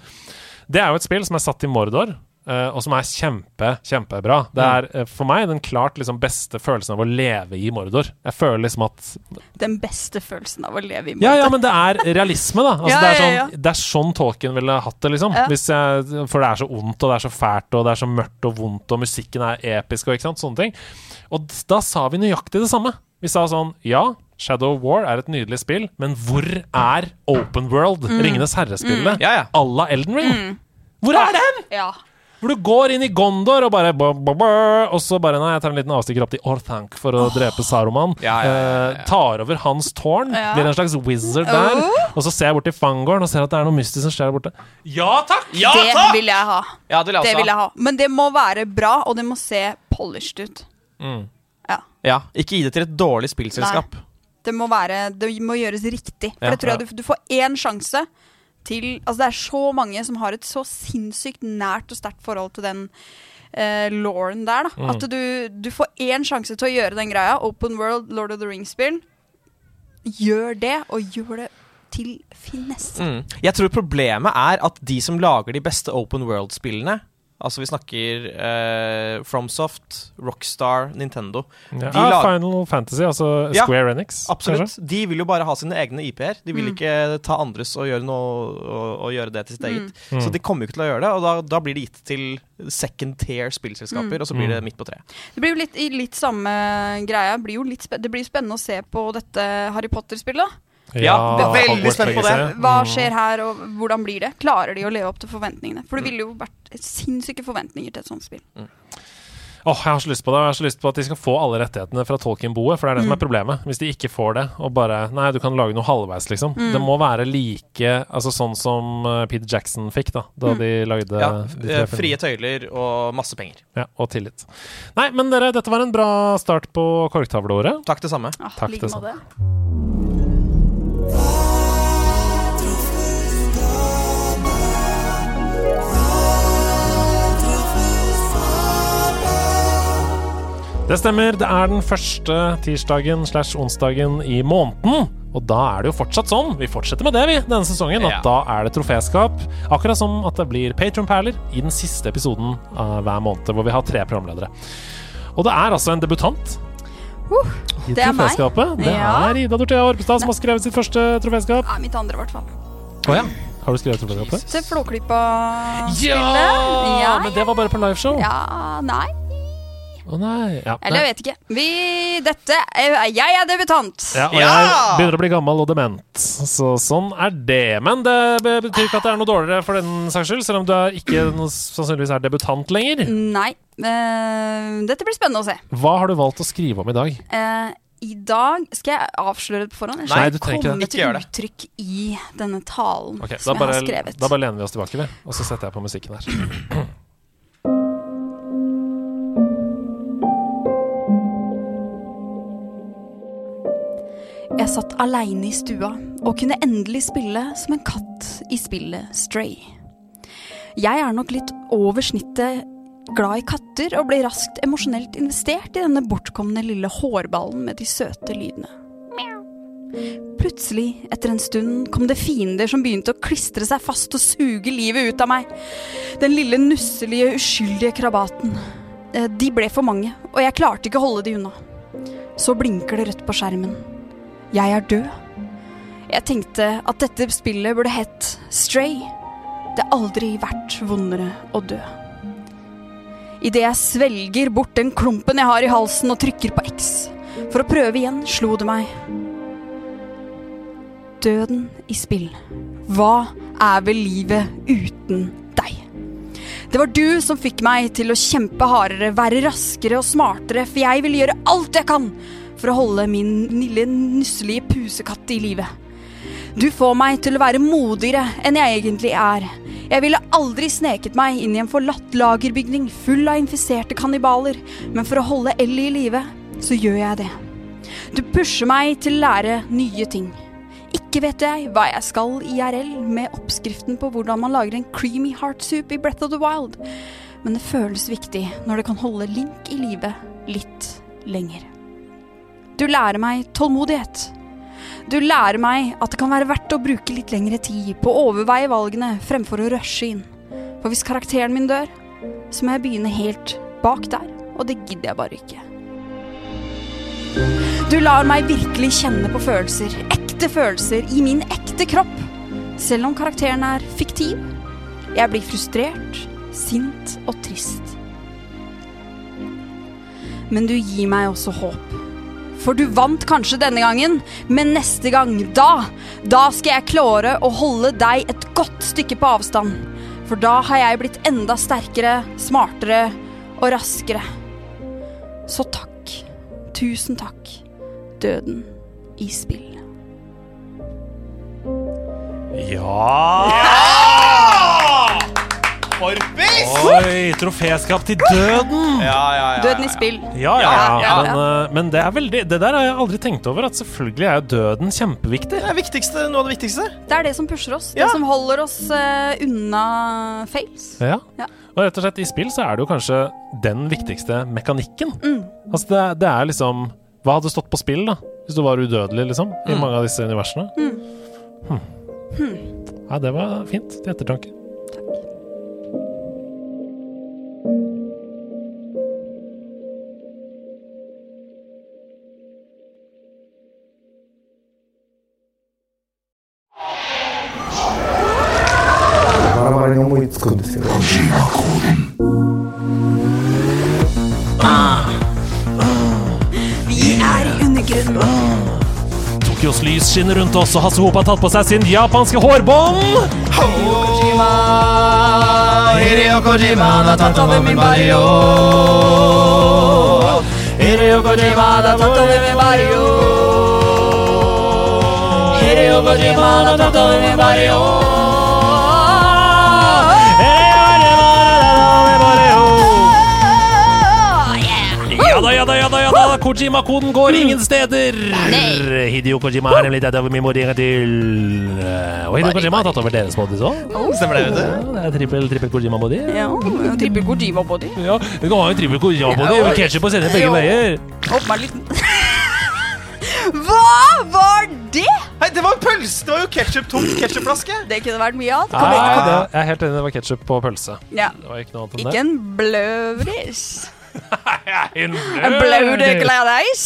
Det er jo et spill som er satt i Mordor. Uh, og som er kjempe, kjempebra. Det er uh, for meg den klart liksom beste følelsen av å leve i Mordor. Jeg føler liksom at Den beste følelsen av å leve i Mordor. ja, ja, men det er realisme, da. <laughs> Altså, Ja, det, er sånn, ja. det er sånn Tolkien ville hatt det, liksom. Ja. Jeg, for det er så ondt, og det er så fælt, og det er så mørkt og vondt, og musikken er episk, og ikke sant, sånne ting. Og da sa vi nøyaktig det samme. Vi sa sånn Ja, Shadow of War er et nydelig spill, men hvor er Open World, Mm. Ringenes herre-spillet, Ja, ja. à la Elden Ring? Hvor er den?! Ja. Hvor du går inn i Gondor og bare ba, ba, ba, Og så bare Nei, jeg tar en liten avstikker opp til Orthanc for å drepe Saruman. Ja, ja, ja, ja, ja. Eh, tar over hans tårn. Ja. Blir en slags wizard der. Oh. Og så ser jeg bort til Fangorn og ser at det er noe mystisk som skjer der borte. Ja takk! Ja, det takk! vil jeg ha. Ja, det vil jeg Det vil jeg ha. Men det må være bra, og det må se polished ut. Mm. Ja. Ja, ikke gi det til et dårlig spillselskap. Det må, være, det må gjøres riktig. For Ja. det tror jeg du, du får én sjanse til Altså, det er så mange som har et så sinnssykt nært og sterkt forhold til den uh, lauren der, da. At du, du får én sjanse til å gjøre den greia. Open World, Lord of the Rings-spill. Gjør det, og gjør det til finesse. Mm. Jeg tror problemet er at de som lager de beste open world-spillene Altså vi snakker eh, Fromsoft, Rockstar, Nintendo. Ja, De ah, Final Fantasy, altså Ja, Square Enix. Absolutt. kanskje? De vil jo bare ha sine egne IP-er. De vil ikke ta andres og gjøre, noe, og, og gjøre det til sitt eget. Så de kommer jo ikke til å gjøre det, og da, da blir det gitt til second tier spillselskaper, og så blir det midt på treet. Det blir jo litt, litt samme greia. Blir jo litt spe det blir spennende å se på dette Harry Potter-spillet. Da. Ja, veldig spent på det. Hva Mm. skjer her, og hvordan blir det? Klarer de å leve opp til forventningene? For det ville jo vært sinnssyke forventninger til et sånt spill. Åh, jeg har så lyst på det. Jeg har så lyst på at de skal få alle rettighetene fra Tolkien-boet, for det er det som er Mm. problemet. Hvis de ikke får det, og bare Nei, du kan lage noe halvveis, liksom. Mm. Det må være like Altså sånn som uh, Peter Jackson fikk, da, da Mm. de lagde Ja, de tre eh, filmene. frie tøyler og masse penger. Ja, og tillit. Nei, men dere, dette var en bra start på korktavleåret. Takk, det samme. Ah, Takk, like det måte. Det stemmer. Det er den første tirsdagen slash onsdagen i måneden. Og da er det jo fortsatt sånn, vi fortsetter med det vi denne sesongen, at Ja. da er det troféskap. Akkurat som at det blir Patron-perler i den siste episoden av hver måned, hvor vi har tre programledere. Og det er altså en debutant Uh, det er meg. troféskapet. Det Ja. er Ida Dorthea Orpestad som har skrevet sitt første troféskap. Ja, mitt andre, i hvert fall. Oh, ja. Har du skrevet troféskapet? Til Flåklypa-spillet. Ja, Men det var bare på liveshow. Ja, nei. Å nei. Ja, Eller jeg vet ikke. Vi Dette er, Jeg er debutant. Ja, og Ja! jeg begynner å bli gammel og dement. Så sånn er det. Men det betyr ikke at det er noe dårligere for den saks skyld, selv om du er ikke noe, sannsynligvis er debutant lenger. Nei. Uh, dette blir spennende å se. Hva har du valgt å skrive om i dag? Uh, I dag Skal jeg avsløre det på forhånd? Nei, du trenger ikke det. Ikke til gjør det. uttrykk i denne talen okay, da jeg bare, har skrevet. da bare lener vi oss tilbake, vi. Og så setter jeg på musikken her. Jeg satt aleine i stua og kunne endelig spille som en katt i spillet Stray. Jeg er nok litt over snittet glad i katter og ble raskt emosjonelt investert i denne bortkomne lille hårballen med de søte lydene. Plutselig, etter en stund, kom det fiender som begynte å klistre seg fast og suge livet ut av meg. Den lille nusselige, uskyldige krabaten. Eh, De ble for mange, og jeg klarte ikke å holde de unna. Så blinker det rødt på skjermen. Jeg er død. Jeg tenkte at dette spillet burde hett Stray. Det har aldri vært vondere å dø. Idet jeg svelger bort den klumpen jeg har i halsen og trykker på X for å prøve igjen, slo det meg. Døden i spill. Hva er vel livet uten deg? Det var du som fikk meg til å kjempe hardere, være raskere og smartere, for jeg ville gjøre alt jeg kan for å holde min lille nusselige pusekatt i live. Du får meg til å være modigere enn jeg egentlig er. Jeg ville aldri sneket meg inn i en forlatt lagerbygning full av infiserte kannibaler, men for å holde Ellie i live, så gjør jeg det. Du pusher meg til å lære nye ting. Ikke vet jeg hva jeg skal IRL med oppskriften på hvordan man lager en creamy heart soup i Breath of the Wild, men det føles viktig når det kan holde Link i live litt lenger. Du lærer meg tålmodighet. Du lærer meg at det kan være verdt å bruke litt lengre tid på å overveie valgene fremfor å rushe inn. For hvis karakteren min dør, så må jeg begynne helt bak der, og det gidder jeg bare ikke. Du lar meg virkelig kjenne på følelser, ekte følelser, i min ekte kropp. Selv om karakteren er fiktiv. Jeg blir frustrert, sint og trist. Men du gir meg også håp. For du vant kanskje denne gangen, men neste gang, da, da skal jeg klare å holde deg et godt stykke på avstand. For da har jeg blitt enda sterkere, smartere og raskere. Så takk. Tusen takk. Døden i spill. Ja! Korpis! Oi, troféskap til døden! Ja, ja, ja. Døden i spill. Ja, ja, Men, eh, men det er veldig Det der har jeg aldri tenkt over, at selvfølgelig er døden kjempeviktig. Det er viktigste, noe av det viktigste. Det er det som pusher oss. Ja. Det som holder oss uh, unna fails. Ja. Ja. Og rett og slett, i spill så er det jo kanskje den viktigste mekanikken. Mm. Altså, det, det er liksom Hva hadde stått på spill, da? Hvis du var udødelig, liksom? I Mm. mange av disse universene. Mm. Hm. Ja, det var fint til ettertanke. Tokyos lys skinner rundt oss, og Hasse Hope har tatt på seg sin japanske hårbånd! Hideo Kojima da tatt over min barrio. Hideo Kojima da tatt over min barrio. Har tatt over min barrio. Kojima-koden går ingen steder. Hideo Kojima har nemlig tatt over min modering til eh, Og Hideo Kojima har tatt over deres bodies òg. Stemmer det, vet du. Ja, det er trippel, trippel Kojima-body. Ja, trippel Kojima-body. Ja, du kan ha en trippel Kojima-body med ketsjup og sende begge veier. <laughs> Hva var det?! Hei, det var en pølse! Det var jo ketsjup tom ketsjupflaske. Det kunne vært mye annet. Nei, det, jeg er helt enig. Det var ketsjup på pølse. Ja. Det var ikke noe annet enn Ikke en bløvris. En bløde kledeis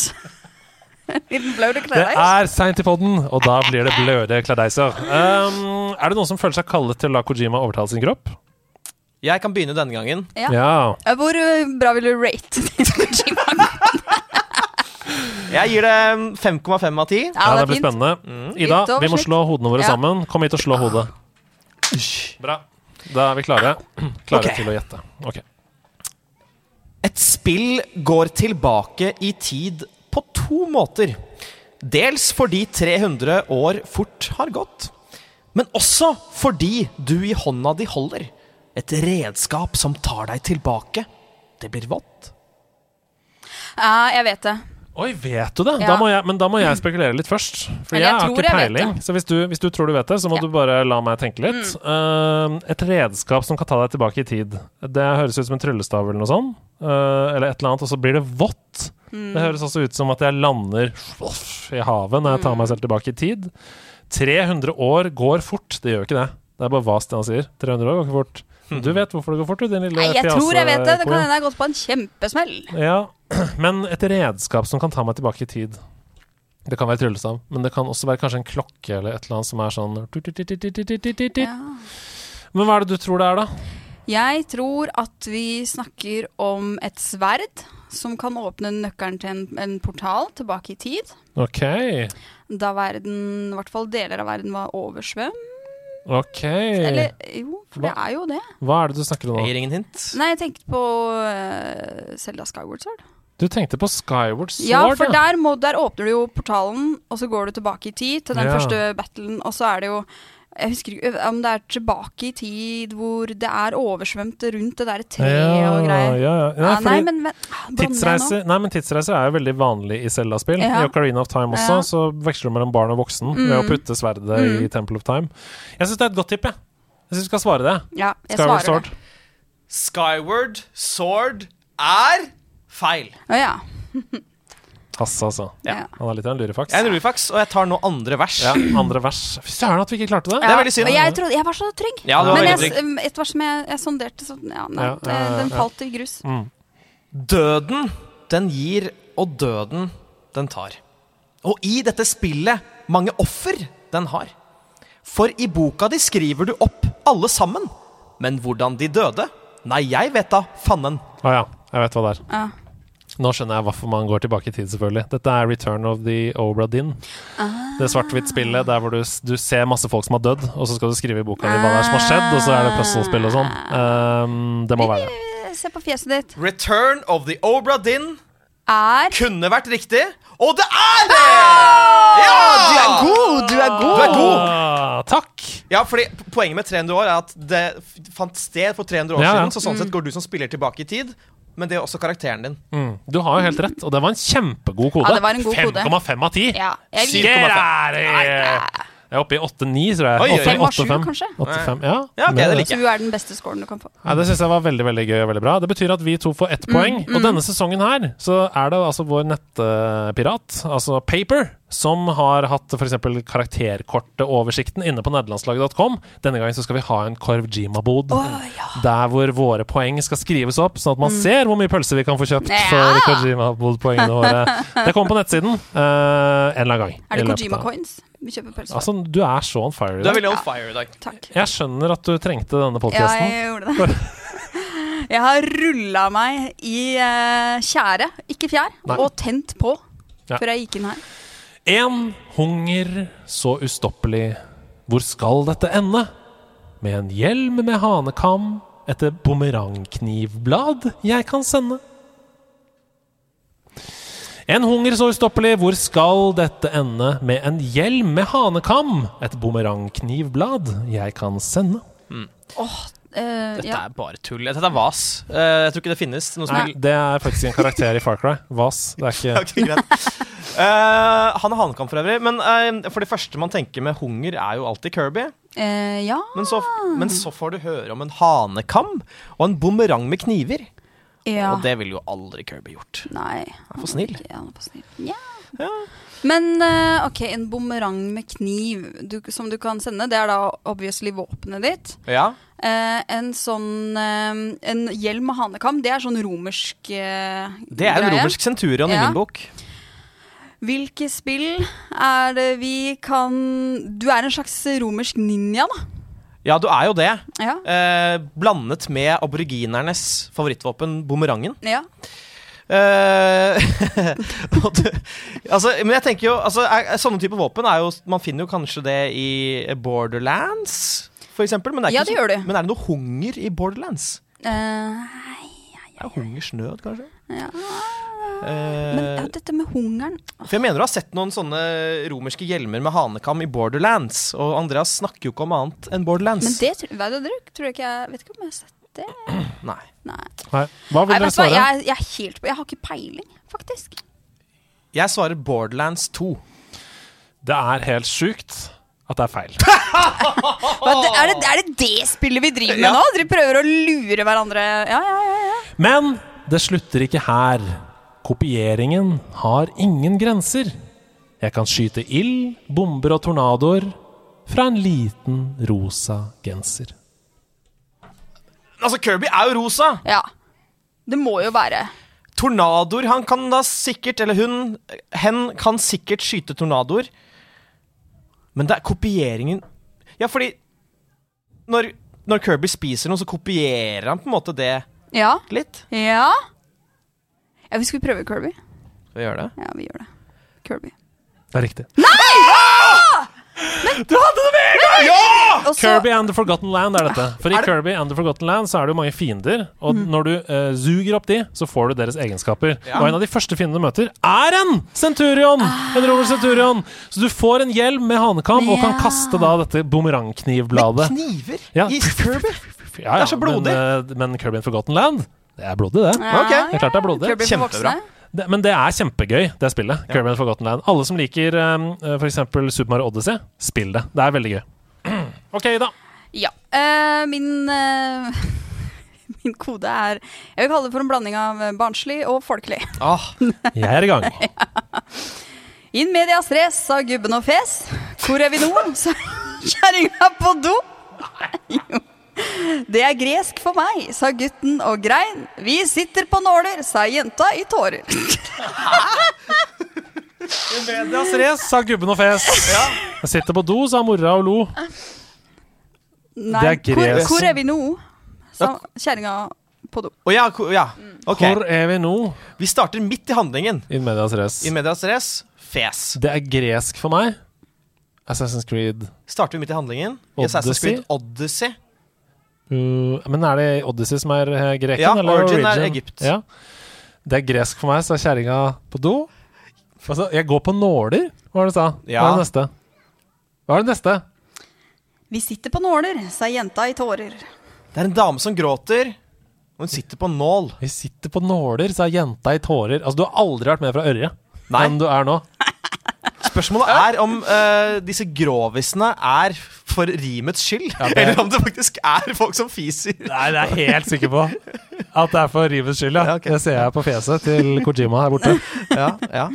En liten bløde Det er seint i podden, og da blir det bløde kledeiser Um, er det noen som føler seg kallet til å la Kojima overtale sin kropp? Jeg kan begynne denne gangen. Ja. Ja. Hvor uh, bra vil du rate <laughs> Kojima? Jeg gir det 5,5 av 10. Ja, Ja, det blir fint. spennende. Mm. Ida, vi må slå hodene våre Ja. sammen. Kom hit og slå hodet. Bra. Da er vi klare. Klare okay. til å gjette. Ok. Et spill går tilbake i tid på to måter. Dels fordi 300 år fort har gått, men også fordi du i hånda di holder et redskap som tar deg tilbake. Det blir vått. Ja, jeg vet det. Oi, vet du det? Ja. Da må jeg, men da må jeg spekulere litt først. For jeg, jeg har ikke peiling. Så hvis du, hvis du tror du vet det, så må Ja. Mm. du bare la meg tenke litt. Uh, et redskap som kan ta deg tilbake i tid. Det høres ut som en tryllestav eller noe sånt. Uh, eller et eller annet, og så blir det vått. Mm. Det høres også ut som at jeg lander i havet når jeg tar Mm. meg selv tilbake i tid. 300 år går fort. Det gjør jo ikke det. Det er bare hva Stian sier. 300 år går ikke fort. Du vet hvorfor det går fort, du, din lille Nei, jeg tror jeg vet det. Det kan hende jeg har gått på en kjempesmell. Ja, <clears throat> men et redskap som kan ta meg tilbake i tid. Det kan være tryllestav, men det kan også være kanskje en klokke eller et eller annet som er sånn Ja. Men hva er det du tror det er, da? Jeg tror at vi snakker om et sverd som kan åpne nøkkelen til en, en portal tilbake i tid. Ok. Da verden, i hvert fall deler av verden var oversvømt. Ok. Eller jo, for det er jo det. Hva er det du snakker om Jeg gir ingen hint. Nei, jeg tenkte på uh, Selda Skyward Sword. Du tenkte på Skyward Sword, Ja, for der, må, der åpner du jo portalen, og så går du tilbake i tid til den Ja. første battlen, og så er det jo Jeg husker ikke om det er tilbake i tid hvor det er oversvømt rundt det der treet ja, og greier. Ja, ja. Nei, Ja, nei, men, men ah, tidsreiser, nei, men tidsreiser er jo veldig vanlig i Zelda-spill. Ja. I Ocarina of Time også, Ja. så veksler du mellom barn og voksen ved å Mm. putte sverdet Mm. i Temple of Time. Jeg syns det er et godt tipp, jeg. Jeg syns du skal svare det. Ja, jeg Skyward svarer Sword. det. Skyward Sword er feil. Å ja. Hasse, altså. Ja. Han er litt av en lurefaks. Jeg er en lurifaks, og jeg tar nå andre vers. Ja, andre vers. Fy søren at vi ikke klarte det. Det er veldig synd. Jeg, trodde, jeg var så trygg. Ja, du var men veldig jeg, trygg. et vers som jeg, jeg sonderte, så ja, nei, Ja, ja, ja, den falt i grus. Døden, den gir, og døden, den tar. Og i dette spillet mange offer den har. For i boka di skriver du opp alle sammen. Men hvordan de døde? Nei, jeg vet da, fannen. Å ja, jeg vet hva det er. Ja. Nå skjønner jeg hvorfor man går tilbake i tid, selvfølgelig. Dette er Return of the Obra Dinn. Det svart-hvitt-spillet der hvor du, du ser masse folk som har dødd, og så skal du skrive i boka di hva det er som har skjedd, og så er det puzzle-spill og sånn. Um, det må være det. Eh, Se på fjeset ditt. Return of the Obra Dinn Er kunne vært riktig, og det er det! Ja! Du er god! Du er god! Du er god! Ah, takk! Ja, fordi Poenget med 300 år er at det fant sted for 300 år Ja, ja. siden. Så sånn sett går du som spiller tilbake i tid, men det er også karakteren din. Mm, du har jo helt rett, og det var en kjempegod kode. Ja, det var en god kode. 5,5 av 10. Ja, jeg er oppe i 8-9, tror jeg. Oi, oi, oi. 8, 5,7 kanskje? 8-5, ja. Ja, okay, det er liker jeg. Du er den beste scoren du kan få. Ja, det syns jeg var veldig veldig gøy og veldig bra. Det betyr at vi to får ett poeng. Og denne sesongen her så er det altså vår nettpirat, altså Paper, som har hatt f.eks. karakterkortoversikten inne på nederlandslaget.com. Denne gangen så skal vi ha en Korvjima-bod. Der hvor våre poeng skal skrives opp, sånn at man ser hvor mye pølse vi kan få kjøpt Ja. for Korvjima-bod-poengene våre. <laughs> Det kommer på nettsiden uh, en eller annen gang. Er det i løpet Kojima av- Coins vi kjøper pølse? Altså, du er så on fire i dag. Du er veldig on fire i dag. Takk. Jeg skjønner at du trengte denne Ja, jeg gjorde det. <laughs> Jeg har rulla meg i uh, tjære, ikke fjær, Nei. og tent på Ja. før jeg gikk inn her. En hunger så ustoppelig, hvor skal dette ende? Med en hjelm med hanekam, etter bumerangknivblad jeg kan sende. En hunger så ustoppelig, hvor skal dette ende? Med en hjelm med hanekam, et bumerangknivblad jeg kan sende. Eh, Dette ja. er bare tull. Dette er vas. Uh, jeg tror ikke det finnes noe Nei, spill det er faktisk en karakter i Far Cry. Vas. Det er ikke <laughs> okay, greit. Eh, han er hanekam for øvrig. Men for det første man tenker med hunger, er jo alltid Kirby. Eh, ja. Men så, men så får du høre om en hanekam og en bumerang med kniver. ja. Og det ville jo aldri Kirby gjort. Nei. er for snill. Ja, han er for snill. Ja. Men eh, OK, en bumerang med kniv du, som du kan sende, det er da obviously våpenet ditt. Ja. Eh, en sånn eh, En hjelm med hanekam, det er sånn romersk eh, Det er en greie. romersk centurion i min bok. Hvilke spill er det vi kan Du er en slags romersk ninja, da. Ja, du er jo det. Ja. Eh, blandet med aboriginernes favorittvåpen, bumerangen. ja. Eh, <laughs> altså, men jeg tenker jo altså, er, er, Sånne typer våpen er jo Man finner jo kanskje det i Borderlands, for eksempel. Men, er Ja, det gjør du. men er det noe hunger i Borderlands? Eh, Det er hungersnød, kanskje? ja. Uh, Men ja, dette med hungeren for jeg mener du har sett noen sånne romerske hjelmer med hanekam i Borderlands. Og Andreas snakker jo ikke om annet enn Borderlands. Men det, vet du, det tror jeg ikke jeg Vet ikke om jeg har sett det. Nei. Nei. Nei. Hva vil dere svare? jeg, jeg er helt Jeg har ikke peiling, faktisk. Jeg svarer Borderlands 2. Det er helt sjukt at det er feil. <laughs> Er, det, er det det spillet vi driver med Ja. nå? Dere prøver å lure hverandre? Ja, ja, ja. ja. Men det slutter ikke her. Kopieringen har ingen grenser. Jeg kan skyte ild, bomber og tornadoer fra en liten rosa genser. Altså, Kirby er jo rosa! ja. Det må jo være Tornadoer Han kan da sikkert, eller hun, hen kan sikkert skyte tornadoer. Men det er kopieringen Ja, fordi når, når Kirby spiser noe, så kopierer han på en måte det Ja. litt. Ja. Ja, vi skal prøve Kirby. Skal vi gjøre det? Ja, vi gjør det. Kirby. Det er riktig. Nei! Du hadde det med en gang! Ja! Og så- Kirby and the Forgotten Land er dette. For i det- Kirby and the Forgotten Land så er det jo mange fiender. Og Mm. når du uh, suger opp de, så får du deres egenskaper. Og en av de første fiendene du møter, er en Centurion! En rover Centurion. Så du får en hjelm med hanekam og kan kaste da dette bumerangknivbladet. Kniver Ja. i Kirby? Ja, ja, Det er så blodig. Men, uh, men Kirby and Forgotten Land, det er blodig, det. Ja, Ok. Det er klart det er blodig. Kjempebra. Det, men det er kjempegøy, det spillet. Kirby and Forgotten Land. Alle som liker um, f.eks. Super Mario Odyssey, spill det. Det er veldig gøy. OK, da. Ja. Uh, min uh, <laughs> Min kode er Jeg vil kalle det for en blanding av barnslig og folkelig. Ah, Jeg er i gang. <laughs> In medias res, sa gubben og fes. Hvor er vi nå? <laughs> sa kjerringa på do. Jo. Det er gresk for meg, sa gutten og grein. Vi sitter på nåler, sa jenta i tårer. Medias race, sa gubben og fes. Jeg sitter på do, sa mora og lo. Nei, Det er hvor, hvor er vi nå? sa kjerringa på do. Oh, ja, ja. Okay. Hvor er vi nå? Vi starter midt i handlingen. In medias res. In medias res, fes. Det er gresk for meg. Assassin's Creed Starter vi midt i handlingen. Odyssey? Assassin's Creed Odyssey. uh, Men er det Odyssey som er eh, greken? Ja, eller Origin er Egypt. Ja. Det er gresk for meg, sa kjerringa på do. Altså, jeg går på nåler, hva var det du sa? Hva er det neste? Hva er det neste? Vi sitter på nåler, sa jenta i tårer. Det er en dame som gråter, og hun sitter på nål. Vi sitter på nåler, sa jenta i tårer. Altså, du har aldri vært med fra Ørje. Nei. Men du er nå. Spørsmålet er om uh, disse grovisene er for rimets skyld, det- eller om det faktisk er folk som fiser. Nei, det er jeg helt sikker på. At det er for rimets skyld, ja. Ja, okay. Det ser jeg på fjeset til Kojima her borte. Ja, ja.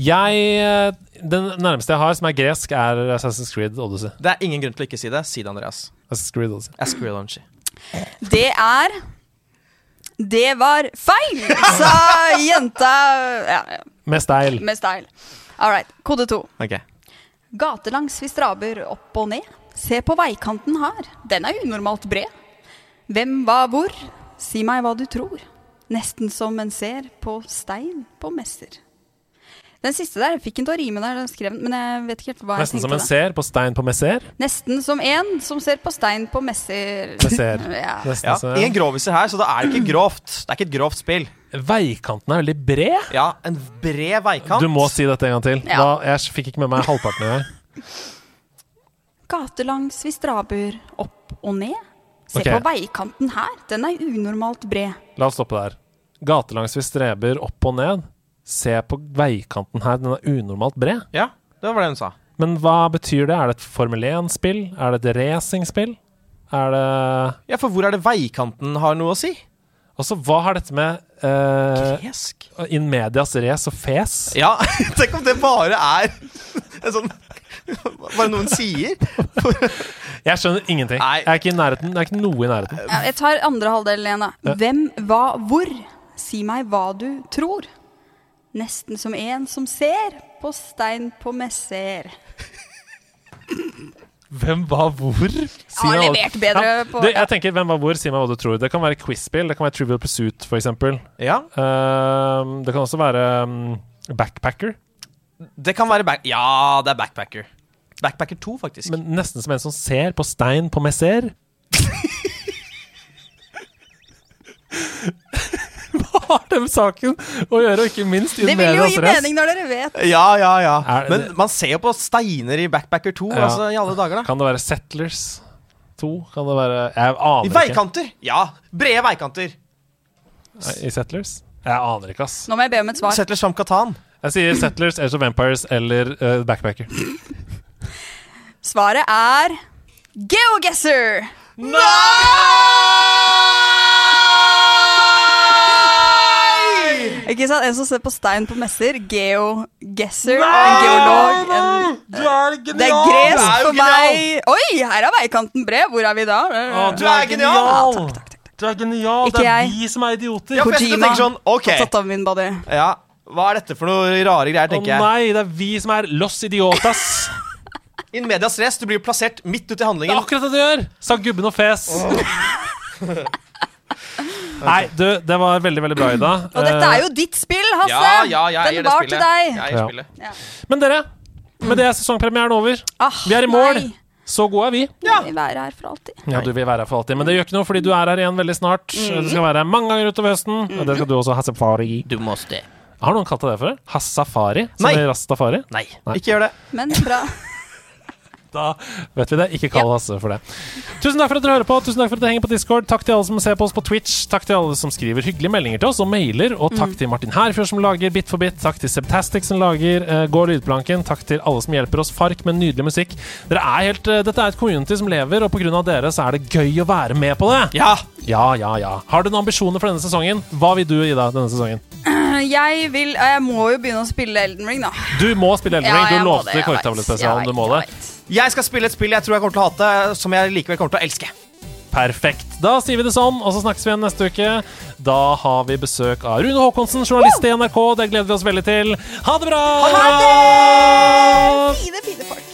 Jeg, eh, Den nærmeste jeg har som er gresk, er Assassin's Creed Odyssey. Det er ingen grunn til å ikke si det. Si det, Andreas. Assassin's Creed Odyssey. Det er Det var feil, sa jenta ja, ja, Med steil. med style. All right. Kode to. Okay. Gatelangs vi straber opp og ned. Se på veikanten her. Den er unormalt bred. Hvem, hva, hvor? Si meg hva du tror. Nesten som en ser på stein på messer. Den siste der jeg fikk den til å rime der, den skrev men jeg vet ikke helt hva Nesten jeg som en ser på stein på messer. Nesten som en som ser på stein på messer. Messer. <laughs> Ja. Nesten Ja, Ingen groviser her, så det er det ikke grovt. Det er ikke et grovt spill. Veikanten er veldig bred. Ja, en bred veikant. Du må si dette en gang til. Ja. Da, jeg fikk ikke med meg halvparten engang. <laughs> Gatelangs vi straber opp og ned. Se okay. på veikanten her. Den er unormalt bred. La oss stoppe der. Gatelangs vi streber opp og ned. Se på veikanten her, den er unormalt bred. Ja, det var det hun sa. Men hva betyr det? Er det et Formel 1-spill? Er det et racingspill? Er det Ja, for hvor er det veikanten har noe å si? Altså, hva har dette med uh, Gresk. in medias race og fes? Ja, <laughs> tenk om det bare er en sånn Bare noen sier. <laughs> Jeg skjønner ingenting. Nei. Jeg er ikke i nærheten. Det er ikke noe i nærheten. Jeg tar andre halvdel Lena. Ja. Hvem, hva, hvor? Si meg hva du tror. Nesten som en som ser på stein på messer. Hvem, hva, hvor? Si har levert bedre på- du, Jeg tenker hvem, hva, hvor, si meg hva du tror. Det kan være quiz-spill. Det kan være Trivial Pursuit, eksempel. Ja, Ehm, det kan også være um, Backpacker. det kan være back... Ja, det er Backpacker. Backpacker 2, faktisk. Men nesten som en som ser på stein på messer. <laughs> har det med saken å gjøre, og ikke minst i Det vil jo gi mening når dere vet. Ja, ja, ja. Det- Men man ser jo på steiner i Backpacker 2, Ja. altså i alle dager, da. Kan det være Settlers 2? Kan det være Jeg aner I ikke. veikanter! Ja, brede veikanter. I Settlers? Jeg aner ikke, ass. Nå må jeg be om et svar. Settlers som Katan. Jeg sier Settlers, Age of Vampires eller uh, Backpacker. Svaret er GeoGuessr. Ikke sant? En som ser på stein på messer. GeoGuessr. En geolog. En, Du er genial! det er gresk er for meg. Oi, her er veikanten bred. Hvor er vi da? du er genial! Du er genial! Ikke det er jeg. vi som er idioter. Ja, Kojima. sånn, okay. har Tatt av min body. Ja, hva er dette for noe rare greier, tenker jeg. Å nei, det er vi som er los idiotas. <laughs> In medias race. du blir jo plassert midt ute i Det er handlingen. akkurat det du gjør! Sa gubben og fes. <laughs> Nei, du, det var veldig, veldig bra, Ida. <clears throat> Og dette er jo ditt spill, Hasse. Ja, ja, jeg eier Den det var spillet. til deg. Jeg eier Ja. spillet. Eh, Men dere, Med det er sesongpremieren over. Ah, Vi er i mål. Nei. Så gode er vi. Vi vil være her for alltid. Ja, du vil være her for alltid. Men det gjør ikke noe, fordi du er her igjen veldig snart. Mm. Du skal være her mange ganger utover høsten. Og det skal du også ha safari. Du måste. Har noen kalt deg det før? Hassafari? Som Nei. i Rastafari? Nei, Nei. ikke gjør det. Men bra. Da vet vi det. Ikke kall Hasse for det. Tusen takk for at dere hører på. Tusen takk for at dere henger på Discord. Takk til alle som ser på oss på Twitch. Takk til alle som skriver hyggelige meldinger til oss og mailer. Og takk til Martin Herfjord som lager Bit for bit. Takk til Sebtastic som lager uh, Går lydplanken. Takk til alle som hjelper oss. Fark med nydelig musikk. Dere er helt, uh, dette er et community som lever, og pga. dere så er det gøy å være med på det. Ja! Ja, ja, ja. Har du noen ambisjoner for denne sesongen? Hva vil du, Ida, denne sesongen? Jeg vil Jeg må jo begynne å spille Elden Ring, da. Du må spille Elden Ring. Ja, du lovte. Korktavlespesialen. Du må det. Jeg skal spille et spill jeg tror jeg kommer til å hate, som jeg likevel kommer til å elske. Perfekt. Da sier vi det sånn, og så snakkes vi igjen neste uke. Da har vi besøk av Rune Håkonsen, journalist i NRK. Det gleder vi oss veldig til. Ha det bra! Ha det! Fine, fine.